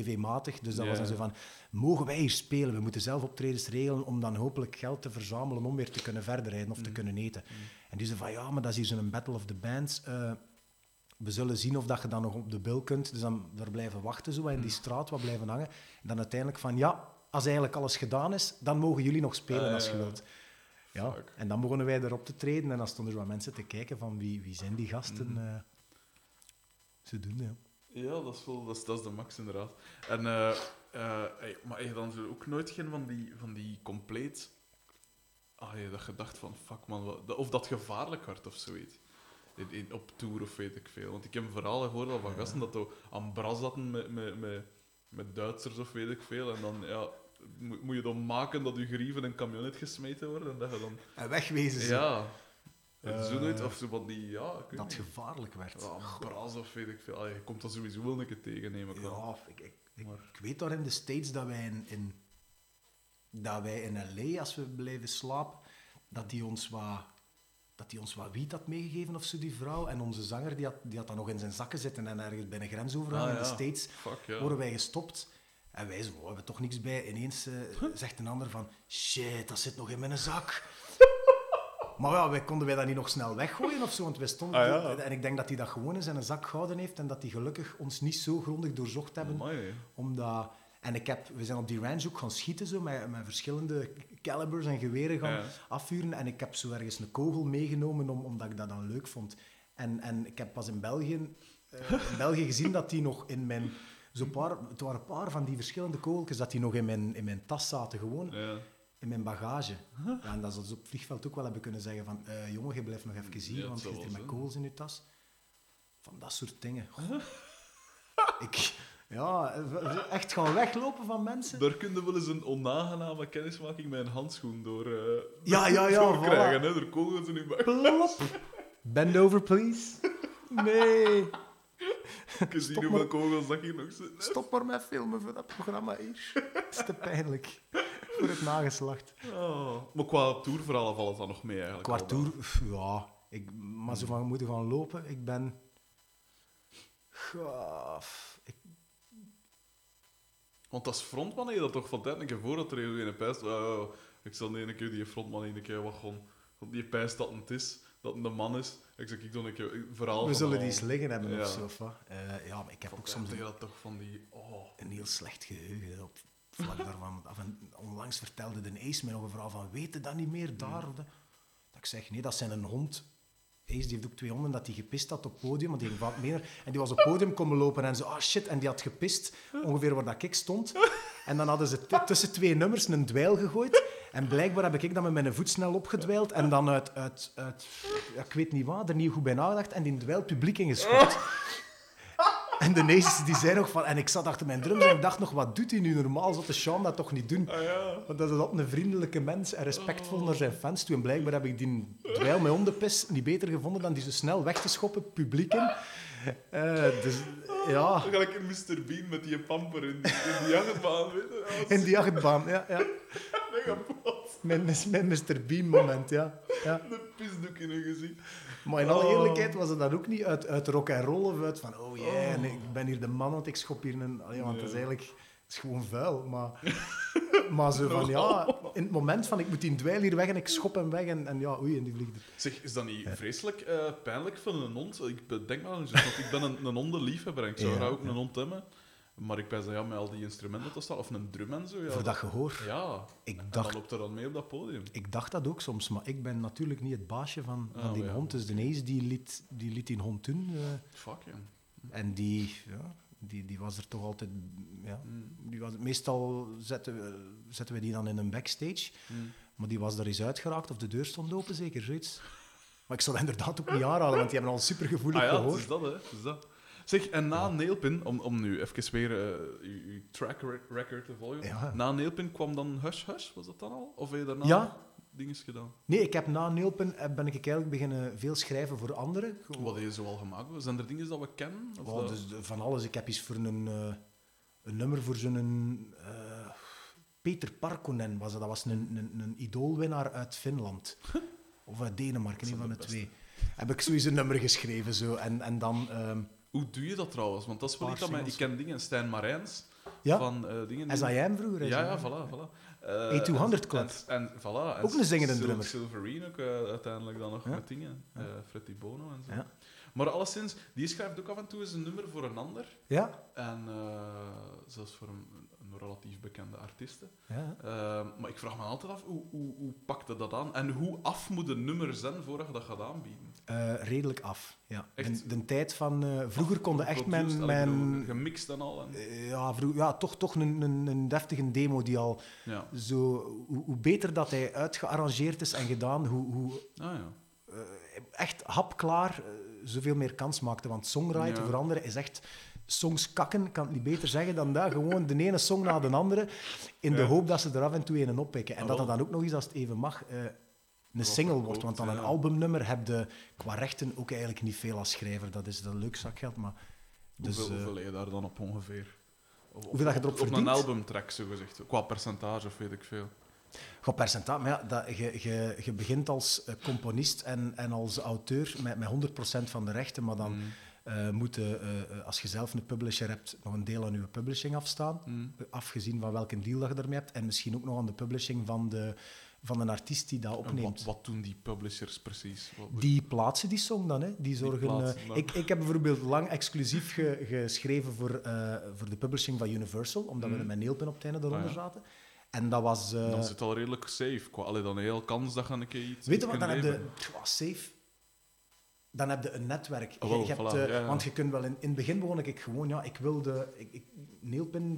TV-matig, dus dat Ja. was dan zo van, mogen wij hier spelen? We moeten zelf optredens regelen om dan hopelijk geld te verzamelen om weer te kunnen verder rijden of Mm. te kunnen eten. En die zei van, ja, maar dat is hier zo'n Battle of the Bands. eh, we zullen zien of dat je dan nog op de bil kunt. Dus dan daar blijven wachten, zo, in Mm. die straat, wat blijven hangen. En dan uiteindelijk van, ja, als eigenlijk alles gedaan is, dan mogen jullie nog spelen Ah, als je wilt. Ja, Fuck. en dan begonnen wij erop te treden en dan stonden er wat mensen te kijken van, wie, wie zijn die gasten? Eh. ze doen, ja. Ja, dat is, wel, dat, is, dat is de max, inderdaad. En, eh, eh, hey, maar heb je dan zo ook nooit geen van die, van die compleet... Ah, je dat je dacht van, fuck man, wat- of dat gevaarlijk werd of zoiets. In, in, op tour of weet ik veel. Want ik heb verhalen gehoord al van gasten dat er aan bras zaten met, met, met, met Duitsers of weet ik veel. En dan, ja, moet, je dan maken dat je grieven in een camionet gesmeten worden en dat je dan... En wegwezen ze. Ja. Zo Eh, nooit, of zo van die, ja, ik Dat niet. gevaarlijk werd. Ja, bras of weet ik veel. Allee, je komt dat sowieso wel een keer tegen, neem ik. Ja, ik, ik, ik, Maar- ik weet daar in de States dat wij in, in, dat wij in L.A., als we blijven slapen, dat die ons wat, dat die ons wat wiet had meegegeven of zo, die vrouw. En onze zanger die had, die had dat nog in zijn zakken zitten en ergens bij een grensovergang Ah, in de ja. States Fuck, ja. worden wij gestopt. En wij zo, "Oh, we hebben toch niks bij. Ineens eh, zegt een ander van, shit, dat zit nog in mijn zak. Maar ja, wij konden wij dat niet nog snel weggooien of zo, want wij stonden... Ah, ja. En ik denk dat hij dat gewoon in zijn zak gehouden heeft en dat hij gelukkig ons niet zo grondig doorzocht hebben Amai. omdat, en ik heb, we zijn op die range ook gaan schieten, zo, met, met verschillende calibers en geweren gaan Ja. afvuren. En ik heb zo ergens een kogel meegenomen, om, omdat ik dat dan leuk vond. En, en ik heb pas in België, eh, in België gezien dat die nog in mijn... Zo paar, het waren een paar van die verschillende kogeltjes dat die nog in mijn, in mijn tas zaten, gewoon Ja. In mijn bagage. Ja, en dat ze dus op het vliegveld ook wel hebben kunnen zeggen van eh, jongen, je blijft nog even hier, Ja, want je zit hier met kogels in je tas. Van dat soort dingen. Ik, ja, echt gaan weglopen van mensen. Daar kun je wel eens een onaangename kennismaking met een handschoen door, eh Ja, ja, ja, voilà. krijgen. Hè? Door kogels in je. Plop. Bend over, please. Nee. Je ziet Stop hoeveel kogels dat hier nog zitten. Stop maar met filmen voor dat programma hier. Het is te pijnlijk. Voor het nageslacht. Oh. Maar qua tourverhalen valt het dan nog mee eigenlijk. Kwartoer, pff, ja. Ik, maar zo van moeten gaan lopen, ik ben... Gaaf. Ik, Want als frontman heb je dat toch van tijd een keer voor dat er een in pijst. Oh, ik zal niet een keer die frontman een keer wat gewoon. Want die pijst dat het is, dat het een man is. Ik zeg, ik doe een keer een verhaal we zullen die eens liggen hebben Ja. of zo. Eh, ja, maar ik heb Van ook soms een, dat toch van die. Oh. een heel slecht geheugen. Op vlak daarvan. Af en, onlangs vertelde de Ace mij nog een verhaal van, weet je dat niet meer, daar? dat? Dat ik zeg, nee, dat zijn een hond. Ace die heeft ook twee honden, dat die gepist had op het podium, want die ging wat meer. En die was op het podium komen lopen en zo, ah shit, en die had gepist, ongeveer waar dat ik stond. En dan hadden ze tussen twee nummers een dweil gegooid. En blijkbaar heb ik dan met mijn voet snel opgedwijld en dan uit, uit, uit ja, ik weet niet wat, er niet goed bij nagedacht en die dweil publiek ingeschopt. En de Ace, die zei nog van... En ik zat achter mijn drums en ik dacht nog, wat doet hij nu normaal? Zou de Sean dat toch niet doen? Ah ja. Want dat is altijd een vriendelijke mens en respectvol naar zijn fans toe. En blijkbaar heb ik die dweil met hondenpis niet beter gevonden dan die zo snel weg te schoppen, publiek in. Eh, dus ja, in Mr. Bean met die pamper in die, in die jachtbaan. in die achtbaan. Ja, ja. mega plat. Mijn, mijn Mr. Bean moment, ja. ja. Een pisdoek in hun gezicht. Maar in alle Oh. eerlijkheid was het dan ook niet uit, uit rock en roll of uit van oh yeah, nee, ik ben hier de man, want ik schop hier een... Allee, want het is eigenlijk het is gewoon vuil. Maar, maar zo van ja, in het moment van ik moet die dweil hier weg en ik schop hem weg en, en ja, oei, en die vliegt. Zeg, is dat niet vreselijk eh, pijnlijk voor een hond? Ik bedenk maar eens, want ik ben een, een hondenliefhebber en ik zou Ja, graag ook ja. een hond hebben. Maar ik ben ja, met al die instrumenten te staan, of een drum en zo. Ja, Voor dat gehoor. Ja, Ik en dacht dan loopt er dan mee op dat podium. Ik dacht dat ook soms, maar ik ben natuurlijk niet het baasje van, van Oh, die ja. hond. Dus de Ace die liet, die liet die hond doen. eh, Fuck, ja. en die, ja, die, die was er toch altijd... Ja, Mm. die was, meestal zetten we, zetten we die dan in een backstage. Mm. Maar die was er eens uitgeraakt of de deur stond open, zeker zoiets. Maar ik dat inderdaad ook niet aanraden, want die hebben al supergevoelig Ah ja, gehoor. het is dat, hè. Is dat. Zeg, en na Nailpin, om, om nu even weer eh, uw, uw track re- record te volgen. Ja. Na Nailpin kwam dan Hush Hush, was dat dan al? Of heb je daarna Ja. dingen gedaan? Nee, ik heb na Neelpen eh, ben ik eigenlijk beginnen veel schrijven voor anderen. Wat heb je zo al gemaakt? Zijn er dingen dat we kennen? Of dat- dus de- van alles. Ik heb eens voor een, eh, een nummer voor zo'n... eh, Peter Parkonen was dat. Dat was een, een, een idoolwinnaar uit Finland. Of uit Denemarken, een zijn van de de twee. Heb ik sowieso een nummer geschreven. Zo. En, en dan... ehm, Hoe doe je dat trouwens? Want dat is wel iets dat mij... Ik ken dingen, Stijn Marijns, ja, van eh dingen... S.I.M. vroeger. Ja, ja, voilà, voilà. Eh, A200 en- Club. En, en, voilà. En Ook een zingende Sil- drummer. Silverine ook eh, uiteindelijk dan nog Ja. met dingen. eh Freddy Bono en zo. Ja. Maar alleszins, die schrijft ook af en toe eens een nummer voor een ander. Ja, En eh, zelfs voor een relatief bekende artieste. ja. Eh, maar ik vraag me altijd af, hoe, hoe, hoe pakte dat aan? En hoe af moet een nummer zijn voordat je dat gaat aanbieden? Eh, redelijk af. Ja. Echt? De, de tijd van... eh, vroeger konden echt mijn... mijn Gemixt en al. En, eh, ja, vroeg, ja, toch, toch een, een, een deftige demo die al ja. zo... Hoe, hoe beter dat hij uitgearrangeerd is en gedaan, hoe, hoe Ah ja. echt hapklaar zoveel meer kans maakte. Want songwriten Ja. voor anderen is echt... Songs kakken, ik kan het niet beter zeggen dan dat. Gewoon de ene song na de andere, in de hoop dat ze er af en toe een oppikken. En Ah, dat wel. dan ook nog eens, als het even mag, eh, een single wordt. Want dan een albumnummer heb je qua rechten ook eigenlijk niet veel als schrijver. Dat is dat leuk zakgeld, maar... Dus, hoeveel, hoeveel heb je daar dan op ongeveer? Of, Hoeveel dat je erop Op een verdient? albumtrack, zo gezegd. Qua percentage of weet ik veel. Qua percentage, maar ja, dat, je, je, je begint als eh, componist en, en als auteur met, met 100% van de rechten, maar dan Mm. Eh moet je, eh, eh, als je zelf een publisher hebt, nog een deel aan je publishing afstaan, Mm. afgezien van welke deal dat je ermee hebt, en misschien ook nog aan de publishing van, de, van een artiest die dat opneemt. wat, wat doen die publishers precies? Wat- Die plaatsen die song dan, hè? die zorgen. ik, ik heb bijvoorbeeld lang exclusief ge- geschreven voor, voor de publishing van Universal, omdat we Mhm. met Neelpin op het einde eronder Ah, ja. zaten. En dat was. Dan zit het al redelijk safe. Qua, allee, dan een heel kans dat je een keer iets Weet je wat, dan heb je safe. Dan heb je een netwerk. Je- voilà, eh, ja. Want je kunt wel in, in het begin begon ik gewoon, ja, ik wilde. Ik,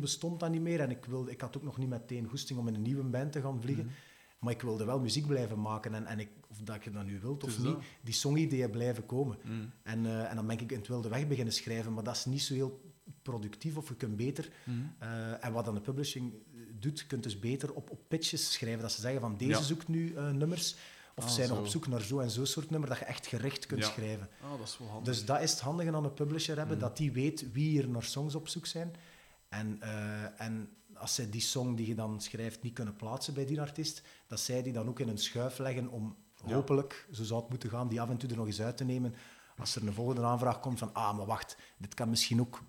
bestond dan niet meer en ik, wilde, ik had ook nog niet meteen goesting om in een nieuwe band te gaan vliegen. Mhm. Maar ik wilde wel muziek blijven maken en, en ik, of dat je dat nu wilt of niet, die songideeën blijven komen. Mm. En, eh, en dan ben ik in het wilde weg beginnen schrijven, maar dat is niet zo heel productief of je kunt beter. Mm. eh, en wat dan de publishing doet, je kunt dus beter op, op pitches schrijven. Dat ze zeggen van deze Ja. zoekt nu nummers. Of Ah, zijn nog op zoek naar zo en zo soort nummer, dat je echt gericht kunt Ja. schrijven. Ah, dat is wel handig. Dus dat is het handige aan een publisher hebben, Mm. dat die weet wie hier naar songs op zoek zijn. En, eh, en als zij die song die je dan schrijft niet kunnen plaatsen bij die artiest, dat zij die dan ook in een schuif leggen om Ja. hopelijk, zo zou het moeten gaan, die af en toe er nog eens uit te nemen. Als er een volgende aanvraag komt van, ah, maar wacht, dit kan misschien ook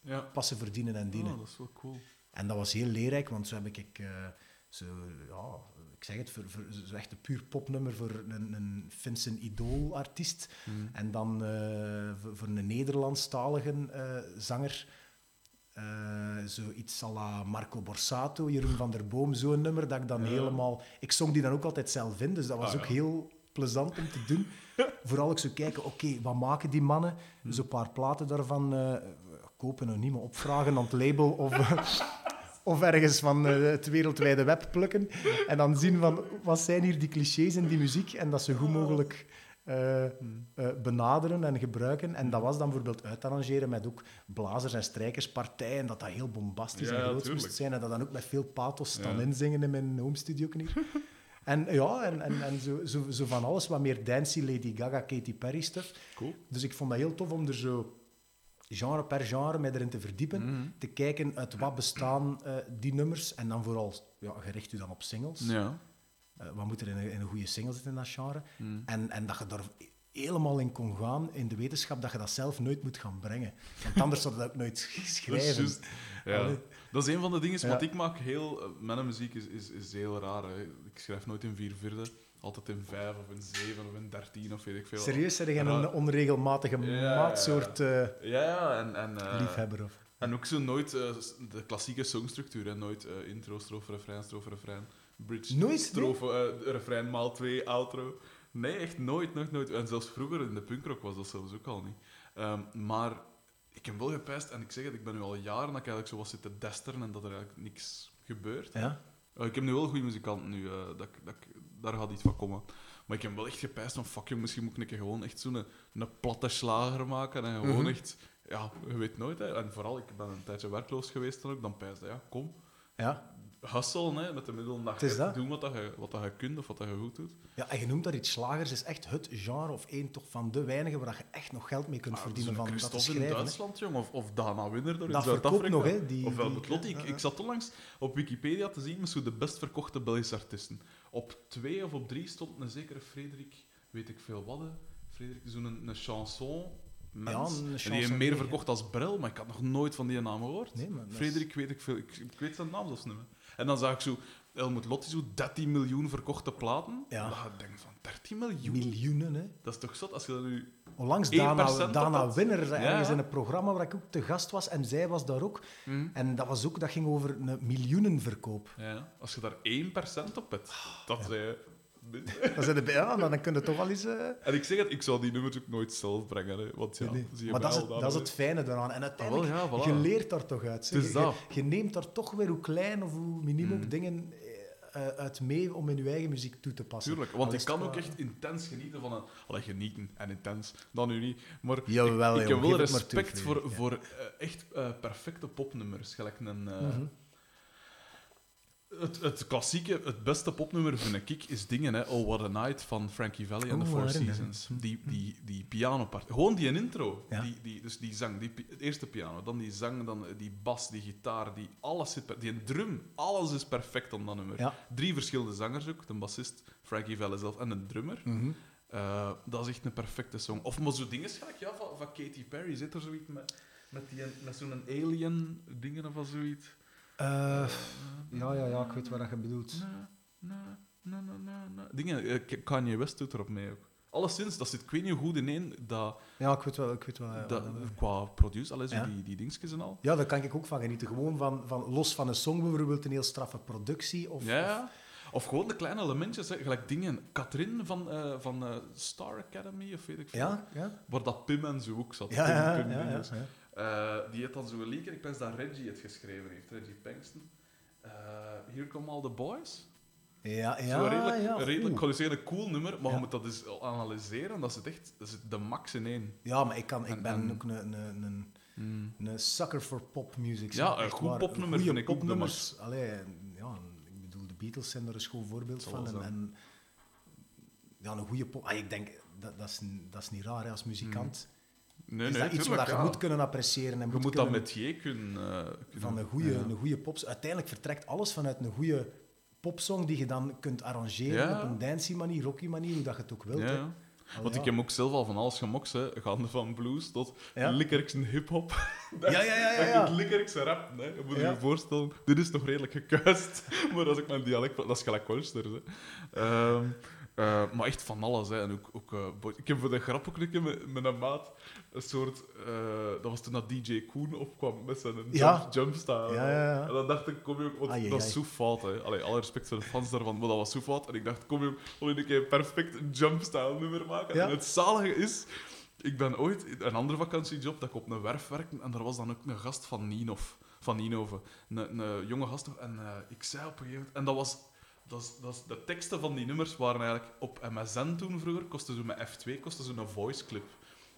ja. passen, verdienen en dienen. Ah, dat is wel cool. En dat was heel leerrijk, want zo heb ik eh, zo, ja, ik zeg het, voor, echt een puur popnummer voor een, een Finse idool-artiest. Mm. En dan eh, voor, voor een Nederlandstalige eh, zanger, eh, zoiets à la Marco Borsato, Jeroen van der Boom, zo'n nummer, dat ik dan Ja. helemaal... Ik zong die dan ook altijd zelf in, dus dat was Ah, ook heel plezant om te doen. Vooral ook zo kijken, oké, wat maken die mannen? Hmm. Zo'n paar platen daarvan kopen en niet meer opvragen aan het label of... Of ergens van eh, het wereldwijde web plukken. En dan zien van, wat zijn hier die clichés in die muziek? En dat zo goed mogelijk eh, eh, benaderen en gebruiken. En dat was dan bijvoorbeeld uitarrangeren met ook blazers- en strijkerspartijen, dat dat heel bombastisch Ja, en groot moest zijn. En dat dan ook met veel pathos staan Ja. inzingen in mijn home studio hier. En ja, en, en, en zo, zo, zo van alles, wat meer dancey, Lady Gaga, Katy Perry stuff. Cool. Dus ik vond dat heel tof om er zo genre per genre mij erin te verdiepen. Mhm. Te kijken uit wat bestaan eh, die nummers. En dan vooral, ja, gericht u dan op singles. Ja. Eh, wat moet er in een, in een goede single zitten in dat genre? Mhm. En, en dat je daar helemaal in kon gaan, in de wetenschap, dat je dat zelf nooit moet gaan brengen. Want anders zou je dat ook nooit Dat is schrijven. Ja. Allee. Dat is een van de dingen, Ja. wat ik maak heel... eh, Mijn muziek is, is, is heel raar. Hè. Ik schrijf nooit in vier vierde. Altijd in vijf of in zeven of in dertien of weet ik veel. Serieus, zeg je een onregelmatige Ja, ja. maatsoort eh, Ja, ja. En, en, eh, liefhebber? Of... En ook zo nooit eh, de klassieke songstructuur. Nooit intro, strofe, refrein, strofe, refrein. Bridge, Nooit, strofe, refrein maal twee, outro. Nee, echt nooit, nooit, nooit. En zelfs vroeger in de punkrock was dat zelfs ook al niet. Ehm, maar ik heb wel gepijst, en ik zeg het, ik ben nu al jaren dat ik eigenlijk zo was zitten desteren en dat er eigenlijk niks gebeurt. Ja? Ik heb nu wel goede muzikanten nu, dat, dat, daar gaat iets van komen. Maar ik heb wel echt gepijst van, fuck jong, misschien moet ik een keer gewoon echt zo'n een platte slager maken en gewoon Mhm. echt, ja, je weet nooit. Hè. En vooral, ik ben een tijdje werkloos geweest dan ook, dan pijsde, ja, kom, Ja. hustle, hè, met de middelen dat je doen wat, dat je, wat dat je kunt of wat dat je goed doet. ja, en je noemt dat iets slagers, is echt het genre of één toch van de weinigen waar je echt nog geld mee kunt Maar verdienen van dat te in schrijven. hè. Duitsland, jong, of, of Dana Winner door in Dat verkoopt Zuid-Afrika. nog, hè, die- of wel die- Ik, ik zat onlangs op Wikipedia te zien met zo de best verkochte Belgische artiesten. Op twee of op drie stond een zekere Frederik, weet ik veel wat. Frederik, zo'n een, een chanson. Mens. Ja, een en die heeft chansonnier, meer ja. verkocht als Brel, maar ik had nog nooit van die naam gehoord. Nee, maar dat is- Frederik weet ik veel, ik, ik weet zijn naam zelfs niet meer. En dan zag ik zo, Helmut Lotti, zo 13 miljoen verkochte platen. Ja. Dat je denkt van 13 miljoen? Miljoenen, hè. Dat is toch zot als je dat nu... Onlangs 1% Dana, Dana. Winner, Ja, ergens ja. in een programma waar ik ook te gast was, en zij was daar ook. Hm? En dat, was ook, dat ging over een miljoenenverkoop. Ja, als je daar 1% op hebt, dat zei Dan, zijn de, ja, dan kun je toch wel eens... eh, En ik zeg het, ik zou die nummers ook nooit zelf brengen, hè, want ja, nee. je Maar dat is, dat is het fijne daaraan. En uiteindelijk, Ah, wel, ja, voilà. je leert daar toch uit. zeg. Je-. Je, je neemt daar toch weer hoe klein of hoe miniem ook Mm. dingen eh, uit mee om in je eigen muziek toe te passen. Tuurlijk, want ik kan ook echt intens genieten van een... Allee, genieten en intens, dan nu niet. Maar Jawel, ik, heb wel toe, respect voor, ja. voor eh, echt eh, perfecte popnummers. Gelijk een... Mhm. Het, het klassieke, het beste popnummer vind ik, is dingen, hè. Oh, What a Night van Frankie Valli and the Oh, Four what a night. Seasons. Die, die, die pianopart. Gewoon die intro. Ja. Die, die, dus die zang, die, het eerste piano, dan die zang, dan die bas, die gitaar, die, alles zit... Die drum, alles is perfect op dat nummer. Ja. Drie verschillende zangers ook. De bassist, Frankie Valli zelf, en een drummer. Mhm. Eh, dat is echt een perfecte song. Of maar zo dingen, gelijk, ja, van, van Katy Perry. Zit er zoiets met, met, die, met zo'n alien dingen of zoiets? Eh, ja, ja, ja, ik weet wat je bedoelt. Dingen, eh, Kanye West doet erop mee ook. Alleszins, dat zit ik weet niet hoe goed in één, dat, Ja, ik weet wel. Ik weet wel wat dat, qua produce, alles Ja. die, die dingetjes en al. ja, daar kan ik ook van genieten. Gewoon van, van los van een song bijvoorbeeld een heel straffe productie. Of, Ja. Of gewoon de kleine elementjes, hè. gelijk dingen. Katrin van, eh, van eh, Star Academy, of weet ik veel. ja, ja. Waar dat Pim en zo ook zat. Ja, Pim, Pim ja, ja, Eh, die heeft dan zo'n liedje, ik pense dat Reggie het geschreven heeft, Reggie Pangston. Eh Here Come All The Boys. Ja, Zo ja, redelijk, ja. een redelijk, ik zeggen een cool nummer, maar Ja. je moet dat eens analyseren. Dat zit echt dat zit de max in één. Ja, maar ik, kan, ik En- ben en- ook een, een, een, een sucker voor popmuziek. Ja, een goed waar. popnummer Goeie vind ik ook de popnummers. Allee, ja, ik bedoel, de Beatles zijn er een schoon voorbeeld van. En, en ja, een goede pop... Ah, ik denk, dat, dat, is, dat is niet raar hè, als muzikant. Nee, is nee, dat iets tuurlijk, wat je ja. moet kunnen appreciëren. En Je moet moet dat met J kunnen... kunnen- van een goede, Ja. een goede pops. Uiteindelijk vertrekt alles vanuit een goede popsong die je dan kunt arrangeren Ja. op een dancey manier, rocky manier, hoe dat je het ook wilt. Hè. Al Want ik heb ook zelf al van alles gemokt, hè. gaande van blues tot Ja. hip-hop. Ja, ja, ja, ja, ja. ik likkerikse rap, hè. je moet je je voorstellen. Dit is nog redelijk gekuist, maar als ik mijn dialect... Dat is gelijk Holster, hè. Eh, maar echt van alles, hè. En ook, ook, eh, ik heb voor de grap ook een keer met, met een maat een soort... eh, dat was toen dat DJ Koen opkwam met zijn Ja. jumpstyle. Ja, ja. En dan dacht ik, kom je ook... Want Ai, ai, dat is ai. zo fout, hè. Allee, alle respect voor de fans daarvan, maar dat was zo fout. En ik dacht, kom je wil je een keer perfect een jumpstyle nummer maken? En het zalige is... Ik ben ooit een andere vakantiejob dat ik op een werf werkte en daar was dan ook een gast van Ninov, van Ninove, een, een jonge gast nog. En ik zei op een gegeven moment, en dat was dat is, dat is, de teksten van die nummers waren eigenlijk op MSN toen vroeger, kostte zo met F2, kostte zo een voice clip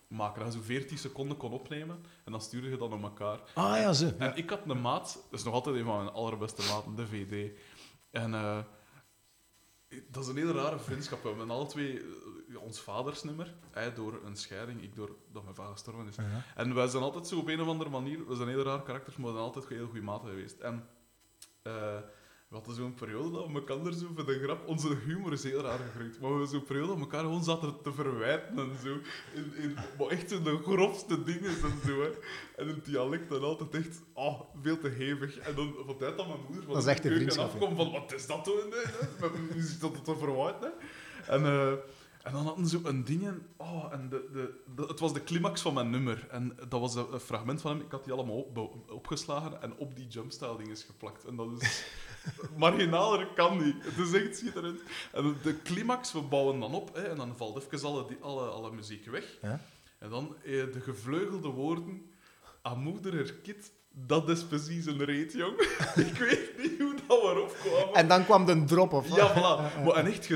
maken. Dat je zo 14 seconden kon opnemen en dan stuurde je dat naar elkaar. Ah ja, zo. En ik had een maat, dat is nog altijd een van mijn allerbeste maten, de VD. En eh, dat is een hele rare vriendschap. We hebben alle twee eh, ons vadersnummer, hij door een scheiding, ik door dat mijn vader gestorven is. Ja. En wij zijn altijd zo op een of andere manier, we zijn hele raar karakters, maar we zijn altijd heel goede maten geweest. En eh, we hadden zo'n periode dat we elkaar zo voor de grap, onze humor is heel raar gegroeid, maar we zo'n periode dat we elkaar gewoon zaten te verwijten en zo. In, in, maar echt zo de grofste dingen en zo. Hè. En een dialect dan altijd echt oh, veel te hevig. En dan van tijd dat mijn moeder van Dat is de echt keuken vriendschap, afkomt van wat is dat toen? Met muziek dat te verwijten. En, eh, en dan hadden ze een ding oh, en de, de, de- het was de climax van mijn nummer. En dat was een, een fragment van hem. Ik had die allemaal op, opgeslagen en op die jumpstyle dingen geplakt. En dat is... Marginaler kan niet. Het is echt schitterend. En de climax, we bouwen dan op hè, en dan valt even alle, die, alle, alle muziek weg. Ja. En dan eh, de gevleugelde woorden... Aan moeder haar kind, dat is precies een reet, jong. ik weet niet hoe dat waarop kwam. En dan kwam de drop, of? Ja, voilà. Maar, en echt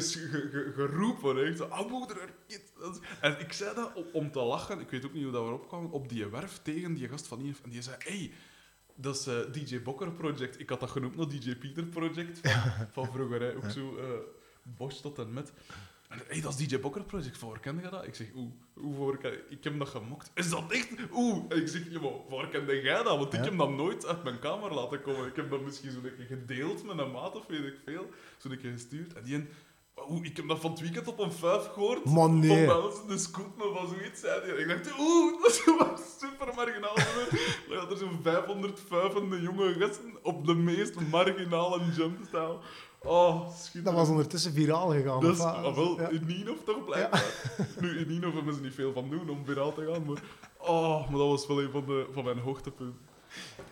geroepen. Echt. zo, Ah, is- En ik zei dat om, te lachen. Ik weet ook niet hoe dat we opkwam. Op die werf tegen die gast van hier. En die zei: Hey, dat is eh, DJ Bokker Project. Ik had dat genoemd naar DJ Pieter Project. Van, van vroeger. Hè. Ook zo uh, Bosch tot en met. En hey, dat is DJ Bokker Project. Voor ken je dat? Ik zeg: Oeh, hoe voor Ik heb dat gemokt. Is dat echt? Oeh. En ik zeg: Ja, maar voor kende jij dat? Want ik heb dat nooit uit mijn kamer laten komen. Ik heb dat misschien zo'n keer gedeeld met een maat of weet ik veel. Zo'n keer gestuurd. En die een, Oeh, ik heb dat van het weekend op een vijf gehoord. Man, nee. Van in de scoot, maar van zoiets zei hij. Ik dacht, oeh, dat is super marginaal. Dan had er zo'n 500 vuivende jonge gasten op de meest marginale jumpstyle. Oh. Dat was ondertussen viraal gegaan. Dat of is, ah, wel, Ja. in Ninov toch blijkbaar. Nu, in Ninov hebben ze niet veel van doen om viraal te gaan, maar... Oh, maar dat was wel een van, de, van mijn hoogtepunten.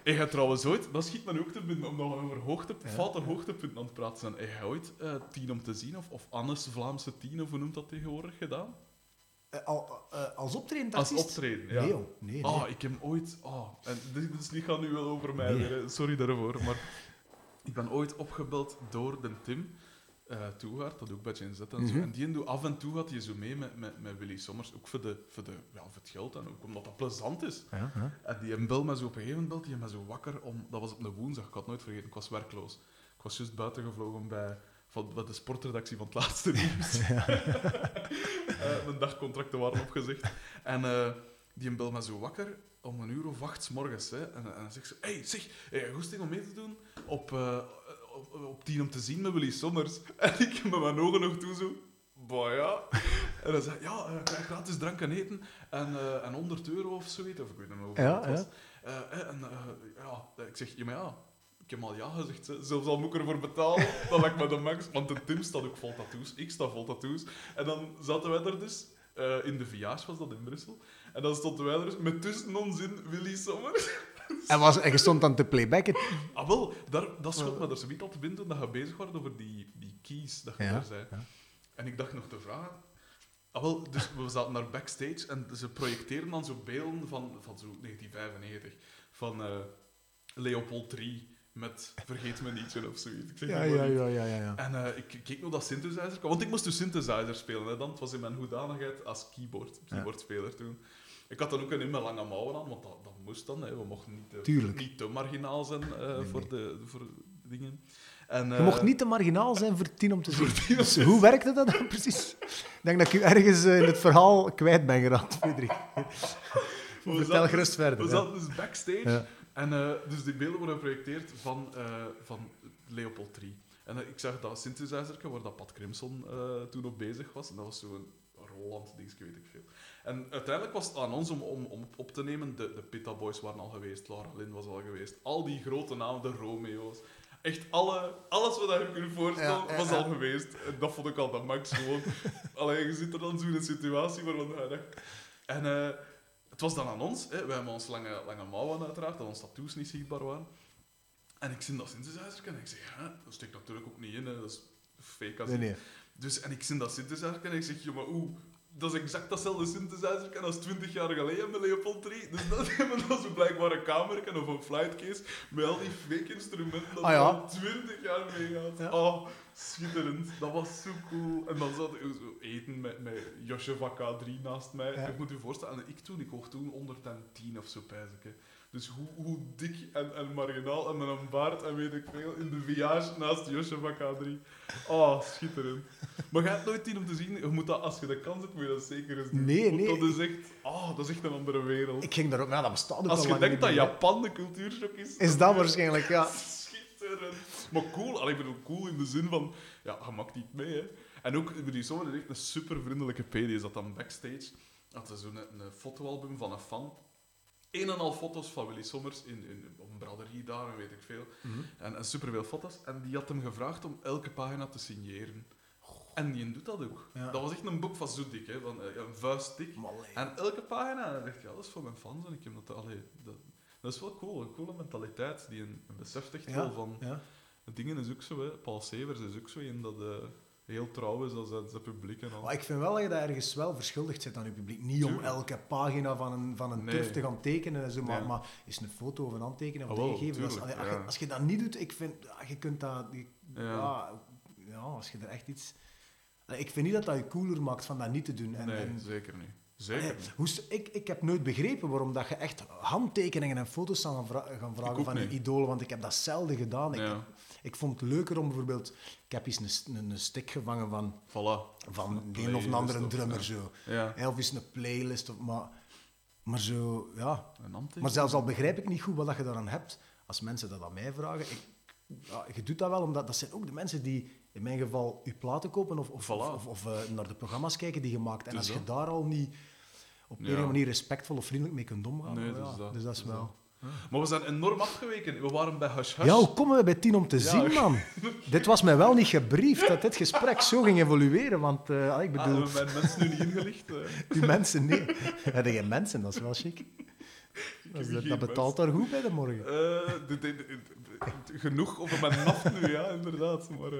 Ik heb trouwens ooit, dat schiet me ook te binnen, omdat we over hoogte, Ja. foute hoogtepunten aan het praten zijn. Heb jij ooit eh, Tien om te zien, of, of Annes Vlaamse Tien, of hoe noemt dat tegenwoordig, gedaan? Eh, al, eh, als optredend Als optreden, ja. Nee. Nee, nee. Oh, ik heb ooit... Oh, en dit, dit niet gaat nu wel over mij Nee. sorry daarvoor, maar ik ben ooit opgebeld door de Tim eh Toegaard, dat ik bij Gen Z en zo. Mhm. En die doet af en toe gaat hij zo mee met, met, met Willy Sommers, ook voor, de, voor, de, ja, voor het geld en ook omdat dat plezant is. Ja, ja. En die bel me zo op een gegeven moment, die me zo wakker om... Dat was op een woensdag, ik had nooit vergeten, ik was werkloos. Ik was juist buiten gevlogen bij, van, bij de sportredactie van het laatste nieuws. Eh, mijn dagcontracten waren opgezegd. En eh, die bel me zo wakker om een uur of acht 's morgens. Hè. En, en dan zegt ze, hey, zeg, je goesting om mee te doen op, op, op tien om te zien met Willy Sommers? En ik met mijn ogen nog toe zo... Bah ja. En dan zei ja, eh, krijg gratis drank en eten en, eh, en 100 euro of zoiets. Of ik weet niet meer hoeveel Ja, het was. ja. Eh, en ja, ik zeg, ja, maar ja, ik heb al ja gezegd. hè. Zelfs al moet ik ervoor betalen, dan lijkt me de max. Want de Tim staat ook vol tattoos, ik sta vol tattoos. En dan zaten wij er dus, in de Viage was dat in Brussel. En dan stonden wij er dus met tussen ons in Willy Sommers. En, was, en je stond dan te playbacken. Ah wel, daar, dat schot me er zoiets al te dat je bezig was over die, die keys dat je Ja, daar zei. ja. En ik dacht nog te vragen. Ah, wel, dus we zaten naar backstage en ze projecteren dan zo beelden van, van zo 1995. Van eh, Leopold III met Vergeet me nietje of zoiets. Ik zeg Ja, ja, ja, ja, ja. ja. En eh, ik keek nog dat synthesizer kwam, want ik moest dus synthesizer spelen. Hè, dan. Het was in mijn hoedanigheid als keyboard, keyboardspeler toen. Ik had dan ook een mijn lange mouwen aan, want dat, dat moest dan. Hè. We mochten niet te, Tuurlijk. niet te marginaal zijn eh, Nee, voor, nee. De, voor dingen. En, Je eh, mocht niet te marginaal zijn voor tien om te zien. Dus hoe werkte dat dan precies? Ik denk dat ik u ergens eh, in het verhaal kwijt ben geraakt, Frederik. Vertel zaten- gerust verder. We ja. zaten dus backstage Ja. en eh, dus die beelden worden geprojecteerd van, eh, van Leopold III. En eh, ik zag dat synthesizer waar dat Pat Crimson eh, toen op bezig was. En dat was zo'n Roland dingetje, weet ik veel. En uiteindelijk was het aan ons om, om, om op te nemen. De, de Pitta Boys waren al geweest, Laura Lynn was al geweest. Al die grote namen, de Romeo's. Echt alle, alles wat je kunt voorstellen, Ja, was al geweest. En dat vond ik al de max gewoon. Alleen je zit er dan zo in een situatie waarvan je dacht... En eh, het was dan aan ons. Hè. Wij hebben ons lange, lange mouwen uiteraard, dat onze tattoos niet zichtbaar waren. En ik zie dat synthesizer en ik zeg, hè, dat steekt natuurlijk ook niet in, hè. dat is fake als Nee, nee. Dus, en ik zie dat synthesizer en ik zeg, joh, maar oeh, dat is exact datzelfde synthesizer als 20 jaar geleden met Leopold III. Dus dat dan zo blijkbaar een kamer of een flightcase met al die fake instrumenten dat Ah, ja. al 20 jaar meegaat. Ja. Oh, Schitterend, dat was zo cool. En dan zat ik zo eten met, met Josje van K3 naast mij. Ja. Ik moet je voorstellen, en ik toen, ik woog toen 110 of zo, pijs ik. Dus hoe, hoe dik en, en marginaal en met een baard en weet ik veel, in de viage naast Josje van K3. Oh, schitterend. Maar ga het nooit zien om te zien, je moet dat, als je de kans hebt, moet je dat zeker eens doen. Nee, Want nee. Dat is echt, oh, dat is echt een andere wereld. Ik ging daar ook... Nou, dat bestaat ook Als al je denkt dat. Japan de cultuurshock is... Is dat waarschijnlijk, ja. Schitterend. Maar cool, allee, ik bedoel cool in de zin van, ja, je maakt niet mee, hè. En ook, Willy Sommer is echt een super vriendelijke P, die zat dan backstage. Had ze zo'n fotoalbum van een fan. Een en al foto's van Willy Sommers in, in, op een braderie daar en weet ik veel. Mhm. En, en superveel foto's. En die had hem gevraagd om elke pagina te signeren. En die doet dat ook. Ja. Dat was echt een boek van zo dik, hè, van eh, ja, een vuist dik. En elke pagina, en dacht ja, dat is voor mijn fans. En ik heb dat, allee, dat, dat is wel cool, een coole mentaliteit die een, een beseft echt wel van. ja. Dingen is ook zo, hè. Paul Severs is ook zo in dat eh, heel trouw is als zijn publiek en al. Maar ik vind wel dat je dat ergens wel verschuldigd zit aan je publiek. Niet om elke pagina van een, van een Nee. turf te gaan tekenen, en zo, maar, Nee. maar is een foto of een handtekening of wel, dingen geven. dat is- tuurlijk, allee, als, ja. je, als je dat niet doet, ik vind, je kunt dat... je- Ja. ja. Als je er echt iets... Ik vind niet dat dat je cooler maakt van dat niet te doen. En, nee, en- zeker niet. Zeker hoe ik, ik heb nooit begrepen waarom dat je echt handtekeningen en foto's zou gaan, vra- gaan vragen van je idolen, want ik heb dat zelden gedaan. Ik, Ja. ik vond het leuker om bijvoorbeeld... Ik heb eens een, een, een stick gevangen van, Voilà. van Een een of een andere of- drummer, ja. zo. Ja, Of eens een playlist, of, maar, maar zo, ja. Maar zelfs al begrijp ik niet goed wat dat je daaraan hebt, als mensen dat aan mij vragen, ik, ja, je doet dat wel, omdat dat zijn ook de mensen die in mijn geval je platen kopen of, of, Voilà. of, of, of, eh, naar de programma's kijken die je maakt. En Dus als je daar al niet op een Ja. of andere manier respectvol of vriendelijk mee kunt omgaan, Nee, ja, dus dat- dus dat is dus wel... Maar we zijn enorm afgeweken. We waren bij Hush Hush. Ja, hoe komen we bij tien om te Ja. zien, man? dit was mij wel niet gebriefd, dat dit gesprek zo ging evolueren, want eh, ik Ah, bedoel... hebben mijn mensen nu niet ingelicht? eh. Die mensen, nee. Ja, die mensen, dat is wel chic. Dat, geen betaalt daar goed bij de morgen. De- de- de- de- genoeg over mijn naf nu, ja, inderdaad. Maar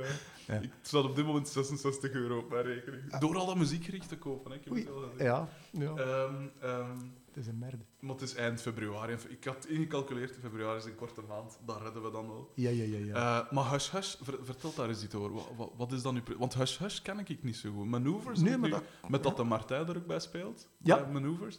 Ja. ik staat op dit moment 66 euro op mijn rekening. Door al dat muziekgericht te kopen, hè. Ik heb Oei. het wel gezegd. Ja, ja. Ehm, ehm, het is een merde. maar het is eind februari. Ik had ingecalculeerd, februari is een korte maand. Dat redden we dan wel. Ja, ja, ja. ja. Eh, maar Hush Hush, ver- vertel daar eens iets over. Wat, wat, wat is dan pre- Want Hush Hush ken ik niet zo goed. Maneuvers, Nee, maar nu- dat- met dat de Martijn er ook bij speelt. Ja. bij Maneuvers.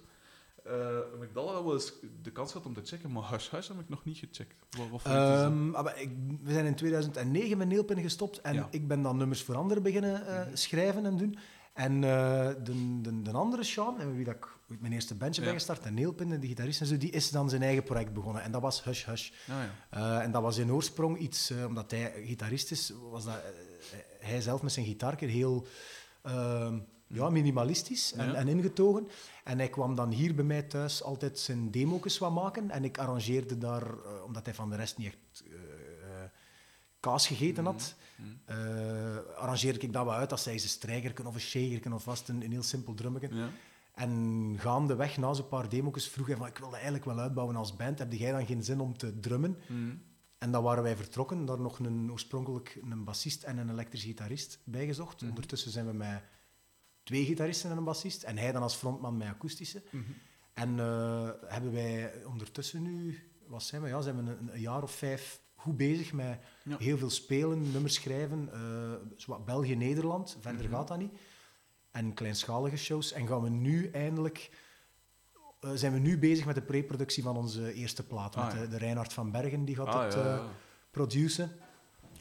Heb ik dat wel eens de kans gehad om te checken, maar Hush Hush heb ik nog niet gecheckt. Wat, wat ik, we zijn in 2009 met Neelpin gestopt en Ja. ik ben dan nummers voor anderen beginnen eh, Mhm. schrijven en doen. En eh, de, de, de andere Sean, en wie dat ik mijn eerste bandje Ja. ben gestart, en Neelpin, de gitarist en zo, die is dan zijn eigen project begonnen. En dat was Hush Hush. Ah, ja. Eh, en dat was in oorsprong iets, eh, omdat hij gitarist is, was dat, eh, hij zelf met zijn gitaarker heel ehm, ja, minimalistisch en, Ja. en ingetogen. En hij kwam dan hier bij mij thuis altijd zijn demo's wat maken. En ik arrangeerde daar, omdat hij van de rest niet echt kaas gegeten had, Mhm. eh, arrangeerde ik dat wat uit als zij een strijgerken of een shagerken of vast een, een heel simpel drummetje. En gaandeweg, na zo'n paar demo's, vroeg hij van, ik wil dat eigenlijk wel uitbouwen als band. Heb jij dan geen zin om te drummen? Mhm. En dan waren wij vertrokken, daar nog een, oorspronkelijk een bassist en een elektrisch gitarist bijgezocht. Mhm. Ondertussen zijn we met twee gitaristen en een bassist. En hij dan als frontman met akoestische. Mhm. En eh, hebben wij ondertussen nu, wat zijn we? Ja, zijn we een, een jaar of vijf goed bezig met Ja. heel veel spelen, nummers schrijven. eh, zowat België, Nederland, verder gaat dat niet. En kleinschalige shows. En gaan we nu eindelijk, eh, zijn we nu bezig met de preproductie van onze eerste plaat. Ah, met ja. de, de Reinhard van Bergen, die gaat Ah, het ja, eh, produceren.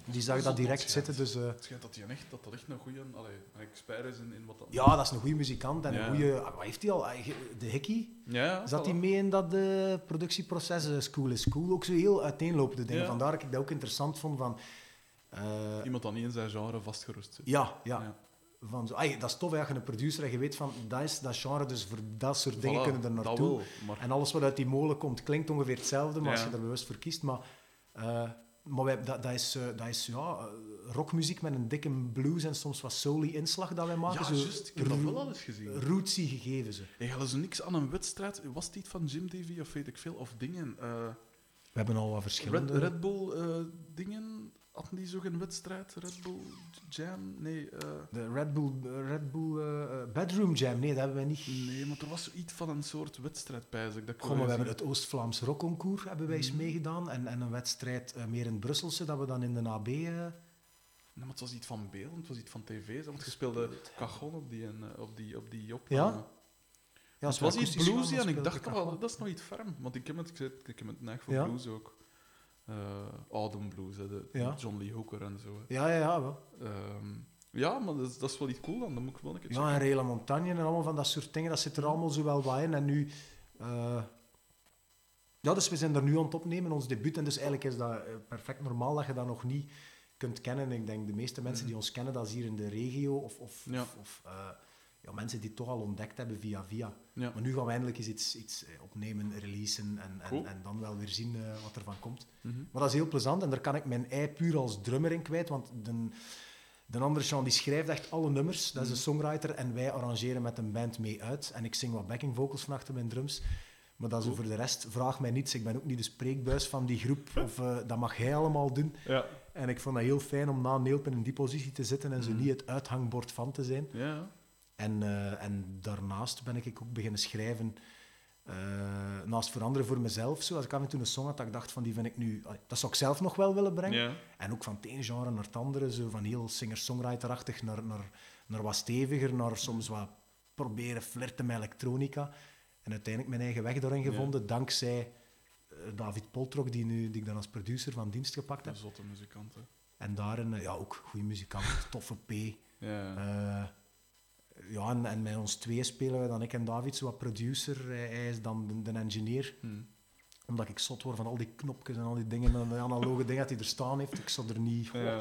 Die zag dat direct zitten. Dus, eh, Het schijnt dat hij echt, dat dat echt een goede expert is in, in wat dat... ja, dat is een goede muzikant en Ja. een goede... ah, Wat heeft hij al? Ah, De Hickey? Ja, Zat hij mee in dat productieproces? School is Cool. Ook zo heel uiteenlopende dingen. Ja. Vandaar dat ik dat ook interessant vond. Van, eh, Iemand dat niet in zijn genre vastgeroest zit. ja, ja. Van zo, dat is tof hè, als je een producer en je weet van dat is dat genre, dus voor dat soort dingen Voilà, kunnen er naartoe. maar... En alles wat uit die molen komt klinkt ongeveer hetzelfde, maar als je er bewust voor kiest. Maar, eh, maar wij, dat, dat is, eh, dat is ja, rockmuziek met een dikke blues en soms wat soul inslag dat wij maken. Ja, juist. Ik heb dat wel al eens gezien. Rootsy gegeven ze. Hey, hadden ze niks aan een wedstrijd? Was iets van Jim Davy of weet ik veel? Of dingen? eh, We hebben al wat Red, verschillende... Red Bull eh, dingen? Hadden die zo geen wedstrijd? Red Bull Jam? Nee. eh, De Red Bull, eh, Red Bull eh, Bedroom Jam, nee, dat hebben wij niet. nee, maar er was iets van een soort wedstrijd bij. Dat Goh, maar we hebben het Oost-Vlaams Rockconcours hebben wij eens Mhm. meegedaan. En, en een wedstrijd meer in Brusselse, dat we dan in de AB... eh, maar het was iets van beeld, het was iets van tv. Want je speelde cajon op die, op die, op die opname. Ja? Ja, het was iets bluesy en ik dacht, oh, dat is nog iets ferm. Want ik heb het, ik heb het neig voor Ja. blues ook. Eh Autumn Blues, hè, de, Ja. John Lee Hooker en zo. hè. Ja, ja, ja, wel. Ehm, ja, maar dat is, dat is wel iets cool dan. Dan moet ik wel een keer Ja, en Rela Montagne en allemaal van dat soort dingen, dat zit er allemaal zo wel bij in. En nu... eh, ja, dus we zijn er nu aan het opnemen, ons debuut. En dus eigenlijk is dat eh, perfect normaal dat je dat nog niet kunt kennen. Ik denk, de meeste mensen die ons kennen, dat is hier in de regio. Of, of, Ja. of, of, ja, mensen die het toch al ontdekt hebben via via. Ja. Maar nu gaan we eindelijk eens iets, iets eh, opnemen, releasen en, en, Cool. en dan wel weer zien eh, wat er van komt. Mhm. Maar dat is heel plezant en daar kan ik mijn ei puur als drummer in kwijt, want de, de andere Sean die schrijft echt alle nummers, dat is een songwriter en wij arrangeren met een band mee uit. En ik zing wat backing vocals van achter mijn drums. Maar dat is Cool. voor de rest, vraag mij niets. Ik ben ook niet de spreekbuis van die groep, of eh, dat mag hij allemaal doen. Ja. En ik vond dat heel fijn om na Neelpen in die positie te zitten en zo Mhm. niet het uithangbord van te zijn. Ja. En, eh, en daarnaast ben ik ook beginnen schrijven. eh, naast veranderen voor mezelf. Zo. Als ik af en toe een song had, dat ik dacht van die vind ik nu... Dat zou ik zelf nog wel willen brengen. En ook van het ene genre naar het andere. Zo van heel singer-songwriter-achtig naar, naar, naar wat steviger. Naar soms wat proberen flirten met elektronica. En uiteindelijk mijn eigen weg daarin gevonden. Dankzij eh, David Poltrok, die, nu, die ik dan als producer van dienst gepakt heb. Een zotte muzikant, hè. En daarin, ja, ook goede muzikant. Toffe P. Ja. Ja, en, en met ons twee spelen we dan, ik en David, zo wat producer. Hij, is dan de, de engineer. Hm. Omdat ik zot word van al die knopjes en al die dingen, en de analoge dingen dat hij er staan heeft. Ik zou er niet... Ja.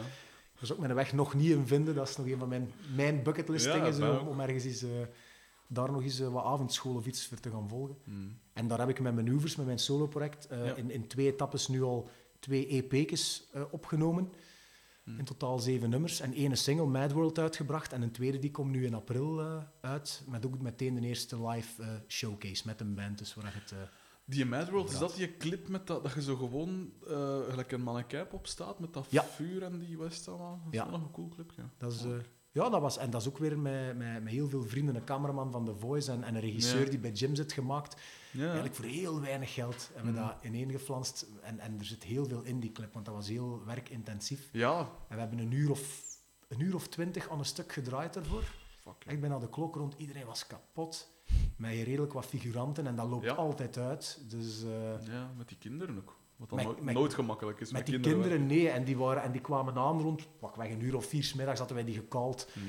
Er zou ik mijn weg nog niet in vinden. Dat is nog een van mijn, mijn bucketlist Ja, dingen, zo, mij om, ook. om ergens eens, eh, daar nog eens eh, wat avondschool of iets voor te gaan volgen. Hm. En daar heb ik met Manoeuvres, met mijn soloproject, eh Ja. in, in twee etappes nu al twee eh, opgenomen. Hm. In totaal zeven nummers. En één single, Mad World, uitgebracht. En een tweede die komt nu in april eh, uit. Met ook meteen de eerste live eh, showcase met een band. Dus waar je het... eh, Die Mad World, is dat die clip met dat, dat je zo gewoon gelijk een mannekijp op staat met dat Ja. vuur en die West allemaal? Dat is Ja. wel nog een cool clip, ja. Dat is, ja, dat was, en dat is ook weer met, met, met heel veel vrienden. Een cameraman van The Voice en, en een regisseur Ja. die bij Jim zit gemaakt. Ja, Eigenlijk voor heel weinig geld hebben we Mhm. dat ineengeflanst. En, en er zit heel veel in die clip, want dat was heel werkintensief. ja. En we hebben een uur of, een uur of twintig aan een stuk gedraaid ervoor. Fuck, ja. Echt bijna de klok rond. Iedereen was kapot. Met redelijk wat figuranten en dat loopt Ja. altijd uit. Dus... eh, Ja, met die kinderen ook. Wat dan Met- nooit, met- nooit gemakkelijk is. Met die kinderen. kinderen, nee. En die, waren, en die kwamen aan rond, pakweg een uur of vier 's middags hadden wij die gekald. Hm.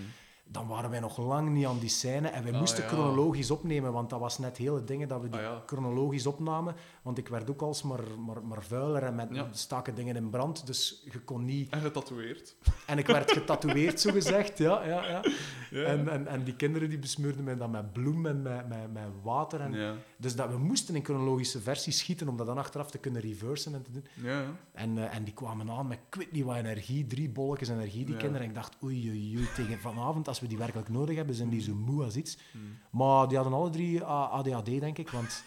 Dan waren wij nog lang niet aan die scène. En wij Ah, moesten ja. chronologisch opnemen, want dat was net hele dingen dat we die Ah, ja. chronologisch opnamen. Want ik werd ook alsmaar maar, maar vuiler en met Ja. staken dingen in brand. Dus je kon niet... En getatoeëerd. En ik werd getatoeëerd, zo gezegd. Ja, ja, ja. En, en, en die kinderen die besmeurden mij dan met bloem en met, met, met water. En, ja. Dus dat we moesten in chronologische versie schieten om dat dan achteraf te kunnen reversen en te doen. Ja. En, eh, en die kwamen aan met ik weet niet wat energie, drie bolletjes energie, die Ja. kinderen. En ik dacht, oei, oei, oei, tegen vanavond, als we die werkelijk nodig hebben, zijn die zo moe als iets. Hm. Maar die hadden alle drie ADHD, denk ik, want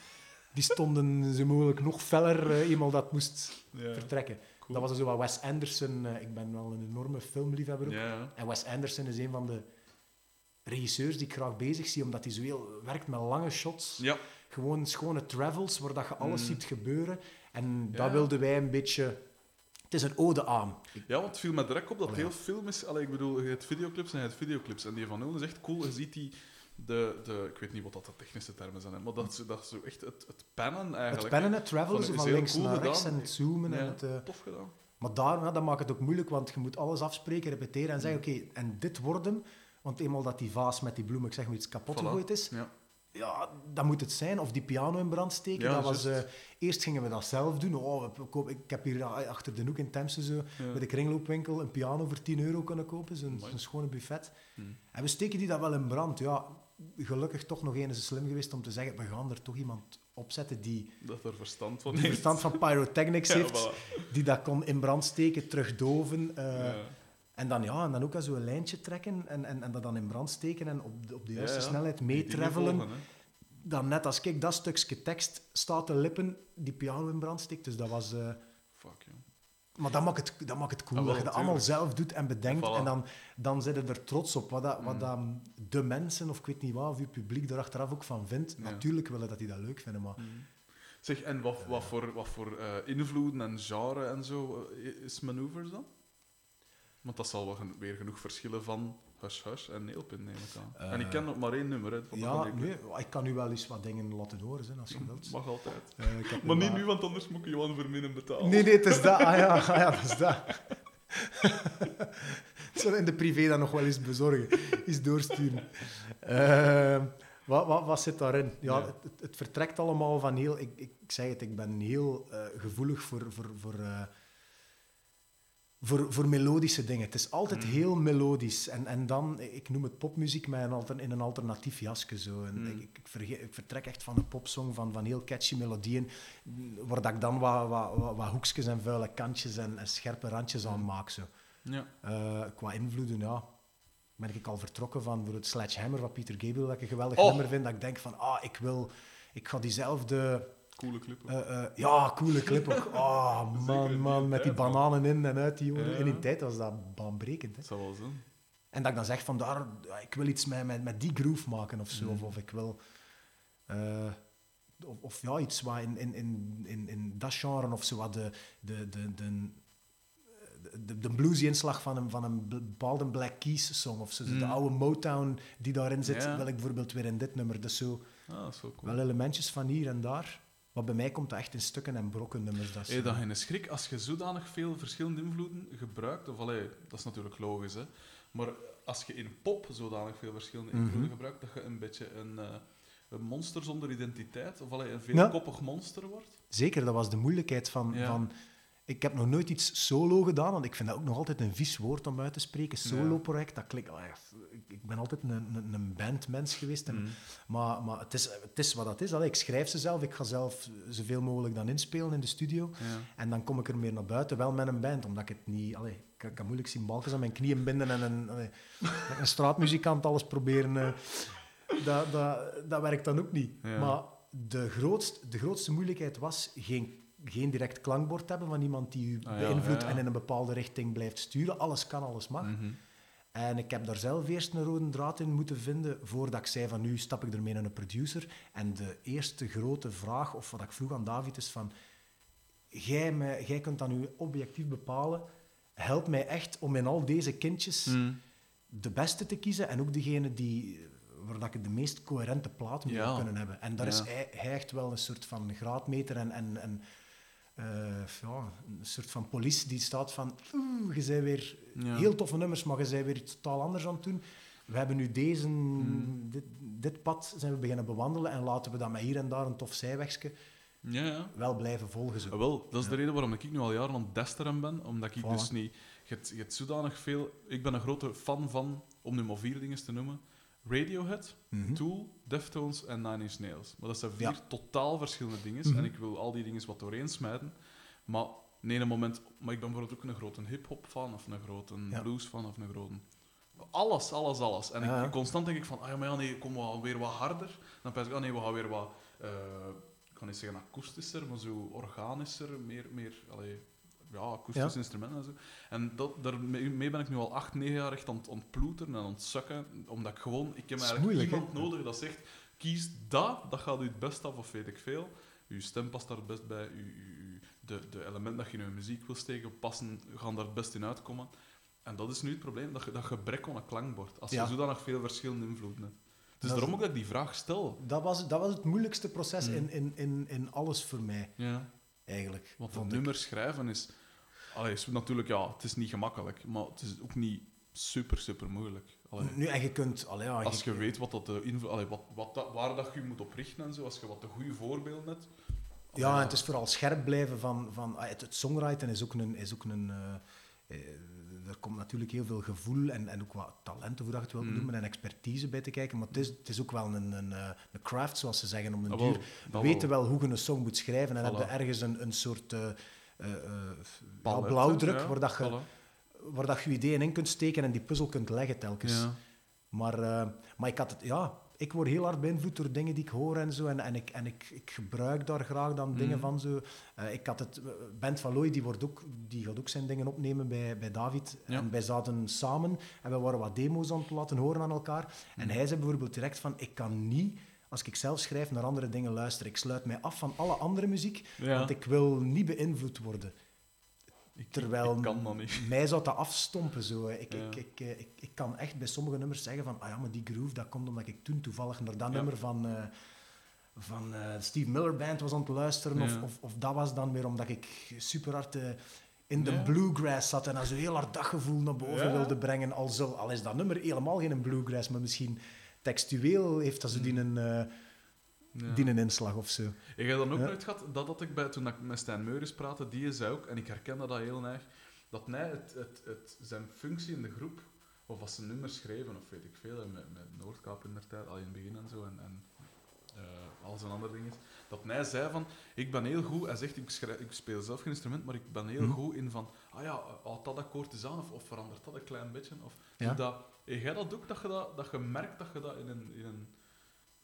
die stonden zo mogelijk nog feller, eh, eenmaal dat moest Ja. vertrekken. Cool. Dat was zo wat Wes Anderson, eh, ik ben wel een enorme filmliefhebber ook. En Wes Anderson is een van de regisseurs die ik graag bezig zie, omdat hij zo heel werkt met lange shots. Ja. Gewoon schone travels, waar dat je alles Mm. ziet gebeuren. En Ja. dat wilden wij een beetje... Het is een ode aan. Ja, want het viel me direct op dat Allee, heel film is... Allee, ik bedoel, je hebt videoclips en je hebt videoclips. En die van Nul is echt cool. Je ziet die... De, de, ik weet niet wat dat de technische termen zijn, maar dat, dat is zo echt het, het pennen eigenlijk. Het pennen, het travelen, Van- van links cool naar rechts en het zoomen. Ja, En het, eh, Tof gedaan. maar daar, ja, dat maakt het ook moeilijk, want je moet alles afspreken, repeteren en zeggen, Mm. oké, en dit wordt hem. Want eenmaal dat die vaas met die bloem, ik zeg maar iets kapot Voilà. gegooid is, Ja. dat moet het zijn. Of die piano in brand steken. Ja, dat was, eh, eerst gingen we dat zelf doen. Oh, ik heb hier ah, achter de hoek in Temse zo, Ja. bij de kringloopwinkel een piano voor 10 euro kunnen kopen. Zo'n schone buffet. Hm. En we steken die dat wel in brand. Ja, gelukkig toch nog een is slim geweest om te zeggen, we gaan er toch iemand opzetten die, Dat er verstand van die heeft. verstand van pyrotechnics Ja, heeft. voilà. Die dat kon in brand steken, terugdoven. eh. En dan, ja, en dan ook zo een lijntje trekken en, en, en dat dan in brand steken en op de, op de juiste ja. snelheid meetravelen. Dan net als ik dat stukje tekst staat te lippen, die piano in brand steekt. Dus dat was... eh, Fuck, ja. maar dat maakt het, dat maakt het cool, Ah, wel, dat je dat allemaal zelf doet en bedenkt. Voilà. En dan, dan zit je er trots op. Wat, dat, wat Mm. dat de mensen, of ik weet niet wat, of je publiek er achteraf ook van vindt. Ja. Natuurlijk willen dat die dat leuk vinden, maar... Mhm. Zeg, en wat, wat voor, wat voor eh, invloeden en genre en zo eh, is Manoeuvres dan? Want dat zal wel weer genoeg verschillen van Hush Hush en Neelpin, neem ik aan. Eh, en ik ken nog maar één nummer, hè, van Ja, dat nee, ik kan u wel eens wat dingen laten horen, hè, als je wilt. Mag altijd. Eh, ik heb Maar niet nu, want anders moet ik Johan Verminnen betalen. Nee, nee, het is dat. Ah ja, ah, ja dat is dat. Ik zal in de privé dan nog wel eens bezorgen. Eens doorsturen. Eh, wat, wat, wat zit daarin? Ja, Ja. Het, vertrekt allemaal van heel... Ik, ik, ik zeg het, ik ben heel eh, gevoelig voor... voor, voor eh, voor, voor melodische dingen. Het is altijd Mm. heel melodisch. En, en dan, ik noem het popmuziek een alter, in een alternatief jasje. Zo. En Mm. ik, ik, verge- ik vertrek echt van een popsong, van, van heel catchy melodieën, waar dat ik dan wat, wat, wat, wat hoekjes en vuile kantjes en, en scherpe randjes aan maak. Zo. Ja. Eh, qua invloeden, ja, ben ik al vertrokken van voor het Sledgehammer van Peter Gabriel, dat ik een geweldig Oh. nummer vind. Dat ik denk van, ah, ik wil... Ik ga diezelfde... Coole clip. ook. eh, eh, ja, coole clip ook. Ah, Zeker man, man, met die bananen in en uit die. Ja. In die tijd was dat baanbrekend. Hè. Dat zou wel zijn. En dat ik dan zeg van, daar, ik wil iets met, met, met die groove maken of zo. Mhm. Of, of ik wil... eh, of, of ja, iets wat in, in, in, in, in dat genre of zo wat de, de, de, de, de, de bluesy inslag van een, van een bepaalde Black Keys song of zo. Zo De Mhm. oude Motown die daarin zit, wil ik bijvoorbeeld weer in dit nummer. Dus zo Ah, dat is wel cool. wel elementjes van hier en daar. Maar bij mij komt dat echt in stukken en brokken nummers. Dat is, je dan geen schrik als je zodanig veel verschillende invloeden gebruikt? Of allee, dat is natuurlijk logisch, hè. Maar als je in pop zodanig veel verschillende Mhm. invloeden gebruikt, dat je een beetje een, eh, een monster zonder identiteit, of allee, een Ja. veelkoppig monster wordt? Zeker, dat was de moeilijkheid van, Ja. van... Ik heb nog nooit iets solo gedaan, want ik vind dat ook nog altijd een vies woord om uit te spreken. Solo-project, dat klinkt... ja, ik- ben altijd een, een, een bandmens geweest. En, Mhm. Maar, maar het, is, het is wat het is. Allee, ik schrijf ze zelf, ik ga zelf zoveel mogelijk dan inspelen in de studio. Ja. En dan kom ik er meer naar buiten, wel met een band, omdat ik het niet... Allee, ik, kan- moeilijk zien balkjes aan mijn knieën binden en een, allee, een straatmuzikant alles proberen... eh, dat, dat, dat werkt dan ook niet. Ja. Maar de, grootst, de grootste moeilijkheid was geen, geen direct klankbord hebben van iemand die u Ah, beïnvloedt ja, ja. en in een bepaalde richting blijft sturen. Alles kan, alles mag. Mhm. En ik heb daar zelf eerst een rode draad in moeten vinden voordat ik zei van nu stap ik ermee naar een producer. En de eerste grote vraag, of wat ik vroeg aan David, is van jij, mij, jij kunt dan nu objectief bepalen, help mij echt om in al deze kindjes Mhm. de beste te kiezen en ook degene die, waar dat ik de meest coherente plaat moet Ja. kunnen hebben. En daar is hij, hij echt wel een soort van graadmeter en, en, en eh, ja, een soort van police die staat van oeh, je bent weer Ja. heel toffe nummers, maar je bent weer totaal anders aan het doen. We hebben nu deze, Hmm. dit, dit pad zijn we beginnen bewandelen en laten we dat met hier en daar een tof zijwegje Ja, ja. wel blijven volgen. Zo. Ah, Wel, dat is de reden waarom ik nu al jaren aan het desteren ben. Omdat ik Voilà. dus niet... Je hebt, je hebt zodanig veel... Ik ben een grote fan van, om nu maar vier dingen te noemen, Radiohead, Mhm. Tool, Deftones en Nine Inch Nails. Maar dat zijn vier Ja. totaal verschillende dingen. Mhm. En ik wil al die dingen wat doorheen smijten. Maar in een moment... Maar ik ben bijvoorbeeld ook een grote hip-hop fan, of een grote Ja. blues fan, of een grote... Alles, alles, alles. En ik, Ja, constant denk ik van, ah ja, maar ja, nee, kom wel weer wat harder. Dan pijs ik, ah nee, we gaan weer wat... eh, ik kan niet zeggen akoestischer, maar zo organischer, meer, meer allee, ja, akoestische Ja. instrumenten en zo. En dat, daarmee mee ben ik nu al acht, negen jaar echt aan, het- aan het ploeteren en aan het sukken, omdat ik gewoon... Ik heb eigenlijk moeilijk, iemand nodig dat zegt, kies dat, dat gaat u het best af, of weet ik veel. Uw stem past daar het best bij, de, de elementen dat je in je muziek wil steken, passen, gaan daar het best in uitkomen. En dat is nu het probleem, dat, je, dat gebrek aan een klankbord. Als Ja. je zodanig veel verschillende invloeden hebt. Dus Dat daarom ook dat ik die vraag stel. Dat, was, dat was het moeilijkste proces Mhm. in, in, in, in alles voor mij, Ja. Eigenlijk. Ik. nummer schrijven is, allee, is natuurlijk, ja, het is niet gemakkelijk, maar het is ook niet super, super moeilijk. Allee, Nu, en je kunt... Allee, ja, als je weet wat dat de invloed, allee, wat, wat dat, waar dat je moet op richten en zo, als je wat de goede voorbeelden hebt. Ja, en het is vooral scherp blijven van... van ah, het, het is ook een... Is ook een eh, eh, er komt natuurlijk heel veel gevoel en, en ook wat talent, hoe dat je het wilt Mm. noemen, en expertise bij te kijken. Maar het is, het is ook wel een, een, eh, een craft, zoals ze zeggen, om een Ah, wel, duur. We dat weten wel hoe je een song moet schrijven en Voilà. heb je ergens een, een soort eh, eh, ja, blauwdruk ja, waar, dat je, voilà. waar dat je ideeën in kunt steken en die puzzel kunt leggen telkens. Ja. Maar, maar ik had het, ja, ik word heel hard beïnvloed door dingen die ik hoor en zo. En, en, ik, en ik, ik gebruik daar graag dan dingen Mhm. van zo. Eh, ik had het, eh, Bent van Looy, die, wordt ook, die gaat ook zijn dingen opnemen bij, bij David. Ja. En wij zaten samen en we waren wat demo's aan het laten horen aan elkaar. En Mhm. hij zei bijvoorbeeld direct van, ik kan niet, als ik zelf schrijf, naar andere dingen luisteren. Ik sluit mij af van alle andere muziek, Ja. want ik wil niet beïnvloed worden. Ik, Terwijl ik kan dat niet. mij zou dat afstompen. Zo. Ik, Ja. ik, ik, ik, kan echt bij sommige nummers zeggen van, ah ja, maar die groove, dat komt omdat ik toen toevallig naar dat Ja. nummer van, eh, van eh, Steve Miller Band was aan het luisteren. Of, Ja. of, of dat was dan weer omdat ik super hard eh, in de bluegrass zat en dan zo heel hard dat gevoel naar boven wilde brengen. Al, zo, al is dat nummer helemaal geen bluegrass, maar misschien textueel heeft dat zo die een, eh, Ja. die een inslag of zo. Ik heb dan ook Ja. nooit gehad, dat had ik bij, toen ik met Stijn Meuris praatte, die zei ook, en ik herkende dat heel erg, dat hij het, het, het, zijn functie in de groep, of als ze nummers schreven, of weet ik veel, met, met Noordkaap in der tijd, al in het begin en zo, en, en eh, al zijn andere dingen, dat hij zei van, ik ben heel goed, hij zegt, ik, schrijf, ik speel zelf geen instrument, maar ik ben heel Mhm. goed in van, ah ja, houd dat akkoord eens aan, of, of verandert dat een klein beetje, of Ja. dat, heb jij dat ook, dat je, dat, dat je merkt dat je dat in een... In een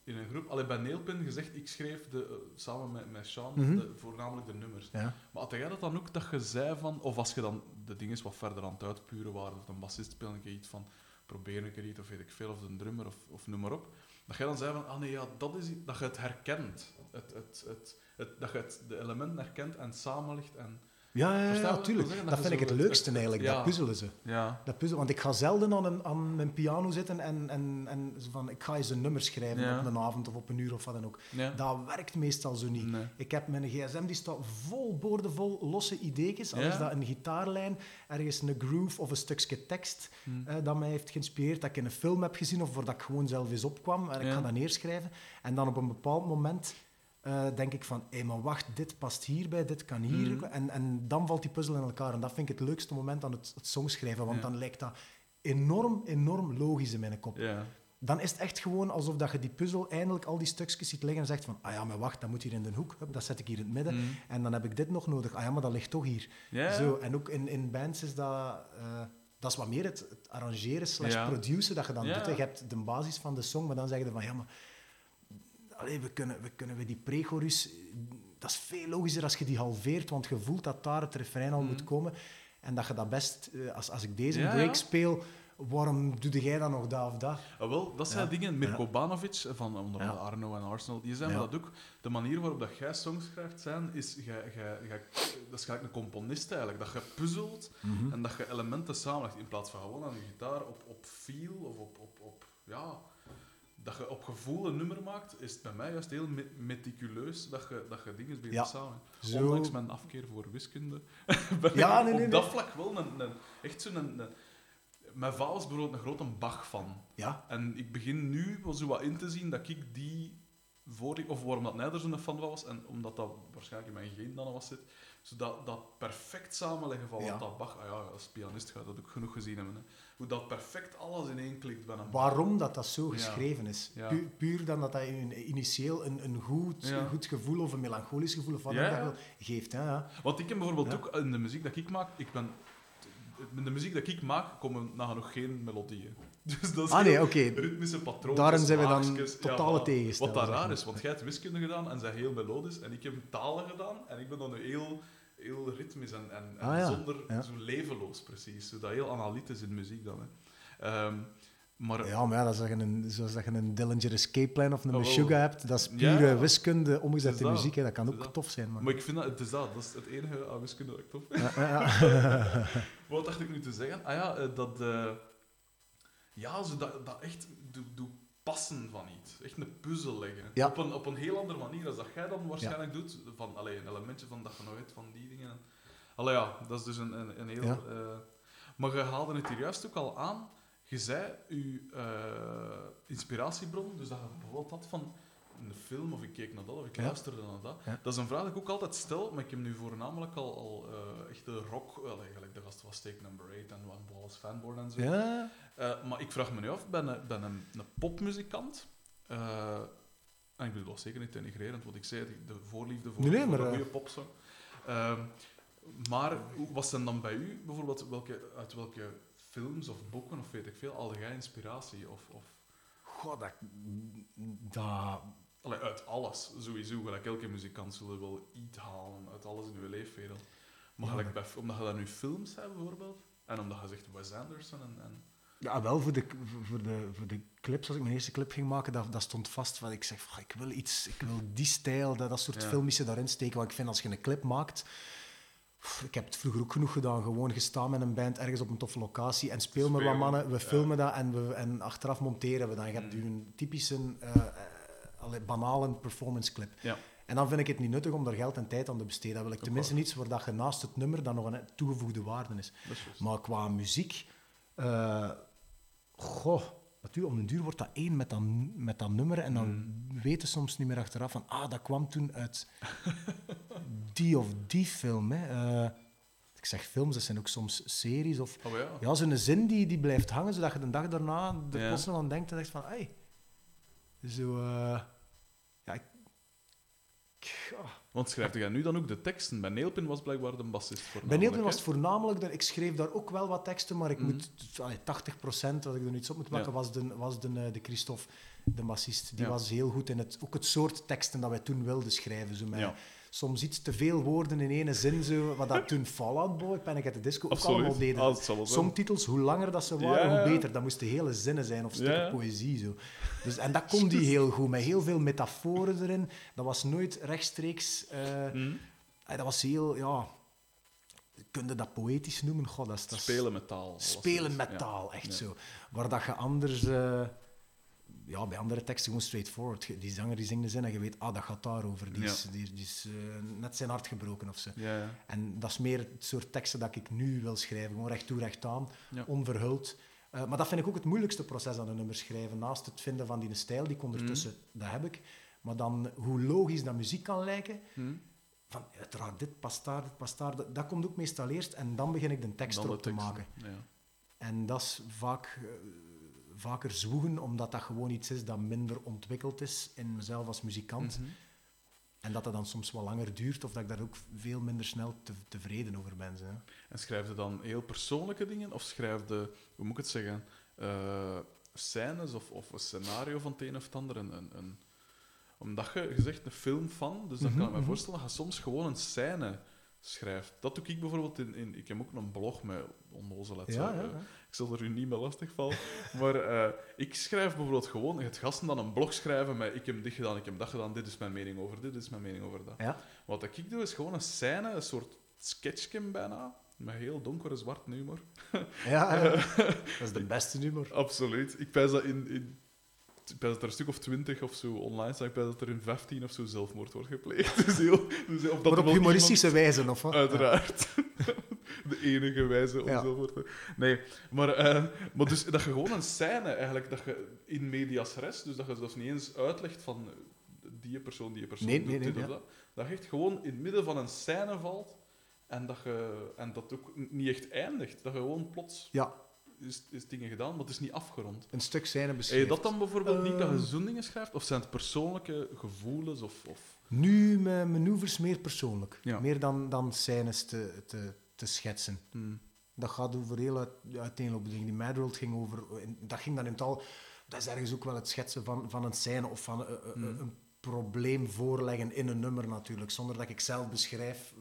in een groep, alleen bij Neelpin gezegd, ik schreef de, eh, samen met, met Sean Mhm. de, voornamelijk de nummers. Ja. Maar had jij dat dan ook, dat je zei van, of als je dan de dingen wat verder aan het uitpuren waren, of een bassist speelde een keer iets van, probeer een keer iets, of weet ik veel, of een drummer, of, of noem maar op, dat jij dan zei van, ah nee, ja, dat is dat je het herkent. Het, het, het, het, dat je het, de elementen herkent en samenlegt. En, Ja, ja, ja, tuurlijk. Dat Dat vind ik het leukste het- eigenlijk, ja. dat puzzelen ze. ja. Dat puzzel, want ik ga zelden aan, een, aan mijn piano zitten en, en, en van, ik ga eens een nummer schrijven Ja. op een avond of op een uur of wat dan ook. Dat werkt meestal zo niet. Nee. Ik heb mijn gsm, die staat vol boordevol losse ideetjes. Al is dat een gitaarlijn, ergens een groove of een stukje tekst Hm. eh, dat mij heeft geïnspireerd, dat ik in een film heb gezien of waar dat ik gewoon zelf eens opkwam. En ik ga dat neerschrijven. En dan op een bepaald moment eh, denk ik van, hé, maar wacht, dit past hierbij, dit kan hier. Mhm. En, en dan valt die puzzel in elkaar. En dat vind ik het leukste moment aan het, het songschrijven, want Ja. dan lijkt dat enorm, enorm logisch in mijn kop. Ja. Dan is het echt gewoon alsof dat je die puzzel eindelijk al die stukjes ziet liggen en zegt van, ah ja, maar wacht, dat moet hier in de hoek. Dat zet ik hier in het midden. Hm. En dan heb ik dit nog nodig. Ah ja, maar dat ligt toch hier. Zo, en ook in, in bands is dat... eh, dat is wat meer het, het arrangeren slash produceren dat je dan Ja. doet. Je hebt de basis van de song, maar dan zeg je van, ja, maar... Allee, we kunnen, we kunnen we die pre-chorus... Dat is veel logischer als je die halveert, want je voelt dat daar het refrein al Mhm. moet komen. En dat je dat best... eh, Als, als ik deze Ja, break ja. speel, waarom doe jij dan nog dat of dat? Ah, wel, dat zijn Ja. dingen. Mirko Banovic van onder andere. Arno en Arsenal, die zijn dat ook. De manier waarop dat jij songs schrijft zijn, is dat is gelijk een componist eigenlijk. Dat je puzzelt en dat je elementen samenlegt in plaats van gewoon aan je gitaar op, op feel of op, op, op ja, dat je op gevoel een nummer maakt, is het bij mij juist heel me- meticuleus dat je, dat je dingen begint Ja. samen. Zo- Ondanks mijn afkeer voor wiskunde, ben Ja, ik nee, op nee, dat nee. vlak wel een, een, echt zo'n... Een, een- mijn vader is bijvoorbeeld een grote Bach van. Ja, En ik begin nu wel zo wat in te zien dat ik die voor of waarom dat hij er zo'n fan was, en omdat dat waarschijnlijk in mijn geen dan was zit, zodat dat perfect samenleggen van wat dat Bach, ah ja, als pianist ga je dat ook genoeg gezien hebben, hè. hoe dat perfect alles in één klikt bij een waarom dat dat zo geschreven is. Pu- puur dan dat dat in- initieel een, een goed, een goed gevoel of een melancholisch gevoel of wat dat wil, geeft. Hè. Want ik bijvoorbeeld ook in de muziek dat ik maak, ik ben, in de muziek dat ik maak komen nagenoeg geen melodieën. Dus dat is Ah nee, oké. ritmische patronen. Daarin zijn we dan haakjes, totale tegenstellers, Wat zeg raar is, want jij hebt wiskunde gedaan en zij heel melodisch, en ik heb talen gedaan en ik ben dan nu heel, heel ritmisch en, en, Ah, ja. zonder, Ja. zo levenloos precies. Zo dat heel analytisch in muziek dan. Hè. Ehm, maar Ja, maar ja, dat is dat je een, zoals dat je een Dillinger Escape Plan of een. Meshuggah hebt, dat is Ja, pure ja. wiskunde omgezet in muziek. Hè. Dat kan ook dat. tof zijn. Maar... Maar ik vind dat, het is dat, dat is het enige aan wiskunde dat ik tof vind. Ja, ja, ja. Wat dacht ik nu te zeggen? Ah ja, eh, dat... eh, ja, zo dat, dat echt doe, doe passen van iets. Echt een puzzel leggen. Ja. Op, een, op een heel andere manier dan dat jij dan waarschijnlijk doet. Van, allee, een elementje van dat weet van die dingen. Allee ja, dat is dus een, een, een heel... Ja. eh, maar je haalde het hier juist ook al aan. Je zei je eh, inspiratiebron, dus dat je bijvoorbeeld had van een film, of ik keek naar dat, of ik Ja. luisterde naar dat. Ja. Dat is een vraag die ik ook altijd stel, maar ik heb nu voornamelijk al, al eh, echte rock, wel eigenlijk de gast was Take Number 8 en One Wallace Fanborn en zo. ja. Eh, maar ik vraag me nu af, ben een, ben een, een popmuzikant, eh, en ik bedoel dat zeker niet denigrerend, want ik zei de voorliefde voor, Nee, nee, voor maar, een eh, goede popsong. Ehm, maar hoe- wat zijn dan bij u, bijvoorbeeld, welke, uit welke films of boeken of weet ik veel, haalde jij inspiratie? Of, of Goh, dat... dat allee, uit alles, sowieso. Gelijk elke muzikant zullen wel iets halen uit alles in uw leefwereld. Maar Ja, gelijk bij, omdat je dan nu films hebt, bijvoorbeeld, en omdat je zegt Wes Anderson en... en Ja, wel voor de, voor, de, voor de clips, als ik mijn eerste clip ging maken, dat, dat stond vast. Van, ik zeg, ik wil iets, ik wil die stijl, dat, dat soort Ja. filmische daarin steken. Want ik vind als je een clip maakt Ik heb het vroeger ook genoeg gedaan. Gewoon gestaan met een band ergens op een toffe locatie en speel met wat mannen. We ja. filmen dat en, we, en achteraf monteren we dat. Je hebt Mm. een typische, eh, allee, banale performance clip. Ja. En dan vind ik het niet nuttig om daar geld en tijd aan te besteden. Dan wil ik tenminste iets waar dat je naast het nummer dan nog een toegevoegde waarde is. Dat. Maar qua muziek, eh goh, natuurlijk, om den duur wordt dat één met dat, met dat nummer en dan Mm. weten soms niet meer achteraf van, ah, dat kwam toen uit die of die film. Hè. Eh, ik zeg films, dat zijn ook soms series of Oh ja. ja, zo'n zin die, die blijft hangen, zodat je de dag daarna er Ja. aan denkt en denkt van, hey, zo, eh. Want schrijf jij nu dan ook de teksten? Bij Neelpin was blijkbaar de bassist voor. Bij Neelpin was het voornamelijk, dat, ik schreef daar ook wel wat teksten, maar ik Mhm. moet, allee, 80% dat ik er iets op moet plakken, Ja. was, de, was de, eh, de Christophe, de bassist. Die Ja. was heel goed in het, ook het soort teksten dat wij toen wilden schrijven. Zo met Ja. Soms iets te veel woorden in ene zin, zo, wat dat toen Fallout Boy, Panic at the Disco ook allemaal Absoluut. deden. Ah. Songtitels, hoe langer dat ze waren, Ja, ja. hoe beter. Dat moesten hele zinnen zijn of stukken Ja, poëzie. Zo. Dus, en dat kon die heel goed, met heel veel metaforen erin. Dat was nooit rechtstreeks... eh, Hm? Ah, dat was heel, ja... Kun je dat poëtisch noemen? God, dat is, dat is- Spelen met taal. Spelen met taal, echt zo. Waar dat je anders... eh, ja, bij andere teksten gewoon straightforward. Die zanger die zingt de zin en je weet, ah, dat gaat daarover. Die Ja. is, die, die is eh, net zijn hart gebroken of zo. Ja, ja. En dat is meer het soort teksten dat ik nu wil schrijven. Gewoon recht toe, recht aan, onverhuld. Eh, maar dat vind ik ook het moeilijkste proces aan een nummer schrijven. Naast het vinden van die stijl, die ik ondertussen, Mhm. dat heb ik. Maar dan hoe logisch dat muziek kan lijken. Hm? Van, uiteraard, dit past daar, dit past daar. Dat, dat komt ook meestal eerst. En dan begin ik de tekst Dan de erop te maken. Ja. En dat is vaak, eh, vaker zwoegen, omdat dat gewoon iets is dat minder ontwikkeld is in mezelf als muzikant. Mhm. En dat dat dan soms wat langer duurt, of dat ik daar ook veel minder snel te, tevreden over ben. Zo. En schrijf je dan heel persoonlijke dingen? Of schrijf je, hoe moet ik het zeggen, eh, scènes of, of een scenario van het een of het ander? Een, een, een- omdat je, je zegt een film van, dus dan Mhm, kan ik me mhm. voorstellen dat je soms gewoon een scène schrijft. Dat doe ik bijvoorbeeld in... in ik heb ook een blog met onnozelheid. Ja, zo, ja, eh, ja. Ik zal er u niet mee lastigvallen. maar eh, ik schrijf bijvoorbeeld gewoon... Het gasten dan een blog schrijven met ik heb dit gedaan, ik heb dat gedaan, dit is mijn mening over dit, dit is mijn mening over dat. Wat ik doe, is gewoon een scène, een soort sketchje bijna, met heel donkere zwart humor. Ja, ja. dat is de beste humor. Absoluut. Ik pijs dat in... in ik pijs dat er een stuk of twintig of zo online. Ik pijs dat er in 15 of zo zelfmoord wordt gepleegd. Dus heel, dus of dat Maar op humoristische wijze, of wat? Uiteraard. De enige wijze om Ja. voor te... Nee, maar, eh, maar dus dat je gewoon een scène eigenlijk, dat je in medias res, dus dat je zelfs niet eens uitlegt van eh, die persoon, die persoon Nee, doet nee, nee, dit of ja. dat. Dat je echt gewoon in het midden van een scène valt en dat, je, en dat ook niet echt eindigt. Dat je gewoon plots Ja, is, is dingen gedaan, maar het is niet afgerond. een stuk scène Heb beschreven. je dat dan bijvoorbeeld niet, dat je Ehm. zo'n dingen schrijft? Of zijn het persoonlijke gevoelens? Of, of... Nu mijn manoeuvres meer persoonlijk. Ja. Meer dan, dan scènes te, te, te schetsen. Hmm. Dat gaat over heel uit, uiteenlopende dingen. Die Mad World ging over... Dat ging dan in het al... Dat is ergens ook wel het schetsen van, van een scène of van eh, eh, Mm. een probleem voorleggen in een nummer natuurlijk. Zonder dat ik zelf beschrijf...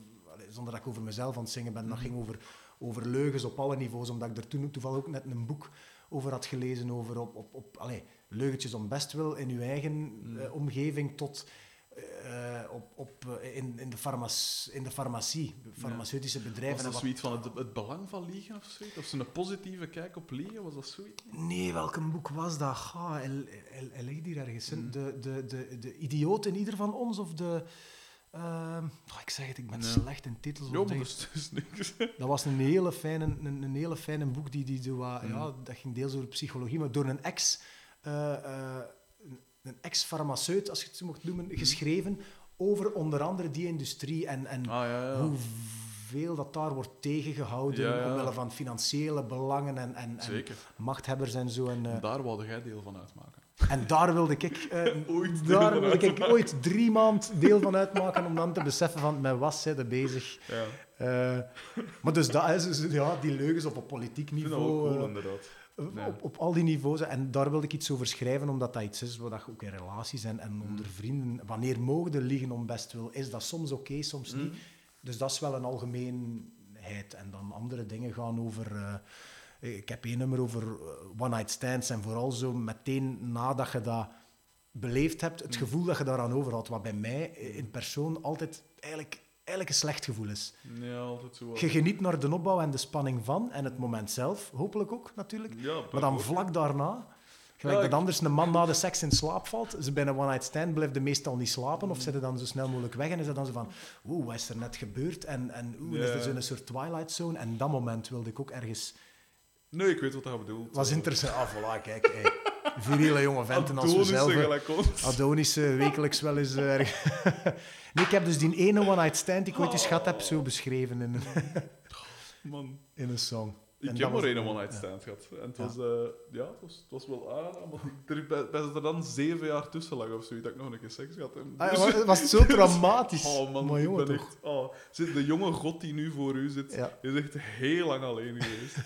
Zonder dat ik over mezelf aan het zingen ben. Dat Mhm. ging over, over leugens op alle niveaus. Omdat ik er toen toevallig ook net een boek over had gelezen. Over op, op, op, allee, leugentjes om bestwil in uw eigen Mm. eh, omgeving tot... eh, op, op, eh, in, in, de farmac in de farmacie, farmaceutische bedrijven. Was dat zoiets van het, het belang van liegen of zoiets? Of zo'n positieve kijk op liegen? Was dat zoiets? Nee, welk boek was dat? Ga, hij, hij, hij ligt hier ergens. Mm. De, de, de, de idioot in ieder van ons, of de... ehm, oh, ik zeg het, ik ben Ja. slecht in titels. Ja, maar dat is, is niks. Dat was een hele fijne, een, een hele fijne boek, die, die wat- Mm. ja, dat ging deels over psychologie, maar door een ex... eh, eh, een- een ex-farmaceut, als je het zo mocht noemen, geschreven over onder andere die industrie en, en Ah, ja, ja. hoeveel dat daar wordt tegengehouden Ja, ja. omwille van financiële belangen en, en, machthebbers en zo. En, eh, Daar wilde jij deel van uitmaken. En daar wilde ik, eh, Ooit daar wilde ik ooit drie maand deel van uitmaken om dan te beseffen van met wat zijn ze bezig. Ja. Eh, maar dus dat is dus, ja, die leugens op een politiek niveau. cool, eh, inderdaad. Op, op al die niveaus. En daar wilde ik iets over schrijven, omdat dat iets is wat je ook in relaties en, en onder vrienden... Wanneer mogen de liegen om best wil? Is dat soms oké, soms niet? Mm. Dus dat is wel een algemeenheid. En dan andere dingen gaan over... ik heb één nummer over eh, one-night stands. En vooral zo meteen nadat je dat beleefd hebt, het Mm. gevoel dat je daaraan overhoudt. Wat bij mij in persoon altijd eigenlijk eigenlijk een slecht gevoel is. Ja, altijd zo. Je geniet naar de opbouw en de spanning van, en het moment zelf, hopelijk ook natuurlijk. Ja, Maar dan vlak daarna, gelijk Ja, dat anders een man na de seks in slaap valt, ze bij een one-night stand blijft hij meestal niet slapen, of zitten dan zo snel mogelijk weg en is het dan zo van, oeh, wat is er net gebeurd? En, en oeh, is er zo'n soort twilight zone? En dat moment wilde ik ook ergens... Nee, ik weet wat hij bedoelt. was interessant. Ah, voilà, kijk. hey. Viriele jonge venten als we zelf. Adonis wekelijks wel eens eh, erg. nee, ik heb dus die ene one-night stand die ik ooit eens gehad heb, zo beschreven in een, Man. in een song. Ik heb dat maar één one-night stand gehad. En het was, eh, ja, het was, het was wel aangenaam. Want ik- er, bij, bij dat er dan zeven jaar tussen lag of zoiets, dat ik nog een keer seks had. En Ah, dus- ja, wa- was het zo dramatisch? Oh man, maar ik jongen, ben toch. echt... Oh, zit de jonge god die nu voor u zit, is echt heel lang alleen geweest.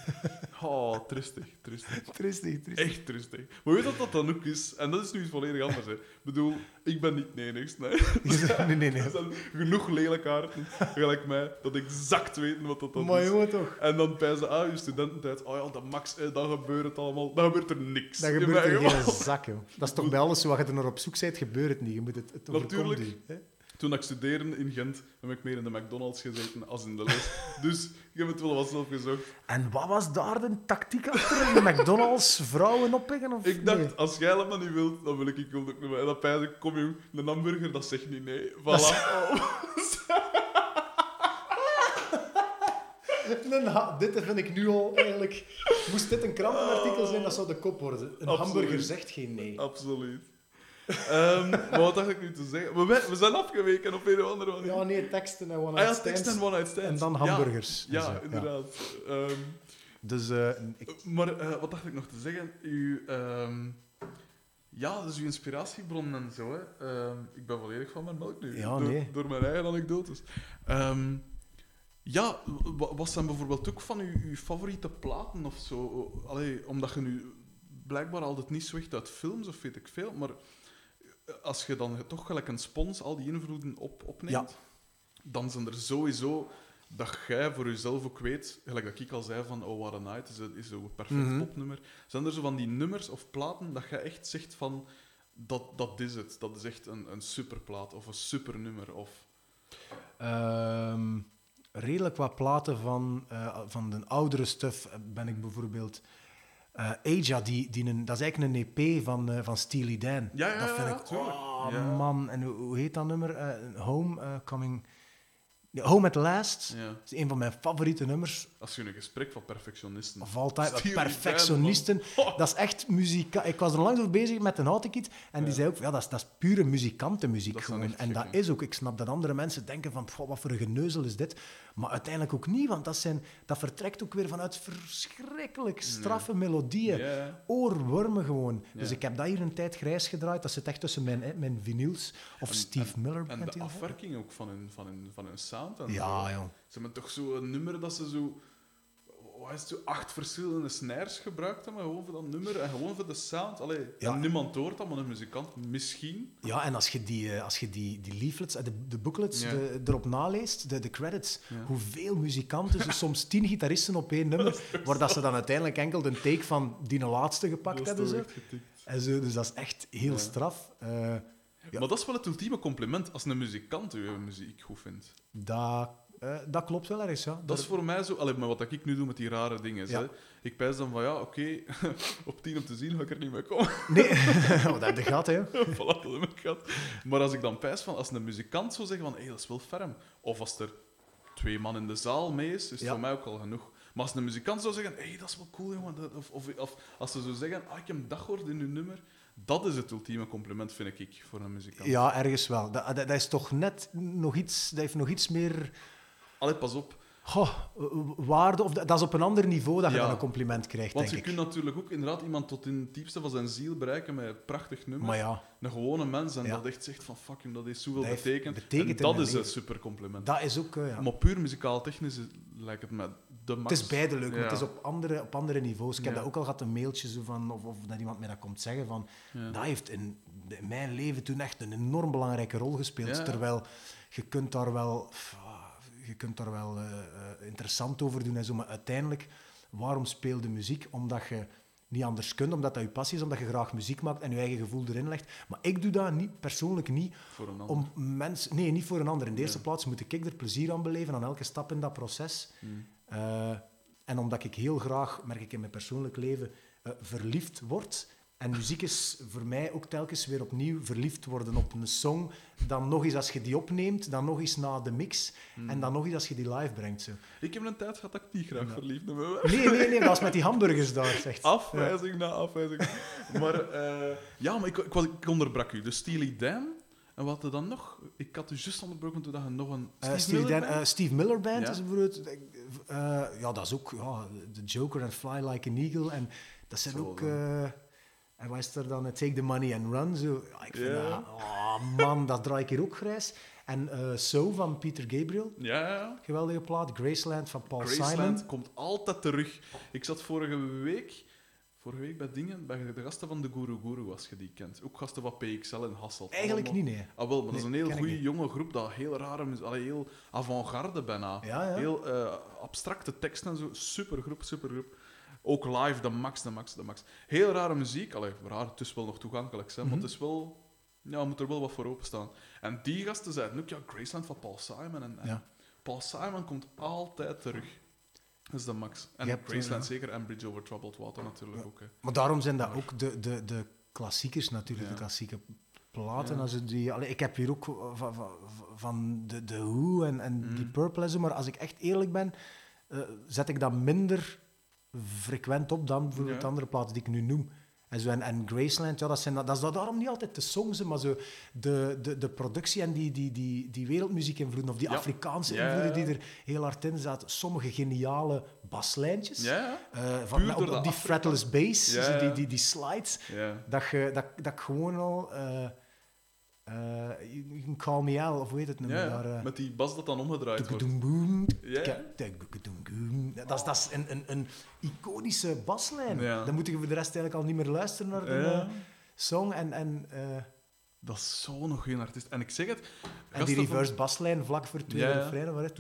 Oh, tristig, tristig. Tristig, tristig. Echt tristig. Maar weet je wat dat dan ook is? En dat is nu iets volledig anders. Hè. Ik bedoel, ik ben niet de enigste. Nee. Nee, nee, nee. Er zijn genoeg lelijke harten, gelijk mij, dat exact weten wat dat dan Maar is. jongen, toch. En dan bij ze ah, je studententijd, oh ja, dat max, eh, dan gebeurt het allemaal. Dan gebeurt er niks. Dan gebeurt er geen zak, joh. Dat is toch bij alles zo, wat je er naar op zoek bent, gebeurt het niet. Je moet het, het Natuurlijk. u, hè? Toen ik studeerde in Gent, heb ik meer in de McDonald's gezeten als in de les. dus ik heb het wel wat zelf gezocht. En wat was daar de tactiek achter? De McDonald's vrouwen oppikken? Of Ik dacht, nee? als jij dat maar niet wilt, dan wil ik ik ook niet meer. En dan pijs ik, kom je, een hamburger, dat zegt niet nee. Voilà. Dat is-. Een ha- dit vind ik nu al eigenlijk... Moest dit een krantenartikel zijn, dat zou de kop worden. Een Absoluut. hamburger zegt geen nee. Absoluut. Ehm, maar wat dacht ik nu te zeggen? We, we- we zijn afgeweken op een of andere manier. Ja, nee, teksten en ah one-night ja, stands. tekst en one-night stands. En dan hamburgers. Ja, ja inderdaad. Ehm, Dus eh, ik, maar eh, wat dacht ik nog te zeggen? Uw, ehm, ja, dus uw inspiratiebron en zo. Hè. Ehm, ik ben volledig van mijn melk nu. Ja, door, nee. door mijn eigen anekdotes. Ehm, ja, wa- wat zijn bijvoorbeeld ook van uw, uw favoriete platen of zo? Allee, omdat je nu blijkbaar altijd niet zo echt uit films of weet ik veel, maar als je dan toch gelijk een spons al die invloeden op, opneemt, Ja. dan zijn er sowieso dat jij voor jezelf ook weet, gelijk dat ik al zei van Oh What a Night is, een- is zo'n perfect popnummer. Zijn er zo van die nummers of platen dat je echt zegt van dat, dat is het, dat is echt een, een superplaat of een supernummer of... Ehm, redelijk wat platen van, eh, van de oudere stuff ben ik bijvoorbeeld... eh Aja, die, die een, dat is eigenlijk een EP van, eh, van Steely Dan. Ja, ja, dat vind ja, ik... tuurlijk. Oh, Ja. man. En hoe, hoe heet dat nummer? Eh, Home Coming... Ja, Home at Last. Ja. Dat is een van mijn favoriete nummers Als je een gesprek van perfectionisten... of altijd. Perfectionisten. Oh. Dat is echt muziek. Ik was er onlangs over bezig met een houtenkiet en die Ja. zei ook, ja, dat is, dat is pure muzikantenmuziek Dat gewoon. En dat is ook, ik snap dat andere mensen denken van, "Pff, wat voor een geneuzel is dit? Maar uiteindelijk ook niet, want dat, zijn, dat vertrekt ook weer vanuit verschrikkelijk straffe melodieën. Oorwormen gewoon. Dus ik heb dat hier een tijd grijs gedraaid. Dat zit echt tussen mijn, mijn vinyls. Of En- Steve Miller. En de afwerking ook van hun, van hun, van hun sound. En Ja, zo. joh. Ze hebben toch zo een nummer dat ze zo... Wat is het, acht verschillende snares gebruikt hebben, gewoon voor dat nummer en gewoon voor de sound. Allee, Ja. niemand hoort dat, maar een muzikant misschien. Ja, en als je die, eh, als je die, die leaflets, eh, de, de booklets Ja. de, erop naleest, de, de credits, Ja. hoeveel muzikanten, zo soms tien gitaristen op één nummer, waar dat ze dan uiteindelijk enkel de take van die laatste gepakt Dat hebben. getikt. En zo, dus dat is echt heel straf. Eh. Maar dat is wel het ultieme compliment als een muzikant uw muziek goed vindt. dat, eh, dat klopt wel ergens, ja. Dat is voor mij zo... Allee, maar wat ik nu doe met die rare dingen. Ja. Hè. Ik pijs dan van, ja, oké, op tien om te zien ga ik er niet mee komen. Nee, oh, dat, dat gaat, hè. voilà, dat heb gehad. Maar als ik dan pijs van, als een muzikant zou zeggen van, hé, dat is wel ferm. Of als er twee man in de zaal mee is, is het Ja. voor mij ook al genoeg. Maar als een muzikant zou zeggen, hé, dat is wel cool, jongen. Of, of, of als ze zou zeggen, ah, ik heb dat gehoord in uw nummer. Dat is het ultieme compliment, vind ik, voor een muzikant. Ja, ergens wel. Dat, dat, dat is toch net nog iets... Dat heeft nog iets meer... Allee, pas op. Goh, waarde, of dat is op een ander niveau dat je Ja. dan een compliment krijgt, Want je ik. kunt natuurlijk ook inderdaad iemand tot in het diepste van zijn ziel bereiken met een prachtig nummer. Maar ja, Een gewone mens en Ja. dat echt zegt van fucking, dat heeft zoveel Dat heeft betekend. betekend en dat is een super compliment. dat is ook... eh, ja. Maar puur muzikaal-technisch is- lijkt het me de max. Het is beide leuk, maar het is op andere, op andere niveaus. Ik heb dat ook al gehad, een mailtje zo van, of, of dat iemand mij dat komt zeggen van... Dat heeft in, in mijn leven toen echt een enorm belangrijke rol gespeeld. Terwijl je kunt daar wel, je kunt daar wel eh, eh, interessant over doen en zo, maar uiteindelijk, waarom speelde muziek? Omdat je niet anders kunt, omdat dat je passie is, omdat je graag muziek maakt en je eigen gevoel erin legt. Maar ik doe dat niet, persoonlijk niet Voor een ander. om mensen... Nee, niet voor een ander. In de eerste plaats moet ik er plezier aan beleven, aan elke stap in dat proces. Hmm. Eh, en omdat ik heel graag, merk ik in mijn persoonlijk leven, verliefd word. En muziek is voor mij ook telkens weer opnieuw verliefd worden op een song. Dan nog eens als je die opneemt, dan nog eens na de mix. Hmm. En dan nog eens als je die live brengt. Zo. Ik heb een tijd gehad dat ik niet graag verliefd ben. Nee, nee, nee, dat was met die hamburgers daar. Zegt. Afwijzing na afwijzing. maar eh, ja, maar ik, ik, onderbrak u. Dus Steely Dan. En wat er dan nog? Ik had u juist onderbroken toen je nog een... Eh, Steve Steve, Miller Dan- Band? eh, Steve Miller Band Ja. is bijvoorbeeld... eh, ja, dat is ook... Ja, The Joker en Fly Like an Eagle. En dat zijn Zo, ook... eh, en wat is er dan? eh, Take the Money and Run. Zo. Ja, ik vind dat... Oh, man, dat draai ik hier ook grijs. En eh So van Peter Gabriel. Ja, ja. Geweldige plaat. Graceland van Paul Simon. Graceland komt altijd terug. Ik zat vorige week... Vorige week bij dingen, bij de gasten van de Guru Guru, als je die kent. Ook gasten van PXL en Hasselt. Eigenlijk Allemaal- niet, nee. Ah, wel, maar dat is een heel goede jonge groep dat heel rare allee, heel avant-garde bijna. Ja, ja. Heel eh, abstracte teksten en zo. Supergroep, supergroep. Ook live, de max, de max, de max. Heel rare muziek. Allee, raar, het is wel nog toegankelijk, hè, maar Mhm. het is wel... Ja, moet er wel wat voor openstaan. En die gasten zeiden ook, ja, Graceland van Paul Simon. En, en Ja. Paul Simon komt altijd terug. Dat is de max. En hebt, Graceland eh, zeker. En Bridge Over Troubled Water natuurlijk Ja. ook. Hè. Maar daarom zijn dat ook de, de, de klassiekers natuurlijk, Ja. de klassieke platen. Ja. Als die, allee, ik heb hier ook van, van, van de, de Who en, en Mhm. die Purple en zo, maar als ik echt eerlijk ben, eh, zet ik dat minder frequent op dan bijvoorbeeld Ja. andere platen die ik nu noem. En, zo, en, en Graceland, ja, dat, zijn, dat is daarom niet altijd de songs, maar zo de, de, de productie en die, die, die, die wereldmuziek-invloeden, of die Ja. Afrikaanse Ja, invloeden die er heel hard in zaten. Sommige geniale baslijntjes. Ja. Eh, van, op, die fretless bass, zo die, die, die slides, dat, je, dat, dat ik gewoon al... eh eh, you can call me Al, of hoe heet het nummer ja, daar? eh, Met die bas dat dan omgedraaid wordt. Ja. Dat is, dat is een, een, een iconische baslijn. Ja. Dan moet je voor de rest eigenlijk al niet meer luisteren naar de Ja. eh, song. En, en, eh, Dat is zo nog geen artiest. En ik zeg het... en die van- reverse baslijn vlak voor twee Ja, refreinen. waar het-.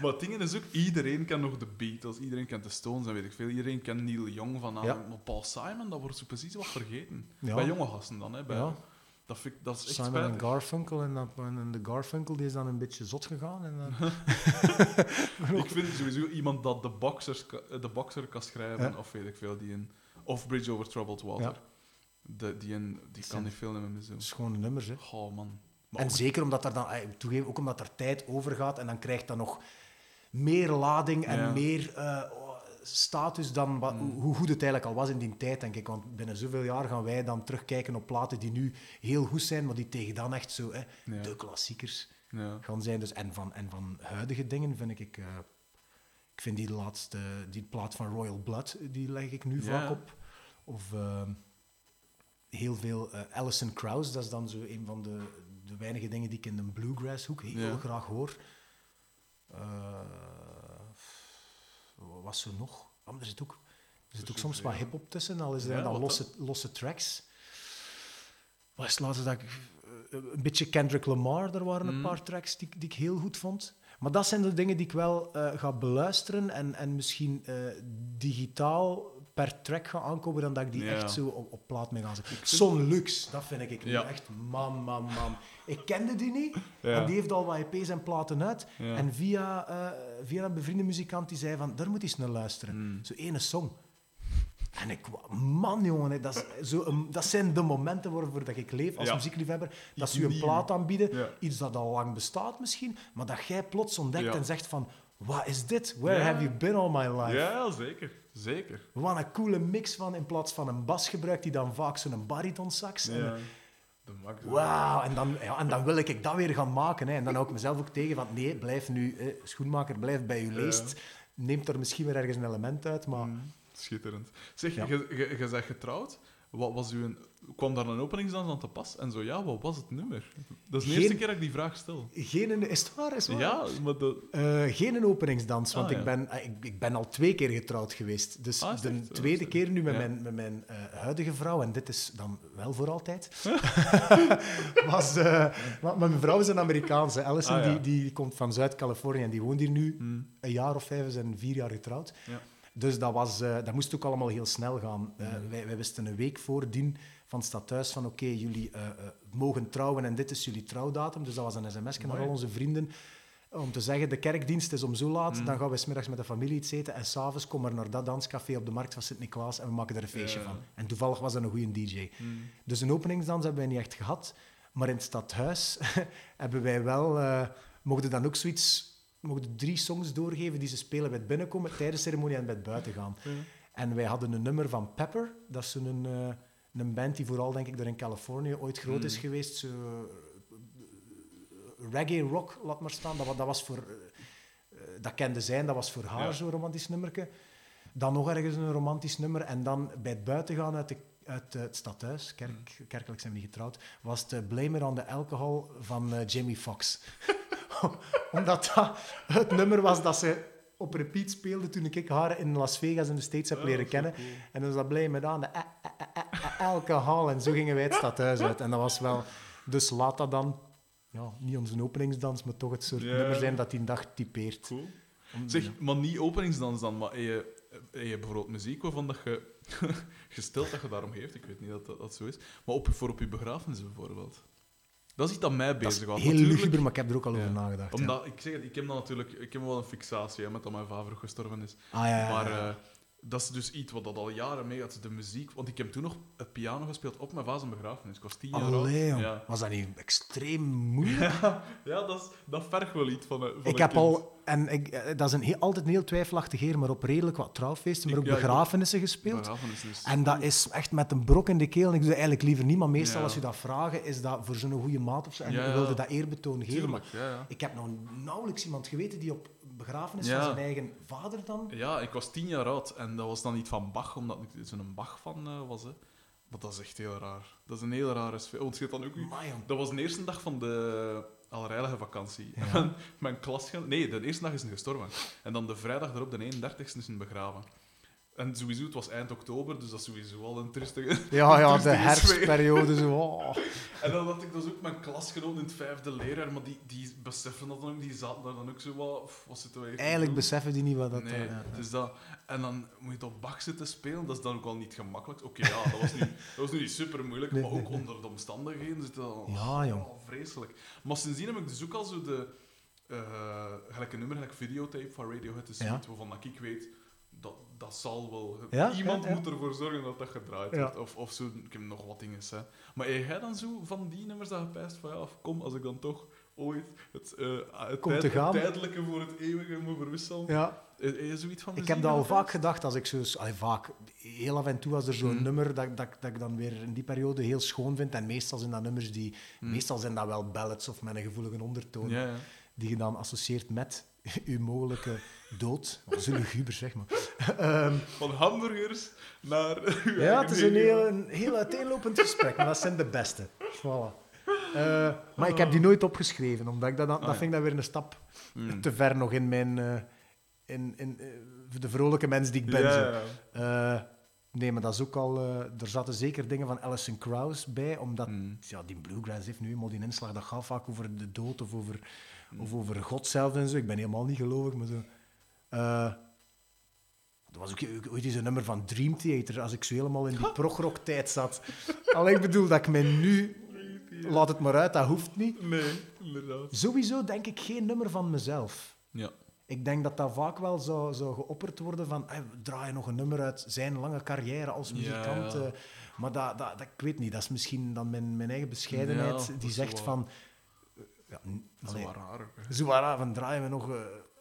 Maar het ding is ook, iedereen kent nog de Beatles, iedereen kent de Stones en weet ik veel. Iedereen kent Neil Young van aan. Ja. Maar Paul Simon, dat wordt zo precies wat vergeten. Ja. Bij jonge gasten dan, hè. Bij, Ja. dat, vind ik, dat is echt Simon spijtig. en Garfunkel. En, dat, en de Garfunkel die is dan een beetje zot gegaan. En dan, Ik vind sowieso iemand dat de, boxers, de boxer kan schrijven, of weet ik veel, die. Of Bridge Over Troubled Water. Ja. De, die in, die kan niet veel missen. dat is gewoon nummers. Hè. Oh man. Maar En ook- zeker omdat er dan, eh, toegeven, ook omdat er tijd overgaat en dan krijgt dat nog meer lading en Ja. meer eh, oh, status dan wat, hoe, hoe goed het eigenlijk al was in die tijd, denk ik. Want binnen zoveel jaar gaan wij dan terugkijken op platen die nu heel goed zijn, maar die tegen dan echt zo hè, Ja. de klassiekers ja. gaan zijn. Dus, en, van, en van huidige dingen vind ik... eh, ik vind die laatste, die plaat van Royal Blood, die leg ik nu vaak op. Of ehm, heel veel eh Alison Krauss, dat is dan zo een van de, de weinige dingen die ik in de bluegrass hoek heel graag hoor. Eh, wat was er nog? Maar er zit ook, er zit ook soms wat hip-hop tussen, al is er dan losse, losse tracks. Het laatste dat ik... eh, Een beetje Kendrick Lamar, er waren een Mm. paar tracks die, die ik heel goed vond. Maar dat zijn de dingen die ik wel eh, ga beluisteren en, en misschien eh, digitaal per track ga aankopen dan dat ik die Ja. echt zo op, op plaat mee ga zetten. Son Lux, dat vind ik Ja. echt man, man, man. Ik kende die niet Ja. en die heeft al wat EP's en platen uit. En via, eh, via een bevriende muzikant die zei van, daar moet je eens naar luisteren. Mm. Zo ene song. En ik, man jongen, dat, is zo een- dat zijn de momenten waarvoor dat ik leef als Ja. muziekliefhebber. Dat ze je een plaat aanbieden, Ja. iets dat al lang bestaat misschien, maar dat jij plots ontdekt Ja. en zegt van, wat is dit? Where have you been all my life? Ja, zeker. Zeker. Wat een coole mix van, in plaats van een bas gebruikt hij dan vaak zo'n baritonsax. En- Ja. Wauw, en dan, ja, en dan wil ik dat weer gaan maken. Hè. En dan hou ik mezelf ook tegen van, nee, blijf nu, eh, schoenmaker, blijf bij je leest. Neemt er misschien weer ergens een element uit, maar... Mm, Schitterend. Zeg, Ja. je, bent getrouwd. wat was uw, kwam daar een openingsdans aan te pas? En zo ja, wat was het nummer? Dat is de Geen- eerste keer dat ik die vraag stel. Geen, is het waar? Is het waar? Ja, maar dat... Eh, geen een openingsdans, want Ah, ja. ik, ben, eh, ik, ik ben al twee keer getrouwd geweest. Dus Ah, de echt? Tweede keer nu met Ja. mijn, met mijn eh, huidige vrouw, en dit is dan wel voor altijd, was... eh, maar mijn vrouw is een Amerikaanse. Allison, Ah, ja. die, die komt van Zuid-Californië en die woont hier nu Hmm. een jaar of vijf, zijn vier jaar getrouwd. Ja. Dus dat, was, eh, dat moest ook allemaal heel snel gaan. Eh, wij, wij wisten een week voordien van het stadhuis van oké, jullie eh, mogen trouwen en dit is jullie trouwdatum. Dus dat was een sms naar al onze vrienden om te zeggen, de kerkdienst is om zo laat, Mm. dan gaan we smiddags met de familie iets eten en s'avonds komen we naar dat danscafé op de markt van Sint-Niklaas en we maken er een feestje van. En toevallig was dat een goede DJ. Hmm. Dus een openingsdans hebben wij niet echt gehad, maar in het stadhuis hebben wij wel, mochten dan ook zoiets, mochten drie songs doorgeven die ze spelen bij het binnenkomen, tijdens de ceremonie en bij het buiten gaan. Ja. En wij hadden een nummer van Pepper. Dat is zo'n eh, een band die vooral, denk ik, er in Californië ooit groot Mm. is geweest. Zo, eh, reggae rock, laat maar staan. Dat, dat was voor... eh, dat kende zijn, dat was voor haar Ja. zo'n romantisch nummerke. Dan nog ergens een romantisch nummer. En dan bij het buitengaan uit, de, uit eh, het stadhuis, kerk, kerkelijk zijn we niet getrouwd, was het eh, Blame It on the Alcohol van eh, Jamie Foxx. Omdat dat het nummer was dat ze op repeat speelde toen ik haar in Las Vegas in de States heb Ja, leren kennen. cool. En dus dat bleef me aan de eh, alcohol. En zo gingen wij het stadhuis uit. En dat was wel... Dus laat dat dan... Ja, niet onze openingsdans, maar toch het soort nummer zijn dat die dag typeert. Cool. Om- Zeg, maar niet openingsdans dan, maar heb je, heb je bijvoorbeeld muziek waarvan dat je gesteld dat je daarom geeft? Ik weet niet dat dat, dat zo is. Maar op, voor op je begrafenis bijvoorbeeld. Dat is iets dat mij bezighoudt. heel luguber, maar ik heb er ook al Ja. over nagedacht. ja. Omdat, ik zeg ik heb dan natuurlijk ik heb wel een fixatie hè, met dat mijn vader gestorven is. Ah, ja, ja, ja. Maar eh, dat is dus iets wat dat al jaren meegaat, de muziek. Want ik heb toen nog het piano gespeeld op mijn zijn begrafenis. Ik was tien jaar oud. Ja. Was dat niet extreem moeilijk? ja, dat, is, dat vergt wel iets van een, van ik een heb kind. al... En ik, eh, dat is een heel, altijd een heel twijfelachtig heer, maar op redelijk wat trouwfeesten, maar ook ja, begrafenissen gespeeld. Is- En dat is echt met een brok in de keel. En ik doe dat eigenlijk liever niet, maar meestal als je dat vragen, is dat voor zo'n goede maat of zo. En je wilde dat eerbetoon geven. Tuurlijk, ik heb nog nauwelijks iemand geweten die op begrafenis Ja. van zijn eigen vader dan... Ja, ik was tien jaar oud en dat was dan niet van Bach, omdat ik zo'n Bach van eh, was. Hè. Maar dat is echt heel raar. Dat is een heel rare sfeer. Want je hebt dan ook... Dat was de eerste dag van de Allerheilige vakantie. Ja. Mijn, mijn klasgenoot... Nee, de eerste dag is hij gestorven. En dan de vrijdag erop, de 31ste, is hij begraven. En sowieso, het was eind oktober, dus dat is sowieso al een tristige... Ja, ja, de herfstperiode. Zo, oh. En dan had ik dus ook mijn klasgenoot in het vijfde leraar, maar die, die beseffen dat dan ook, die zaten daar dan ook zo wat... "Pff, Wat zitten we hier te Eigenlijk doen?" beseffen die niet wat dat... nee, eh, ja, ja. dus dat... En dan moet je op Bach zitten spelen, dat is dan ook al niet gemakkelijk. Oké, ja, dat was nu, dat was nu niet super moeilijk, Nee, maar ook nee. onder de omstandigheden zit dat al... Ja, jong. vreselijk. Maar sindsdien heb ik dus ook al zo de... eh gelijk een nummer, gelijk videotape van Radiohead, is Ja. iets waarvan ik weet... Dat, dat zal wel... Ja, Iemand ja, moet ervoor zorgen dat dat gedraaid wordt. Of, of zo, ik heb nog wat dingen. Hè. Maar heb jij dan zo van die nummers dat je pijst van ja, of kom, als ik dan toch ooit het, eh, het, Komt te tijd- gaan. het tijdelijke voor het eeuwige moet verwisselen? Ja, zoiets van ik heb dat al vaak gedacht als ik zo... Allee, vaak. Heel af en toe was er zo'n Mm. nummer dat, dat, dat ik dan weer in die periode heel schoon vind. En meestal zijn dat nummers die... Mm. Meestal zijn dat wel ballads of met een gevoelige ondertoon. Ja, ja. Die je dan associeert met uw mogelijke dood. Oh, Zo luguber, zeg maar. Ehm, Van hamburgers naar... uw Ja, het is een heel, een heel uiteenlopend gesprek, maar dat zijn de beste. Voilà. Eh, maar ik heb die nooit opgeschreven, omdat ik dat, dat Ah, vind ik ja. dan weer een stap Mm. te ver nog in mijn... eh, in, in, eh, de vrolijke mens die ik ben. Zo. nee, maar dat is ook al... er zaten zeker dingen van Alison Krauss bij, omdat Mm. ja, die bluegrass heeft nu eenmaal die inslag, dat gaat vaak over de dood of over. Of over God zelf en zo. Ik ben helemaal niet gelovig, maar zo... Eh, er was ook ooit eens een nummer van Dream Theater, als ik zo helemaal in die progrock-tijd zat. Alleen ik bedoel dat ik mij nu... Laat het maar uit, dat hoeft niet. Nee, inderdaad. Sowieso denk ik geen nummer van mezelf. Ja. Ik denk dat dat vaak wel zou, zou geopperd worden van hey, draai je nog een nummer uit zijn lange carrière als muzikant. ja. eh, maar dat, dat, dat, ik weet niet, dat is misschien dan mijn, mijn eigen bescheidenheid Ja, dat die zegt van... Ja, n- Dat is allee, wel raar ook. hè. zo waar, van draaien we nog...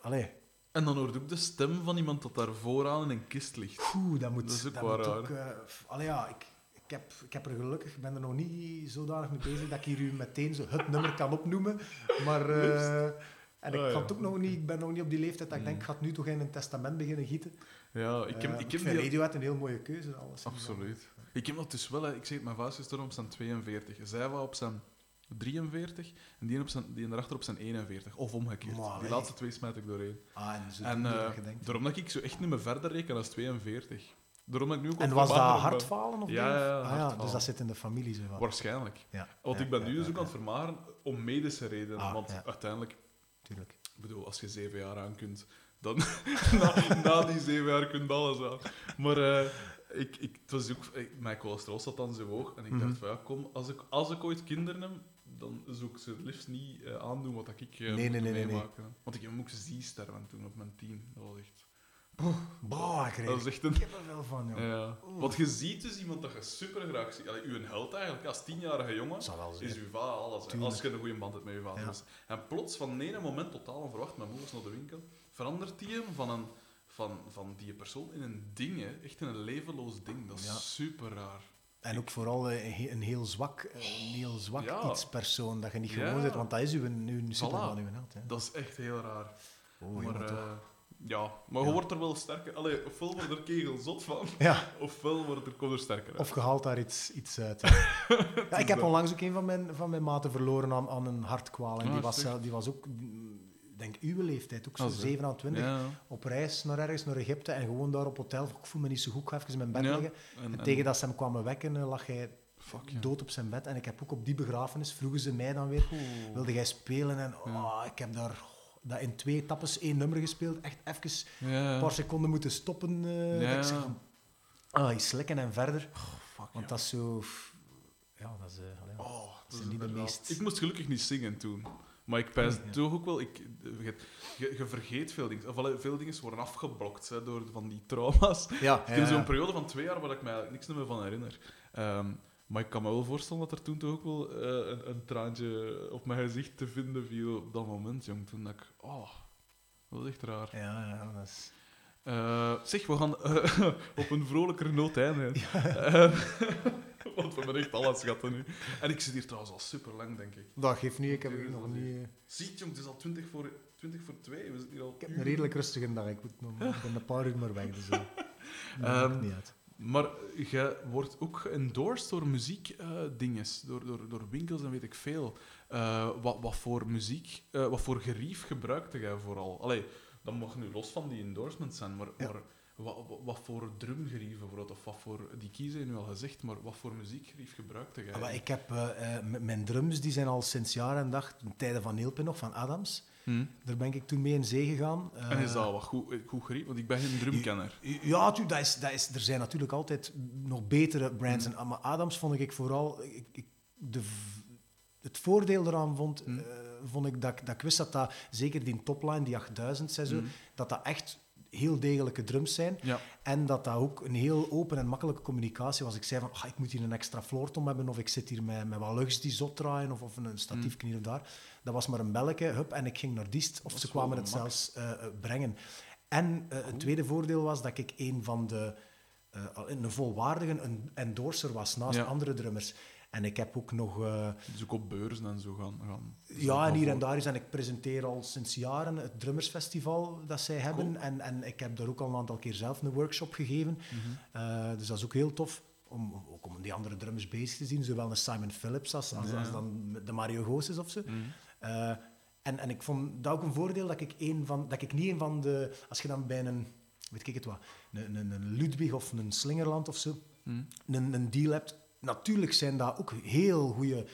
allee, En dan hoort ook de stem van iemand dat daar vooraan in een kist ligt. Oeh, dat moet, Dat is ook dat moet raar. ook... f- allee, ja, ik, ik, heb, ik heb er gelukkig, ik ben er nog niet zodanig mee bezig dat ik hier u meteen zo het nummer kan opnoemen. Maar... eh, en ik Ah, ja. ook nog niet, ik ben nog niet op die leeftijd dat ik denk, ik ga nu toch in een testament beginnen gieten. Ja, ik heb, Eh, ik heb vind die... Een heel mooie keuze. Alles. Absoluut. Ik heb dat dus wel, hè. ik zeg het, mijn vader is gestorven op zijn 42. Zij was op zijn 43 en die, op zijn, die daarachter op zijn 41. Of omgekeerd. Maar, die laatste twee smijt ik doorheen. Ah, en En denkt. daarom dat ik zo echt niet meer verder reken als 42. Daarom dat ik nu ook En was dat hartfalen of Ja, ja, ah, ja. Dus dat zit in de familie zo van. Waarschijnlijk. Ja. Want ik ben nu dus ook aan het vermageren om medische redenen. Ah, want uiteindelijk, Tuurlijk. ik bedoel, als je zeven jaar aan kunt, dan na, na die zeven jaar kun je alles aan. Maar eh, ik, ik, het was ook, ik- mijn cholesterol zat dan zo hoog en ik Mhm. dacht van ja, kom, als ik, als ik ooit kinderen heb, dan zou ik ze het liefst niet eh, aandoen wat ik eh Nee, moet nee, nee, nee. Want ik heb hem ook zie sterven toen op mijn tien. Dat was echt... Bah, ik Dat is kreeg echt een... ik heb er wel van, joh. Ja. Want je ziet dus iemand dat je super graag ziet. Allee, uw held eigenlijk, als tienjarige jongen, is uw vader alles. Tuurlijk. Als je een goede band hebt met je vader. Ja. Dus- en plots, van ene moment totaal onverwacht, mijn moeder is naar de winkel, verandert die hem van, een, van, van die persoon in een ding. Hè. Echt in een levenloos ding. Dat is Ja. super raar. En ook vooral eh, een, he- een heel zwak, eh, een heel zwak Ja. iets persoon dat je niet gewoon bent, want dat is uw, uw superman, Voilà. uw held. Hè. Dat is echt heel raar. Oh, maar eh, ja, maar je wordt er wel sterker. Allee, ofwel wordt er kegel zot van, ofwel wordt er, komt er sterker uit. of je haalt daar iets, iets uit. ja, ik heb onlangs ook een van mijn, van mijn maten verloren aan, aan een hartkwaal. En Ah, die, was, die was ook, denk uw leeftijd, ook zo Ah, zo. 27, Ja. op reis naar ergens, naar Egypte. En gewoon daar op hotel, ik voel me niet zo goed, ik ga even in mijn bed liggen. En, En en- tegen dat ze hem kwamen wekken, eh, lag hij Fuck, dood op zijn bed. En ik heb ook op die begrafenis, vroegen ze mij dan weer, wilde jij spelen? En oh, ik heb daar oh, dat in twee etappes één nummer gespeeld. Echt even een paar seconden moeten stoppen. dat ik zeg ah, slikken en verder. Fuck, Want dat is zo... Ja, dat is... eh, allee, Oh, dat zijn niet de meest- Ik moest gelukkig niet zingen toen. Maar ik pijs Ja. toch ook wel... Ik, je, vergeet veel dingen. Of allee, veel dingen worden afgeblokt hè, door van die trauma's. Ja, Ik heb zo'n periode van twee jaar waar ik me eigenlijk niks meer van herinner. Ehm, maar ik kan me wel voorstellen dat er toen toch ook wel eh, een, een traantje op mijn gezicht te vinden viel op dat moment, jong. Toen dacht ik... Oh, dat is echt raar. Ja, ja, dat is... Eh, zeg, we gaan eh, op een vrolijkere noot eindigen. Want we hebben echt alles gehad hè, nu. En ik zit hier trouwens al super lang, denk ik. Dat geeft niet, ik heb hier nog niet... eh, Ziet, jong, het is al 20 voor, 20 voor 2. We zitten hier al Ik heb een redelijk rustige dag. Ik, moet nog, ik ben een paar uur maar weg, dus... eh, dat Ehm, niet uit. Maar je wordt ook geëndorsed door muziekdinges, door, door, door winkels en weet ik veel. Eh, wat, wat voor muziek, eh, wat voor gerief gebruikte jij vooral? Allee, dat mag nu los van die endorsements zijn, maar, Ja. maar wat, wat, voor drumgerief bijvoorbeeld, of wat voor, die kiezen je nu al gezegd, maar wat voor muziekgerief gebruikte jij? Ah, maar ik heb m- mijn drums die zijn al sinds jaar en dag, in tijden van Neelpin nog, van Adams. Hm? Daar ben ik toen mee in zee gegaan. En is dat wat goed, goed gerief? Want ik ben geen drumkenner. Ja, tu, dat is, dat is, er zijn natuurlijk altijd nog betere brands. En, maar Adams vond ik vooral... Ik, ik, de, het voordeel eraan vond, Mm. eh, vond ik dat, ik- dat ik wist dat dat, zeker die topline, die 8000 zei zo, Mm. dat dat echt heel degelijke drums zijn. Ja. En dat dat ook een heel open en makkelijke communicatie was. Ik zei van, ah, ik moet hier een extra floortom hebben, of ik zit hier met, met wat lugs die zot draaien, of, of een statief hier of daar. Dat was maar een belletje, hup, en ik ging naar Diest, of ze kwamen het mak. zelfs eh, eh, brengen. En eh, het tweede voordeel was dat ik een van de... eh, een volwaardige endorser was, naast Ja. andere drummers. En ik heb ook nog... eh, Dus ook op beurzen en zo gaan. gaan ja, en hier en daar is. En ik presenteer al sinds jaren het drummersfestival dat zij hebben. Cool. En, en ik heb daar ook al een aantal keer zelf een workshop gegeven. Mhm. Eh, dus dat is ook heel tof. Om, ook om die andere drummers bezig te zien. Zowel een Simon Phillips als, als, Ja. als dan de Mario Gozes of zo. Mhm. Eh, en, en ik vond dat ook een voordeel dat ik, een van, dat ik niet een van de... Als je dan bij een... Weet ik het wat? Een, een, een Ludwig of een Slingerland of zo Mhm. een, een deal hebt. Natuurlijk zijn dat ook heel goede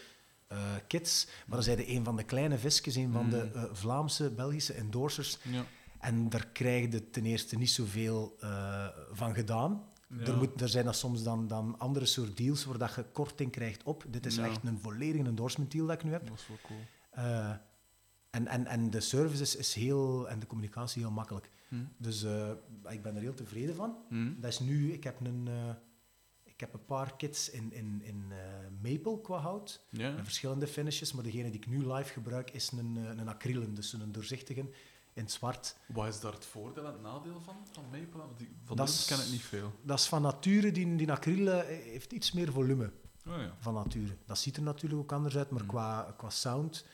eh kits, maar dan zijn de een van de kleine visjes, een van de Mm. eh, Vlaamse, Belgische endorsers. Ja. En daar krijg je ten eerste niet zoveel eh van gedaan. Ja. Er, moet, er zijn dan soms dan, dan andere soort deals waar dat je korting krijgt op. Dit is Ja. echt een volledige endorsement deal dat ik nu heb. Dat is wel cool. En, en, en de service is, is heel, en de communicatie heel makkelijk. Mhm. Dus ik ben er heel tevreden van. Mhm. Dat is nu, ik heb een, ik heb een paar kits in, in, in eh, maple qua hout. Ja. Met verschillende finishes, maar degene die ik nu live gebruik is een, eh, een acrylen, dus een doorzichtige in het zwart. Wat is daar het voordeel en het nadeel van, van Maple? Van Dat ken ik niet veel. Dat is van nature, die, die acrylen eh, heeft iets meer volume Oh ja. van nature. Dat ziet er natuurlijk ook anders uit, maar Mm. qua, qua sound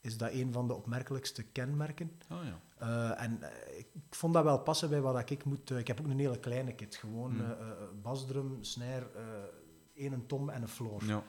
is dat een van de opmerkelijkste kenmerken. Oh ja. Eh, en eh, ik vond dat wel passen bij wat ik moet... eh, ik heb ook een hele kleine kit. Gewoon Hmm. eh, basdrum, snare, één tom en een floor. Ja,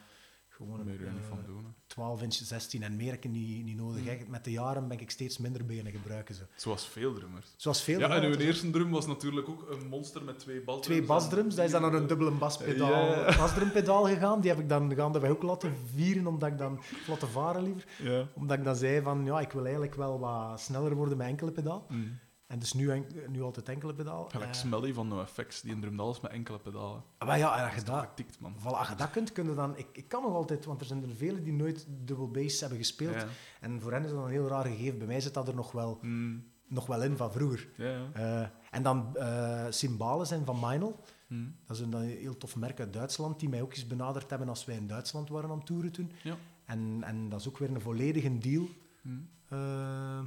Gewoon daar een er eh, van doen. hè. 12 inch, 16 en meer heb ik niet, niet nodig. Hmm. hè. Met de jaren ben ik steeds minder beginnen gebruiken. Zo. Zoals veel drummers. Zoals veel Ja, en uw eerste drum was natuurlijk ook een monster met twee basdrums. Twee basdrums, dat is dan naar een dubbele baspedaal, basdrumpedaal gegaan. Die heb ik dan gaandeweg ook laten vieren, omdat ik dan laten varen liever. Ja. Omdat ik dan zei van, ja, ik wil eigenlijk wel wat sneller worden met enkele pedaal. Mm. En dus nu, nu altijd enkele pedaal. Gelijk Eh, Smelly van NoFX, die een drumde alles met enkele pedalen. maar ja, en als je Dat man. voilà, als je dat kunt, kun je dan... Ik, ik kan nog altijd, want er zijn er velen die nooit dubbel bass hebben gespeeld. Ja. En voor hen is dat een heel raar gegeven. Bij mij zit dat er nog wel, Mm. nog wel in van vroeger. Ja, ja. Eh, en dan eh cymbalen zijn van Meinl. Mm. Dat is een, een heel tof merk uit Duitsland, die mij ook eens benaderd hebben als wij in Duitsland waren aan het toeren toen. Ja. En, en dat is ook weer een volledige deal. Mm. Eh,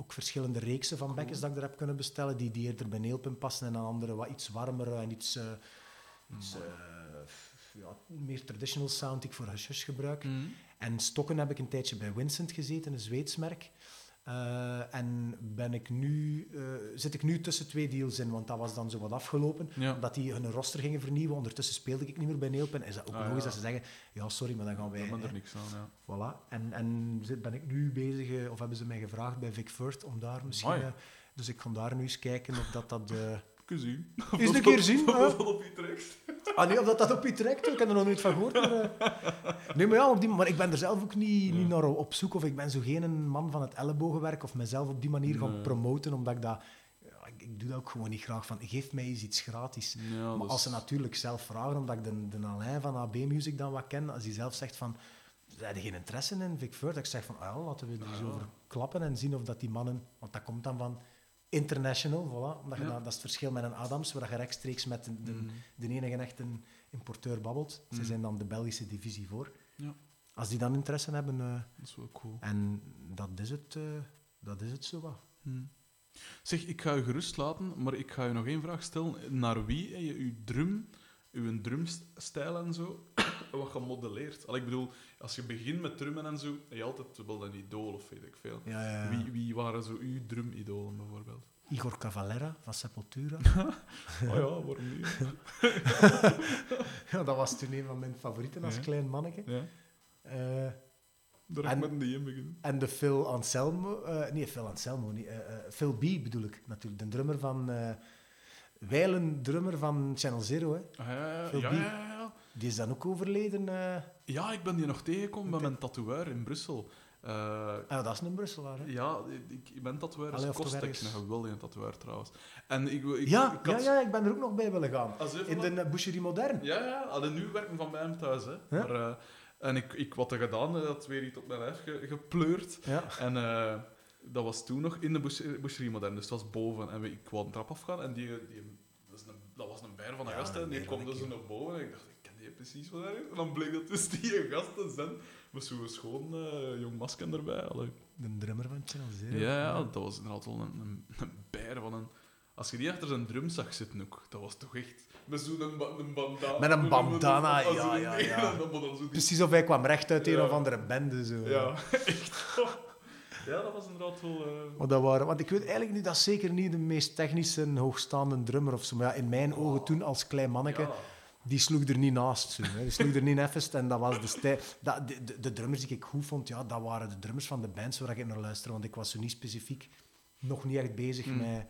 ook verschillende reeksen van bekkens dat ik er heb kunnen bestellen, die, die eerder bij Neelpin passen en dan andere wat iets warmer en iets, eh, iets eh, ja, meer traditional sound die ik voor hush gebruik. Mm. En stokken heb ik een tijdje bij Vincent gezeten, een Zweeds merk. Eh, en ben ik nu, eh, zit ik nu tussen twee deals in, want dat was dan zo wat afgelopen. Ja. Omdat die hun roster gingen vernieuwen. Ondertussen speelde ik niet meer bij Neelpin. Is dat ook Ah, logisch ja. dat ze zeggen, ja sorry, maar dan gaan wij... Ben er niks aan, ja. Voilà. En, en zit- ben ik nu bezig, eh, of hebben ze mij gevraagd bij Vic Firth om daar misschien... Dus ik ga daar nu eens kijken of dat dat... zien. Eens een keer zien, Of dat dat op je trekt. Ah nee, of dat dat op je trekt, ik heb er nog nooit van gehoord. Maar, eh, nee, maar, ja, op die, maar ik ben er zelf ook niet, niet naar op zoek, of ik ben zo geen man van het ellebogenwerk, of mezelf op die manier gaan promoten, omdat ik dat... ik, doe dat ook gewoon niet graag, van geef mij eens iets gratis. Ja, maar als ze is- natuurlijk zelf vragen, omdat ik de, de Alain van AB Music dan wat ken, als hij zelf zegt van... Ze hebben geen interesse in Vic Firth. Ik zeg van, ah, ja, laten we er eens Ja. over klappen en zien of dat die mannen... Want dat komt dan van international, voilà. Omdat je Ja. dan- dat is het verschil met een Adams, waar je rechtstreeks met de, de, Mm. de enige echte importeur babbelt. Ze Mm. zijn dan de Belgische divisie voor. Ja. Als die dan interesse hebben, eh, Dat is wel cool. en dat is het, eh, dat is het zo wat. Hm. Zeg, ik ga je gerust laten, maar ik ga je nog één vraag stellen. Naar wie heb je je drum, je drumstijl en zo, wat gemodelleerd? Al, ik bedoel, als je begint met drummen en zo, heb je altijd wel een idool of weet ik veel. Ja, ja, ja. Wie, wie waren zo uw drumidolen bijvoorbeeld? Igor Cavalera van Sepultura. Oh ja, waarom niet? ja, dat was toen een van mijn favorieten als Ja. klein manneke. Ja, Eh, daar En- met die in beginnen. en de Phil Anselmo, eh, nee, Phil Anselmo, niet, eh, eh, Phil B bedoel ik natuurlijk, de drummer van, eh Wijlen, drummer van Channel Zero, hè. Ah, ja, ja, ja, die is dan ook overleden. eh. Ja, ik ben die nog tegengekomen bij mijn tatoeëur in Brussel. Eh, Ah, dat is een Brusselaar, hè. ja, ik, ik ben tatoeëur, is toch Kostek, een geweldige tatoeëur trouwens. En ik, ik, ja, ik had- ja, ja, ik ben er ook nog bij willen gaan. Even In de eh, Boucherie Modern. Ja, ja, alleen nu werken van bij hem thuis. Hè. Maar, eh, en ik, ik wat er gedaan, had weer iets op mijn lijf ge- gepleurd. Ja. En eh, dat was toen nog in de bouche- boucherie modern, dus dat was boven. En we- ik wou een trap afgaan en die, die, dat, is een, dat was een bijer van een Ja, gast. een En die kwam dus naar boven en ik dacht, ik ken die precies van daar. En dan bleek dat dus die gasten zijn. Met zo'n schoon eh, jong masker erbij. Allee. De drummer van Channel Zero. Ja, ja, dat was inderdaad wel een, een, een bijer van een... Als je die achter zijn drum zag zitten ook, dat was toch echt... Met zo'n ba een bandana. Met een bandana, ja, ja, ja. Precies of hij kwam recht uit een Ja. of andere bende. Zo. Ja, echt. Ja, dat was inderdaad wel... eh, Maar dat waren, want ik weet eigenlijk niet, dat is zeker niet de meest technische, hoogstaande drummer of zo. Maar ja, in mijn ogen toen, als klein manneke, ja. die sloeg er niet naast. Zo, hè. Die sloeg er niet neffest. En dat was de, stijl, dat, de, de, de drummers die ik goed vond, ja, dat waren de drummers van de bands waar ik naar luisterde. Want ik was zo niet specifiek, nog niet echt bezig Mm. met,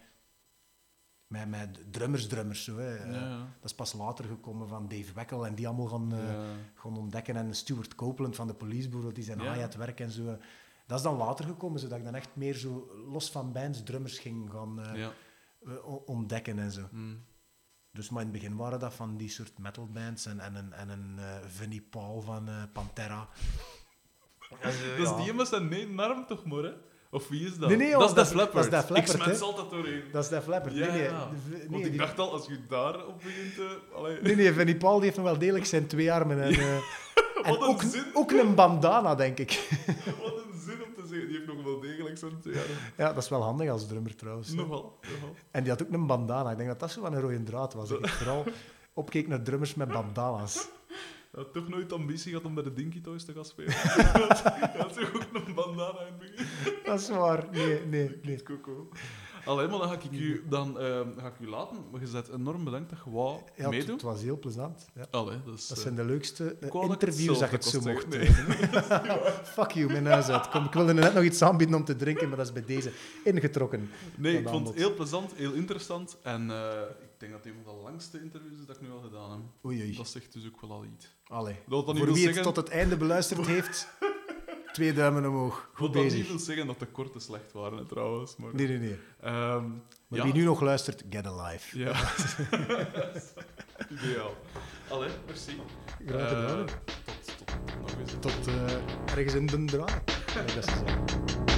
met, met drummers-drummers. Zo, hè. Ja, ja. Dat is pas later gekomen van Dave Weckel en die allemaal gaan, eh, Ja. gaan ontdekken. En Stuart Copeland van de Police bijvoorbeeld, die zijn Ja. hi-hat werk en zo. Dat is dan later gekomen, zodat ik dan echt meer zo los van bands drummers ging gaan eh, Ja. eh, ontdekken en zo. Mm. Dus maar in het begin waren dat van die soort metalbands en, en een, en een eh, Vinnie Paul van eh, Pantera. Dat is die met zijn nee arm toch maar, hè? Of wie is dat? Nee, nee, dat is joh, de dat is- Leppard. dat is Def Leppard, Ik smets hè. altijd doorheen. Dat is Def Leppard. Ja, nee, nee, Want ik dacht al, als je daarop begint te... Allee. nee, nee, Vinnie Paul die heeft nog wel degelijk zijn twee armen. En, eh, en Wat een ook, zin. ook een bandana, denk ik. Wat een zin om te zeggen. Die heeft nog wel degelijk zo'n twee armen. Ja, dat is wel handig als drummer trouwens. Nogal. nogal. En die had ook een bandana. Ik denk dat dat zo van een rode draad was. Dat ik vooral opkeek naar drummers met bandana's. Ja, toch nooit ambitie gehad om bij de Dinky Toys te gaan spelen. Dat is ook een bandana in begin. Dat is waar. Nee, nee, nee. Coco. Allee, maar dan ga ik u, dan, ehm, ga ik u laten. Maar je bent enorm bedankt dat je wou Ja, meedoen. het was heel plezant. Ja. Allee, dat is... Dat eh, zijn de leukste eh, ik ik interviews dat je het zo had mocht. Fuck you, mijn huis uit. Kom, ik wilde net nog iets aanbieden om te drinken, maar dat is bij deze ingetrokken. Nee, ik vond het heel plezant, heel interessant. En ik denk dat het een van de langste interviews is dat ik nu al gedaan heb. Oei, oei. Dat zegt dus ook wel al iets. Allee. Dat niet Voor wie het tot het einde beluisterd heeft, twee duimen omhoog. Goed dat niet bezig. wil zeggen dat de korten slecht waren, hè, trouwens. Maar, Nee, nee, nee. Ehm, Maar ja. wie nu nog luistert, get alive. Ja. Ideaal. Allee, merci. Graag gedaan. Eh, tot, tot nog eens. Tot eh, ergens in de draai. dat zeggen.